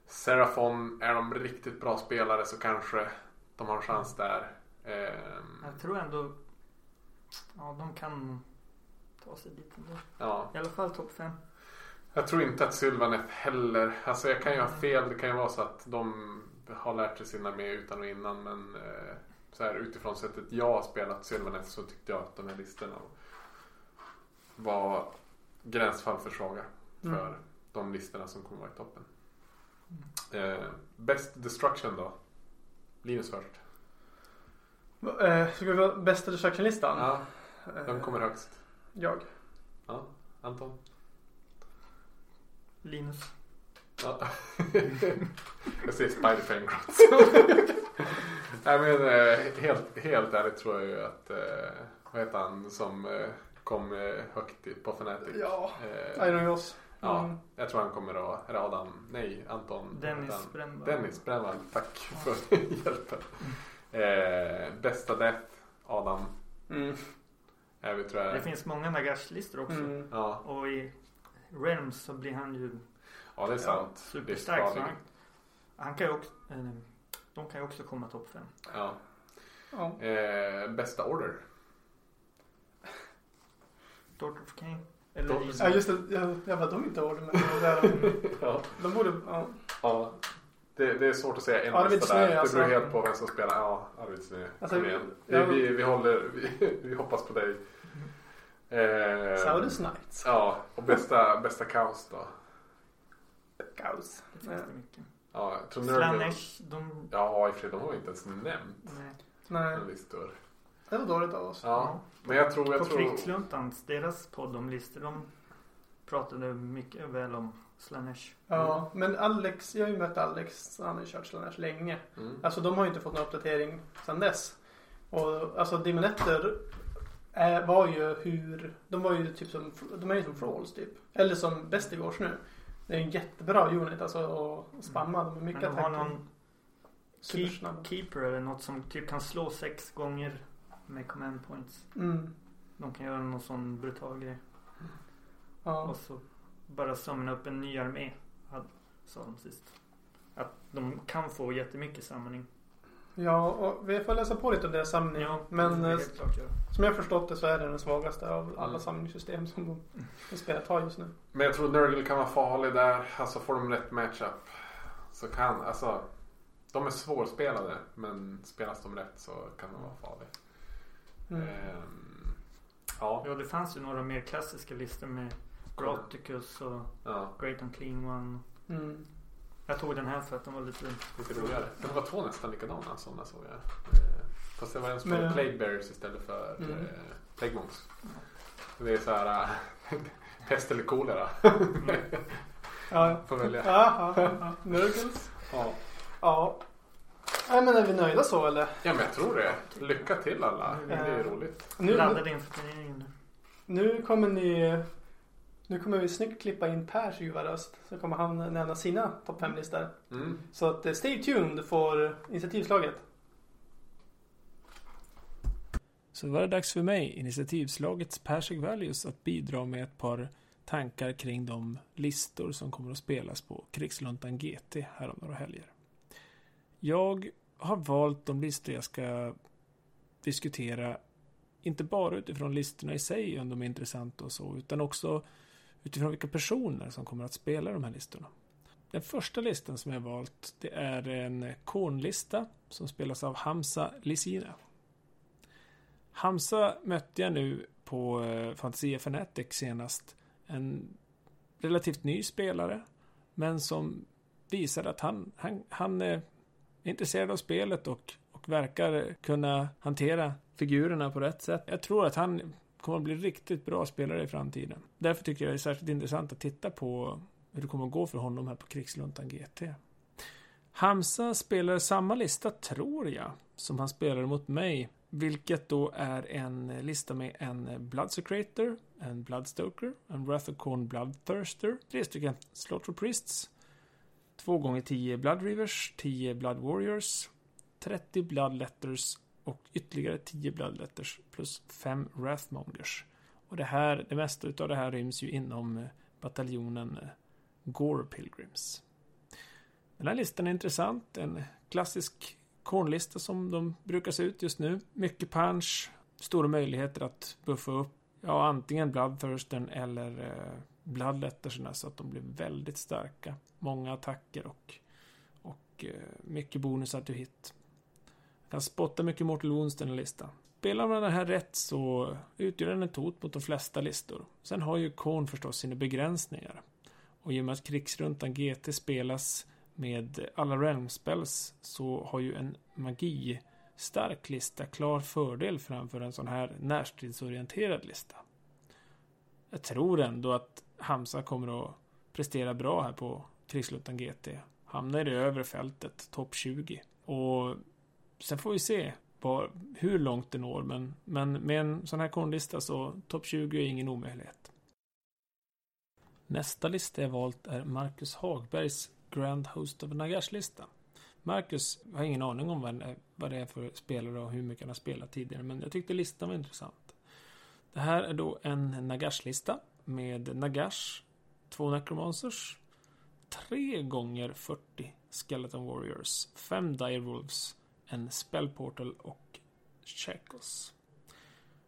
Seraphon. Är de riktigt bra spelare så kanske de har en chans där. Eh, Jag tror ändå Ja de kan ta sig dit ändå. ja. I alla fall topp fem. Jag tror inte att Sylvaneth heller. Alltså jag kan ju ha fel. Det kan ju vara så att de har lärt sig sin armé utan och innan. Men eh, så här, utifrån sättet jag har spelat Sylvaneth så tyckte jag att de här listorna var gränsfall för svaga. För Mm. de listorna som kommer vara i toppen. Eh, best Destruction då? Linus först. Eh, ska vi vara bästa destruction-listan? Ja, vem kommer högst? Jag. Ja, Anton? Linus. Ja. <laughs> jag säger Spider Fangirls. <laughs> Nej men eh, helt, helt ärligt tror jag ju att, eh, vad heter han som eh, kom högt på Fnatic? Ja. Eh, Iron Joss. ja, Mm. jag tror han kommer att, eller Adam, nej Anton. Dennis? Brännvall. Dennis Brännvall, tack för <laughs> hjälpen. Eh, bästa Death, Adam. Mm. Vet, tror jag. Det finns många Nagash-listor också. Mm. Ja, Och i Realms så blir han ju ja, det är sant. superstark. Det är han, han kan ju också, eh, de kan ju också komma topp fem. Ja. Ja. Eh, bästa Order. Daughter of Cain. Eller ja, just det. Jag, jag bara, de är inte order det där. <laughs> Ja. De borde, ja. Ja, det, det är svårt att säga en Arvid bästa Snö, där. alltså. Det beror helt på vem som spelar. Ja, Arvid Snö. Alltså, Kom igen. Vi, vi, vi, håller, vi, <laughs> vi hoppas på dig. Eh, Saudis Knights. Ja, och bästa, bästa kaos då? Kaos. Det finns det mycket. Ja, jag tror Nurgle- Slanesh, de... Ja, i och för sig, de har inte ens nämnt Nej. Nej, listor. det var dåligt av oss. Ja, men jag tror... Jag På tror Krigsluntans, deras podd om listor, de pratade mycket väl om Slanesh. Ja, men Alex, jag har ju mött Alex, han har ju kört Slanesh länge. mm. Alltså de har ju inte fått någon uppdatering sedan dess. Och alltså Demonetter är, var ju hur, de var ju typ som, de är ju som Frauls typ. Eller som Bestigors nu. Det är en jättebra unit alltså att spamma. De är Men mycket de har någon keep, keeper eller något som typ kan slå sex gånger med command points. Mm. De kan göra någon sån brutal grej. Ja. Och så bara samla upp en ny armé. hade- Sa de sist. Att de kan få jättemycket samling. Ja, och vi får läsa på lite om deras samling. Ja, Men eh, klart göra. som jag förstått det så är det den svagaste av alla Mm. samlingssystem som de, de spelet har just nu. Men jag tror Nurgle kan vara farlig där. Alltså får de rätt matchup så kan, alltså de är svårspelade men spelas de rätt så kan de vara farliga. Mm. Ehm, ja, Ja, det fanns ju några mer klassiska listor med Groticus och ja, Great Unclean One. Mm. Jag tog den här för att den var lite... lite roligare. Det var två nästan likadana sådana såg jag. Ehm, fast det var en som hade Plague Bears istället för Mm. eh, Plague Monks. Det är så här äh, <laughs> pest eller kolera. <laughs> Ja, Får välja. ja, ja, ja. Nurgles. Ja. Ja. Nej men är vi nöjda så eller? ja, men jag tror det. Lycka till alla. Det Ja. roligt. Nu, Laddade inför turneringen nu. nu kommer ni... Nu kommer vi snyggt klippa in Pers ljuva röst. Så kommer han nämna sina topp 5-listor. Mm. Så att eh, stay tuned för initiativslaget. Så var det dags för mig, initiativslagets Persig Values, att bidra med ett par tankar kring de listor som kommer att spelas på Krigsluntan GT här om några helger. Jag har valt de listor jag ska diskutera, inte bara utifrån listorna i sig, om de är intressanta och så, utan också utifrån vilka personer som kommer att spela de här listorna. Den första listan som jag valt, det är en kornlista som spelas av Hamza Lisina. Hamza mötte jag nu på eh, Fantasia Fanatic senast. En relativt ny spelare. Men som visade att han, han, han eh, är intresserad av spelet och, och verkar kunna hantera figurerna på rätt sätt. Jag tror att han kommer att bli riktigt bra spelare i framtiden. Därför tycker jag det är särskilt intressant att titta på hur det kommer att gå för honom här på Krigsluntan GT. Hamza spelar samma lista, tror jag, som han spelade mot mig vilket då är en lista med en Bloodsecrator, en Bloodstoker, en Wrathacorn Bloodthirster, tre stycken Slaughter Priests, två gånger 10 Blood Rivers, 10 Blood Warriors, 30 Blood Letters och ytterligare 10 Bloodletters plus 5 Wrathmongers. Och det här, det mesta utav det här ryms ju inom eh, bataljonen eh, Gore Pilgrims. Den här listan är intressant, en klassisk kornlista som de brukar se ut just nu. Mycket punch, stora möjligheter att buffa upp ja, antingen Bloodthirsten eller eh, Bloodletterserna så att de blir väldigt starka. Många attacker och, och eh, mycket bonusar till hit. Kan spotta mycket Mortal Wounds den här listan. Spelar man den här rätt så utgör den ett hot mot de flesta listor. Sen har ju Korn förstås sina begränsningar. Och i och med att krigsruntan GT spelas med alla realm spells så har ju en magistark lista klar fördel framför en sån här närstridsorienterad lista. Jag tror ändå att Hamza kommer att prestera bra här på krigsruntan GT. Hamnar i det övre fältet, topp 20. Och sen får vi se var, hur långt det når. Men, men med en sån här kornlista så topp 20 är ingen omöjlighet. Nästa lista jag valt är Marcus Hagbergs Grand Host of Nagash-lista. Marcus har ingen aning om vad, vad det är för spelare och hur mycket han har spelat tidigare, men jag tyckte listan var intressant. Det här är då en Nagash-lista med Nagash, två Necromancers, tre gånger 40 Skeleton Warriors, fem Dire Wolves, en Spellportal och Shackles.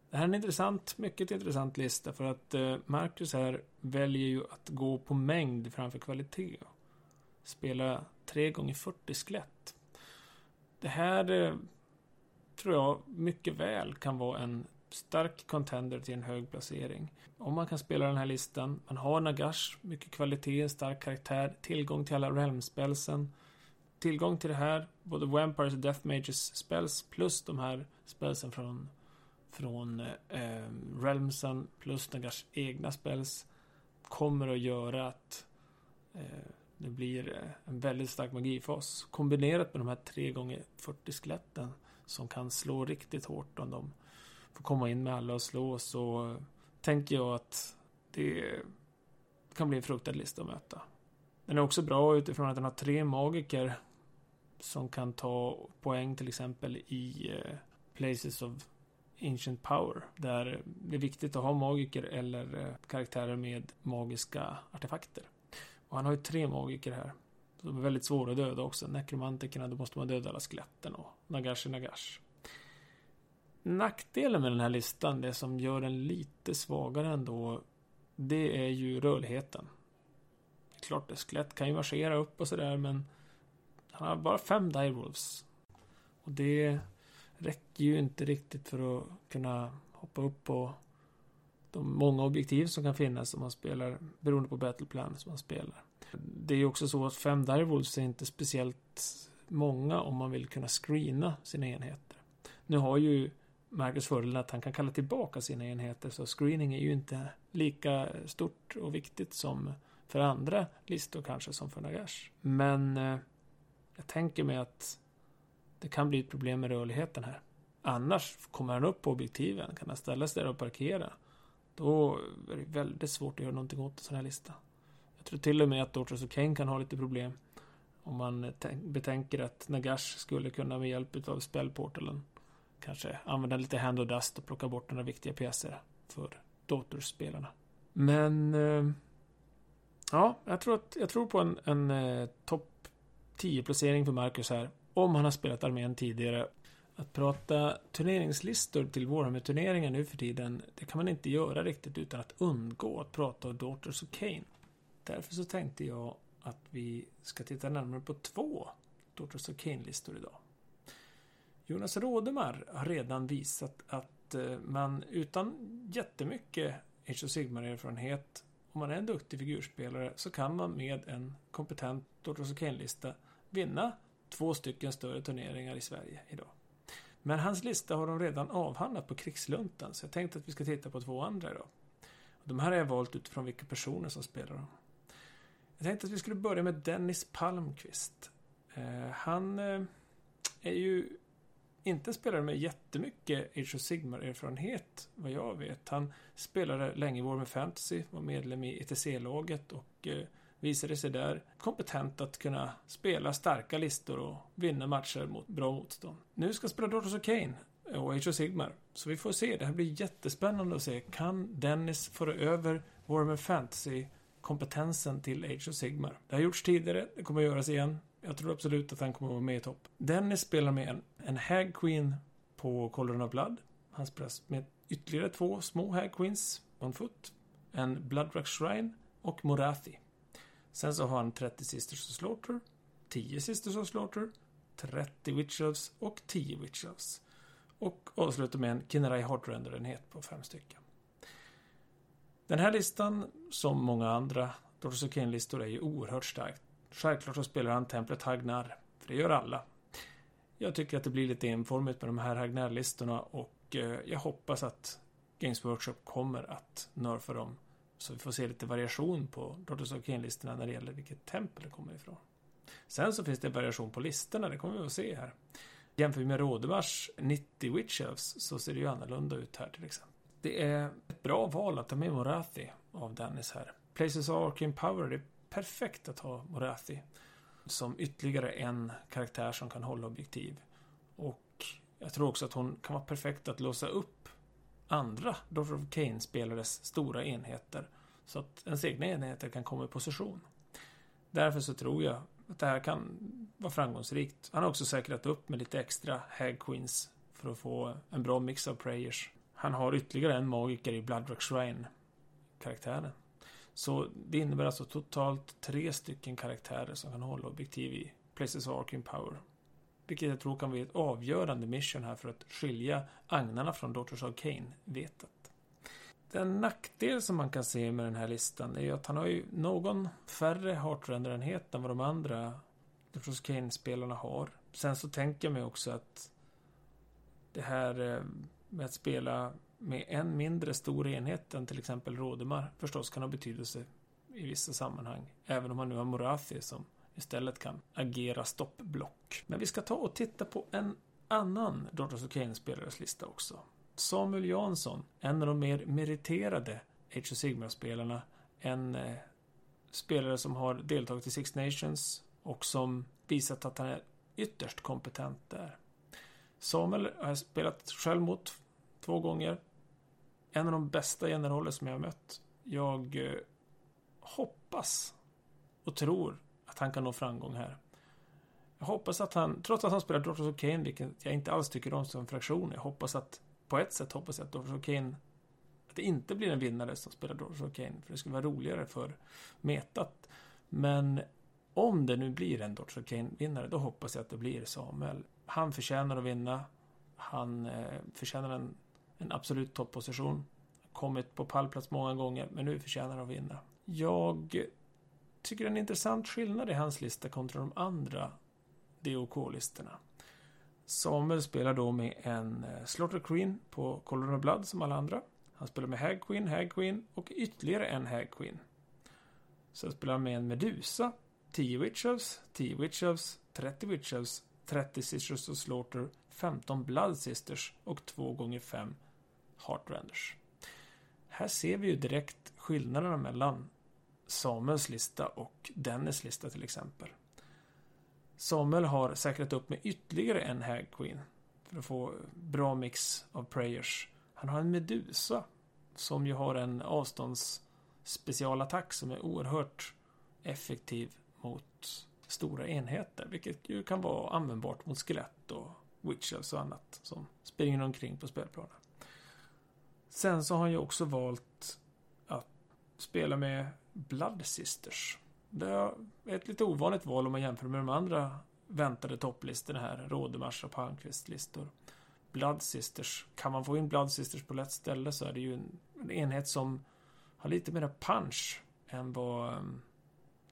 Det här är en intressant, mycket intressant lista för att eh, Marcus här väljer ju att gå på mängd framför kvalitet spela 3 gånger 40 skelett. Det här eh, tror jag mycket väl kan vara en stark contender till en hög placering. Om man kan spela den här listan, man har Nagash, mycket kvalitet, stark karaktär, tillgång till alla realm-spelsen, tillgång till det här, både Vampires och Death Mages spells plus de här spelsen från från eh, Realmsen plus Nagash egna spells kommer att göra att eh, det blir eh, en väldigt stark magifas. Kombinerat med de här 3 gånger 40 skeletten som kan slå riktigt hårt om de får komma in med alla och slå så tänker jag att det kan bli en fruktad lista att möta. Den är också bra utifrån att den har tre magiker som kan ta poäng till exempel i eh, Places of Ancient Power. Där det är viktigt att ha magiker eller eh, karaktärer med magiska artefakter. Och han har ju tre magiker här. De är väldigt svåra att döda också. Nekromantikerna, då måste man döda alla skeletten och Nagash är Nagash. Nackdelen med den här listan, det som gör den lite svagare ändå, det är ju rörligheten. Klart, ett skelett kan ju marschera upp och sådär, men han har bara fem direwolves. Och det räcker ju inte riktigt för att kunna hoppa upp på de många objektiv som kan finnas om man spelar beroende på battleplan som man spelar. Det är ju också så att fem direwolves är inte speciellt många om man vill kunna screena sina enheter. Nu har ju Marcus fördelen att han kan kalla tillbaka sina enheter så screening är ju inte lika stort och viktigt som för andra listor kanske som för Nagash. Men eh, jag tänker mig att det kan bli ett problem med rörligheten här. Annars kommer han upp på objektiven, kan han ställa sig där och parkera. Då är det väldigt svårt att göra någonting åt en sån här lista. Jag tror till och med att Dortros och Kane kan ha lite problem. Om man betänker att Nagash skulle kunna med hjälp av spellportalen kanske använda lite hand och dust och plocka bort några viktiga pjäser för datorspelarna. Men eh, ja, jag tror, att, jag tror på en, en eh, topp 10-placering för Marcus här. Om han har spelat armén tidigare. Att prata turneringslistor till Warhammer-turneringar nu för tiden, det kan man inte göra riktigt utan att undgå att prata om Daughters of Kane. Därför så tänkte jag att vi ska titta närmare på två Daughters of Kane-listor idag. Jonas Rådemar har redan visat att eh, man utan jättemycket Age of Sigmar-erfarenhet om man är en duktig figurspelare så kan man med en kompetent Daughters of Kane-lista vinna två stycken större turneringar i Sverige idag. Men hans lista har de redan avhandlat på krigsluntan så jag tänkte att vi ska titta på två andra idag. De här har jag valt utifrån vilka personer som spelar dem. Jag tänkte att vi skulle börja med Dennis Palmqvist. Eh, han eh, är ju inte spelare med jättemycket Age of Sigmar-erfarenhet, vad jag vet. Han spelade länge i Warhammer Fantasy, var medlem i ETC-laget och eh, visade sig där kompetent att kunna spela starka listor och vinna matcher mot bra motstånd. Nu ska han spela Daughters of Kane och Age of Sigmar. Så vi får se. Det här blir jättespännande att se. Kan Dennis föra över Warhammer Fantasy kompetensen till Age of Sigmar? Det har gjorts tidigare. Det kommer att göras igen. Jag tror absolut att han kommer att vara med i topp. Dennis spelar med en, en Hag Queen på Cauldron of Blood. Han spelar med ytterligare två små Hag Queens on foot. En Bloodrock Shrine och Morathi. Sen så har han 30 Sisters of Slaughter, 10 Sisters of Slaughter, 30 Witchelves och 10 Witchelves. Och avslutar med en Kinnerai Heartrender-enhet på fem stycken. Den här listan, som många andra Daughters listor är ju oerhört stark. Självklart så spelar han templet Hagnar, för det gör alla. Jag tycker att det blir lite enformigt med de här Hagnar-listorna och eh, jag hoppas att Games Workshop kommer att nerfa dem så vi får se lite variation på Daughters of listorna när det gäller vilket tempel det kommer ifrån. Sen så finns det variation på listorna, det kommer vi att se här. Jämför vi med Rådemars 90 Witch Elves så ser det ju annorlunda ut här till exempel. Det är ett bra val att ta med Morathi av Dennis här. Places of Arcane Power, det är perfekt att ha Morathi som ytterligare en karaktär som kan hålla objektiv. Och jag tror också att hon kan vara perfekt att låsa upp andra Daughter of Kane-spelares stora enheter. Så att ens egna enheter kan komma i position. Därför så tror jag att det här kan vara framgångsrikt. Han har också säkrat upp med lite extra Hag Queens för att få en bra mix av prayers. Han har ytterligare en magiker i Bloodrock Shrine-karaktären. Så det innebär alltså totalt tre stycken karaktärer som kan hålla objektiv i Places of Arcane Power. Vilket jag tror kan bli ett avgörande mission här för att skilja agnarna från Daughters of Cain-vetet. Den nackdel som man kan se med den här listan är ju att han har ju någon färre Heartrender-enhet än vad de andra Daughters of Cain-spelarna har. Sen så tänker jag mig också att det här eh, med att spela med en mindre stor enhet än till exempel Rådemar förstås kan ha betydelse i vissa sammanhang. Även om man nu har Morathi som istället kan agera stoppblock. Men vi ska ta och titta på en annan Daughters of Cain-spelares lista också. Samuel Jansson, en av de mer meriterade Age of Sigmar-spelarna. En eh, spelare som har deltagit i Six Nations och som visat att han är ytterst kompetent där. Samuel har jag spelat själv mot två gånger. En av de bästa generaler som jag har mött. Jag eh, hoppas och tror att han kan nå framgång här. Jag hoppas att han, trots att han spelar Daughters of Kane, vilket jag inte alls tycker om som fraktion, jag hoppas att, på ett sätt hoppas jag att Daughters of Kane, att det inte blir en vinnare som spelar Daughters of Kane, för det skulle vara roligare för metat. Men om det nu blir en Daughters of Kane-vinnare, då hoppas jag att det blir Samuel. Han förtjänar att vinna. Han eh, förtjänar en, en absolut topposition. Kommit på pallplats många gånger, men nu förtjänar han att vinna. Jag tycker det är en intressant skillnad i hans lista kontra de andra DOK-listorna. Samuel spelar då med en eh, Slaughter Queen på Colorado Blood som alla andra. Han spelar med Hag Queen, Hag Queen och ytterligare en Hag Queen. Sen spelar han med en Medusa, 10 Witches, 10 Witches, 30 Witches, 30 Sisters of Slaughter, 15 Blood Sisters och 2 gånger 5 Heartrenders. Här ser vi ju direkt skillnaderna mellan Samuels lista och Dennis lista till exempel. Samuel har säkrat upp med ytterligare en Hag Queen för att få bra mix av prayers. Han har en Medusa som ju har en avståndsspecialattack som är oerhört effektiv mot stora enheter, vilket ju kan vara användbart mot skelett och witches och annat som springer omkring på spelplanen. Sen så har han ju också valt att spela med Blood Sisters. Det är ett lite ovanligt val om man jämför med de andra väntade topplistorna här. Rådemars och Palmqvist-listor. Blood Sisters. Kan man få in Blood Sisters på lätt ställe så är det ju en, en enhet som har lite mer punch än vad um,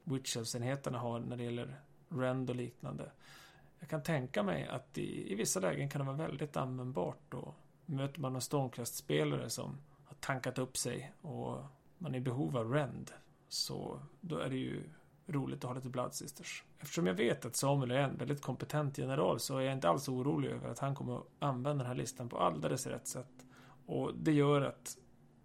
Witches-enheterna har när det gäller Rend och liknande. Jag kan tänka mig att i, i vissa lägen kan det vara väldigt användbart då. Möter man en Stormcast-spelare som har tankat upp sig och man är i behov av Rend så då är det ju roligt att ha lite Blood Sisters. Eftersom jag vet att Samuel är en väldigt kompetent general så är jag inte alls orolig över att han kommer att använda den här listan på alldeles rätt sätt. Och det gör att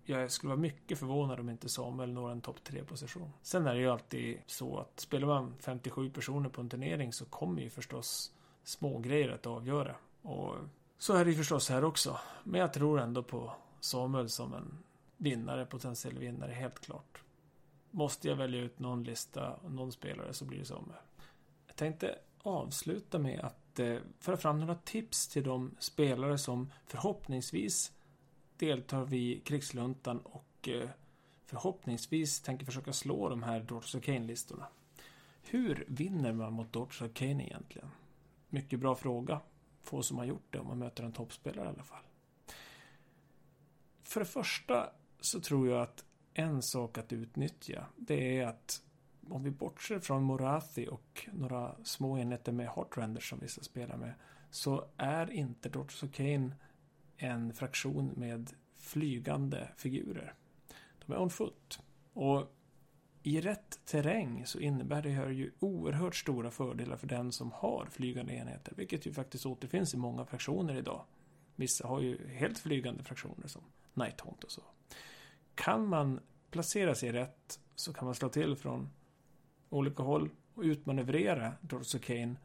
jag skulle vara mycket förvånad om inte Samuel når en topp 3-position. Sen är det ju alltid så att spelar man 57 personer på en turnering så kommer ju förstås små grejer att avgöra. Och så är det ju förstås här också. Men jag tror ändå på Samuel som en vinnare, potentiell vinnare, helt klart. Måste jag välja ut någon lista, någon spelare så blir det som... Jag tänkte avsluta med att eh, föra fram några tips till de spelare som förhoppningsvis deltar vid krigsluntan och eh, förhoppningsvis tänker försöka slå de här Daughters of Kane-listorna. Hur vinner man mot Daughters of Kane egentligen? Mycket bra fråga. Få som har gjort det om man möter en toppspelare i alla fall. För det första så tror jag att en sak att utnyttja det är att om vi bortser från Morathi och några små enheter med Heartrenders som vissa spelar med så är inte Daughters of Kane en fraktion med flygande figurer. De är on foot. Och i rätt terräng så innebär det här ju oerhört stora fördelar för den som har flygande enheter, vilket ju faktiskt återfinns i många fraktioner idag. Vissa har ju helt flygande fraktioner som Nighthaunt och så. Kan man placera sig rätt så kan man slå till från olika håll och utmanövrera Dorso Kane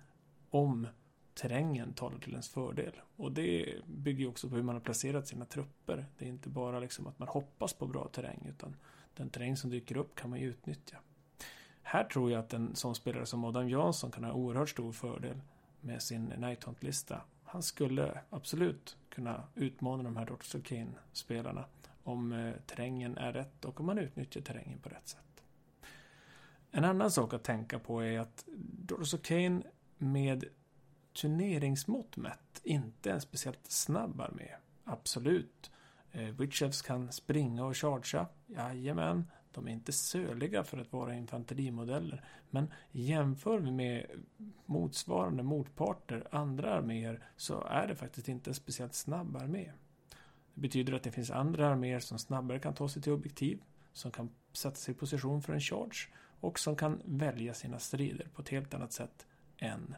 om terrängen talar till ens fördel. Och det bygger ju också på hur man har placerat sina trupper. Det är inte bara liksom att man hoppas på bra terräng utan den terräng som dyker upp kan man ju utnyttja. Här tror jag att en sån spelare som Adam Jansson kan ha oerhört stor fördel med sin Nighthaunt-lista. Han skulle absolut kunna utmana de här Dorso Kane-spelarna om eh, terrängen är rätt och om man utnyttjar terrängen på rätt sätt. En annan sak att tänka på är att Daughters Kane med turneringsmått mätt inte är en speciellt snabb armé. Absolut. Eh, Witchevs kan springa och chargea. Jajamän. De är inte söliga för att vara infanterimodeller. Men jämför vi med motsvarande motparter, andra arméer, så är det faktiskt inte en speciellt snabb armé. Det betyder att det finns andra arméer som snabbare kan ta sig till objektiv, som kan sätta sig i position för en charge och som kan välja sina strider på ett helt annat sätt än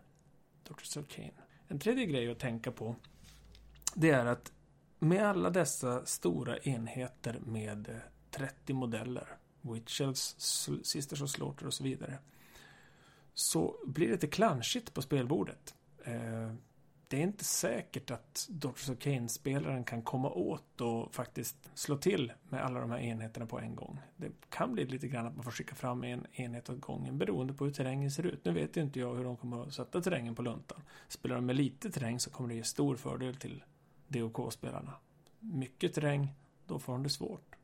Dr. Sulcane. En tredje grej att tänka på det är att med alla dessa stora enheter med 30 modeller, Witchels, Sisters of Slaughter och så vidare, så blir det lite klanschigt på spelbordet. Eh, det är inte säkert att Doctors of Kane-spelaren kan komma åt och faktiskt slå till med alla de här enheterna på en gång. Det kan bli lite grann att man får skicka fram en enhet åt gången beroende på hur terrängen ser ut. Nu vet ju inte jag hur de kommer att sätta terrängen på luntan. Spelar de med lite terräng så kommer det ge stor fördel till DOK-spelarna. Mycket terräng, då får de det svårt.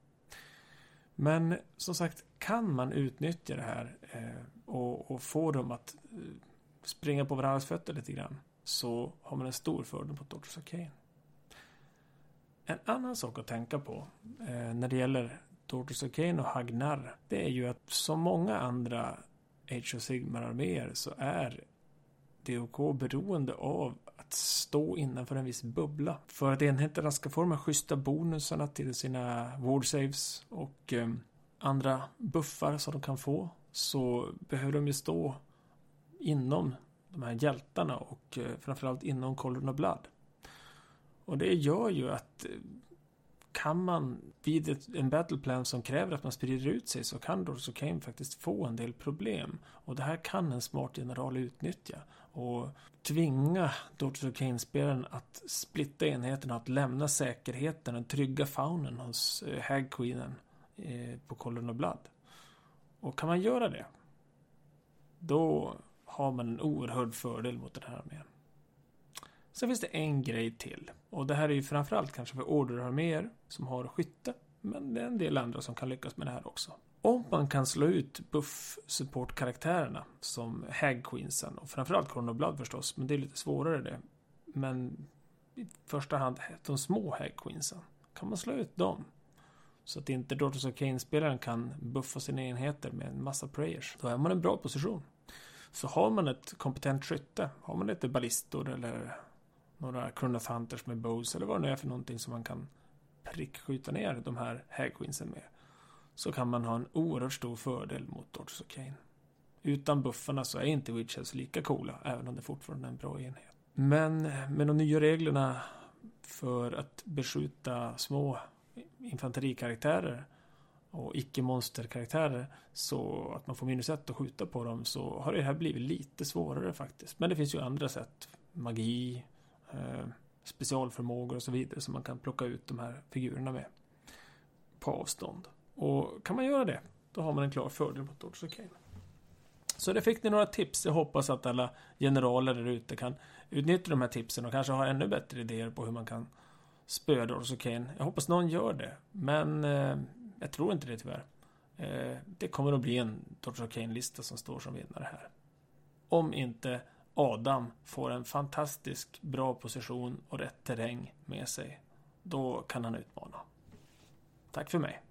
Men som sagt, kan man utnyttja det här eh, och, och, få dem att eh, springa på varandras fötter lite grann så har man en stor fördel på Daughters of Cain. En annan sak att tänka på eh, när det gäller Daughters of Cain och Hagnar det är ju att som många andra Age of Sigmar-arméer så är DOK beroende av att stå innanför en viss bubbla. För att enheterna ska få de här schyssta bonusarna till sina ward saves och eh, andra buffar som de kan få så behöver de ju stå inom de här hjältarna och eh, framförallt inom Colin of Blood. Och det gör ju att eh, kan man vid ett, en battleplan som kräver att man sprider ut sig så kan Dorso Kane faktiskt få en del problem. Och det här kan en smart general utnyttja. Och tvinga Dorso Kane-spelaren att splitta enheterna, att lämna säkerheten, den trygga faunen hos eh, Hag Queenen eh, på Colin of Blood. Och kan man göra det, då har man en oerhörd fördel mot den här armén. Sen finns det en grej till. Och det här är ju framförallt kanske för orderarméer som har skytte. Men det är en del andra som kan lyckas med det här också. Om man kan slå ut buff-support-karaktärerna som Hag Queensen och framförallt Chronoblad förstås, men det är lite svårare det. Men i första hand de små Hag Queensen. Kan man slå ut dem så att inte Daughters of Kane-spelaren kan buffa sina enheter med en massa prayers. Då är man i en bra position. Så har man ett kompetent skytte, har man lite ballistor eller några Chronoth Hunters med bows eller vad det nu är för någonting som man kan prickskjuta ner de här Hagqueensen med. Så kan man ha en oerhört stor fördel mot Dodge och Kane. Utan buffarna så är inte Witches lika coola, även om det fortfarande är en bra enhet. Men med de nya reglerna för att beskjuta små infanterikaraktärer och icke-monsterkaraktärer så att man får minus ett att skjuta på dem så har det här blivit lite svårare faktiskt. Men det finns ju andra sätt. Magi, eh, specialförmågor och så vidare som man kan plocka ut de här figurerna med på avstånd. Och kan man göra det, då har man en klar fördel mot Dodge och Kane. Så det fick ni några tips. Jag hoppas att alla generaler där ute kan utnyttja de här tipsen och kanske har ännu bättre idéer på hur man kan spöa Dodge och Kane. Jag hoppas någon gör det. Men eh, jag tror inte det tyvärr. Eh, det kommer att bli en Dodge Kane-lista som står som vinnare här. Om inte Adam får en fantastisk bra position och rätt terräng med sig. Då kan han utmana. Tack för mig.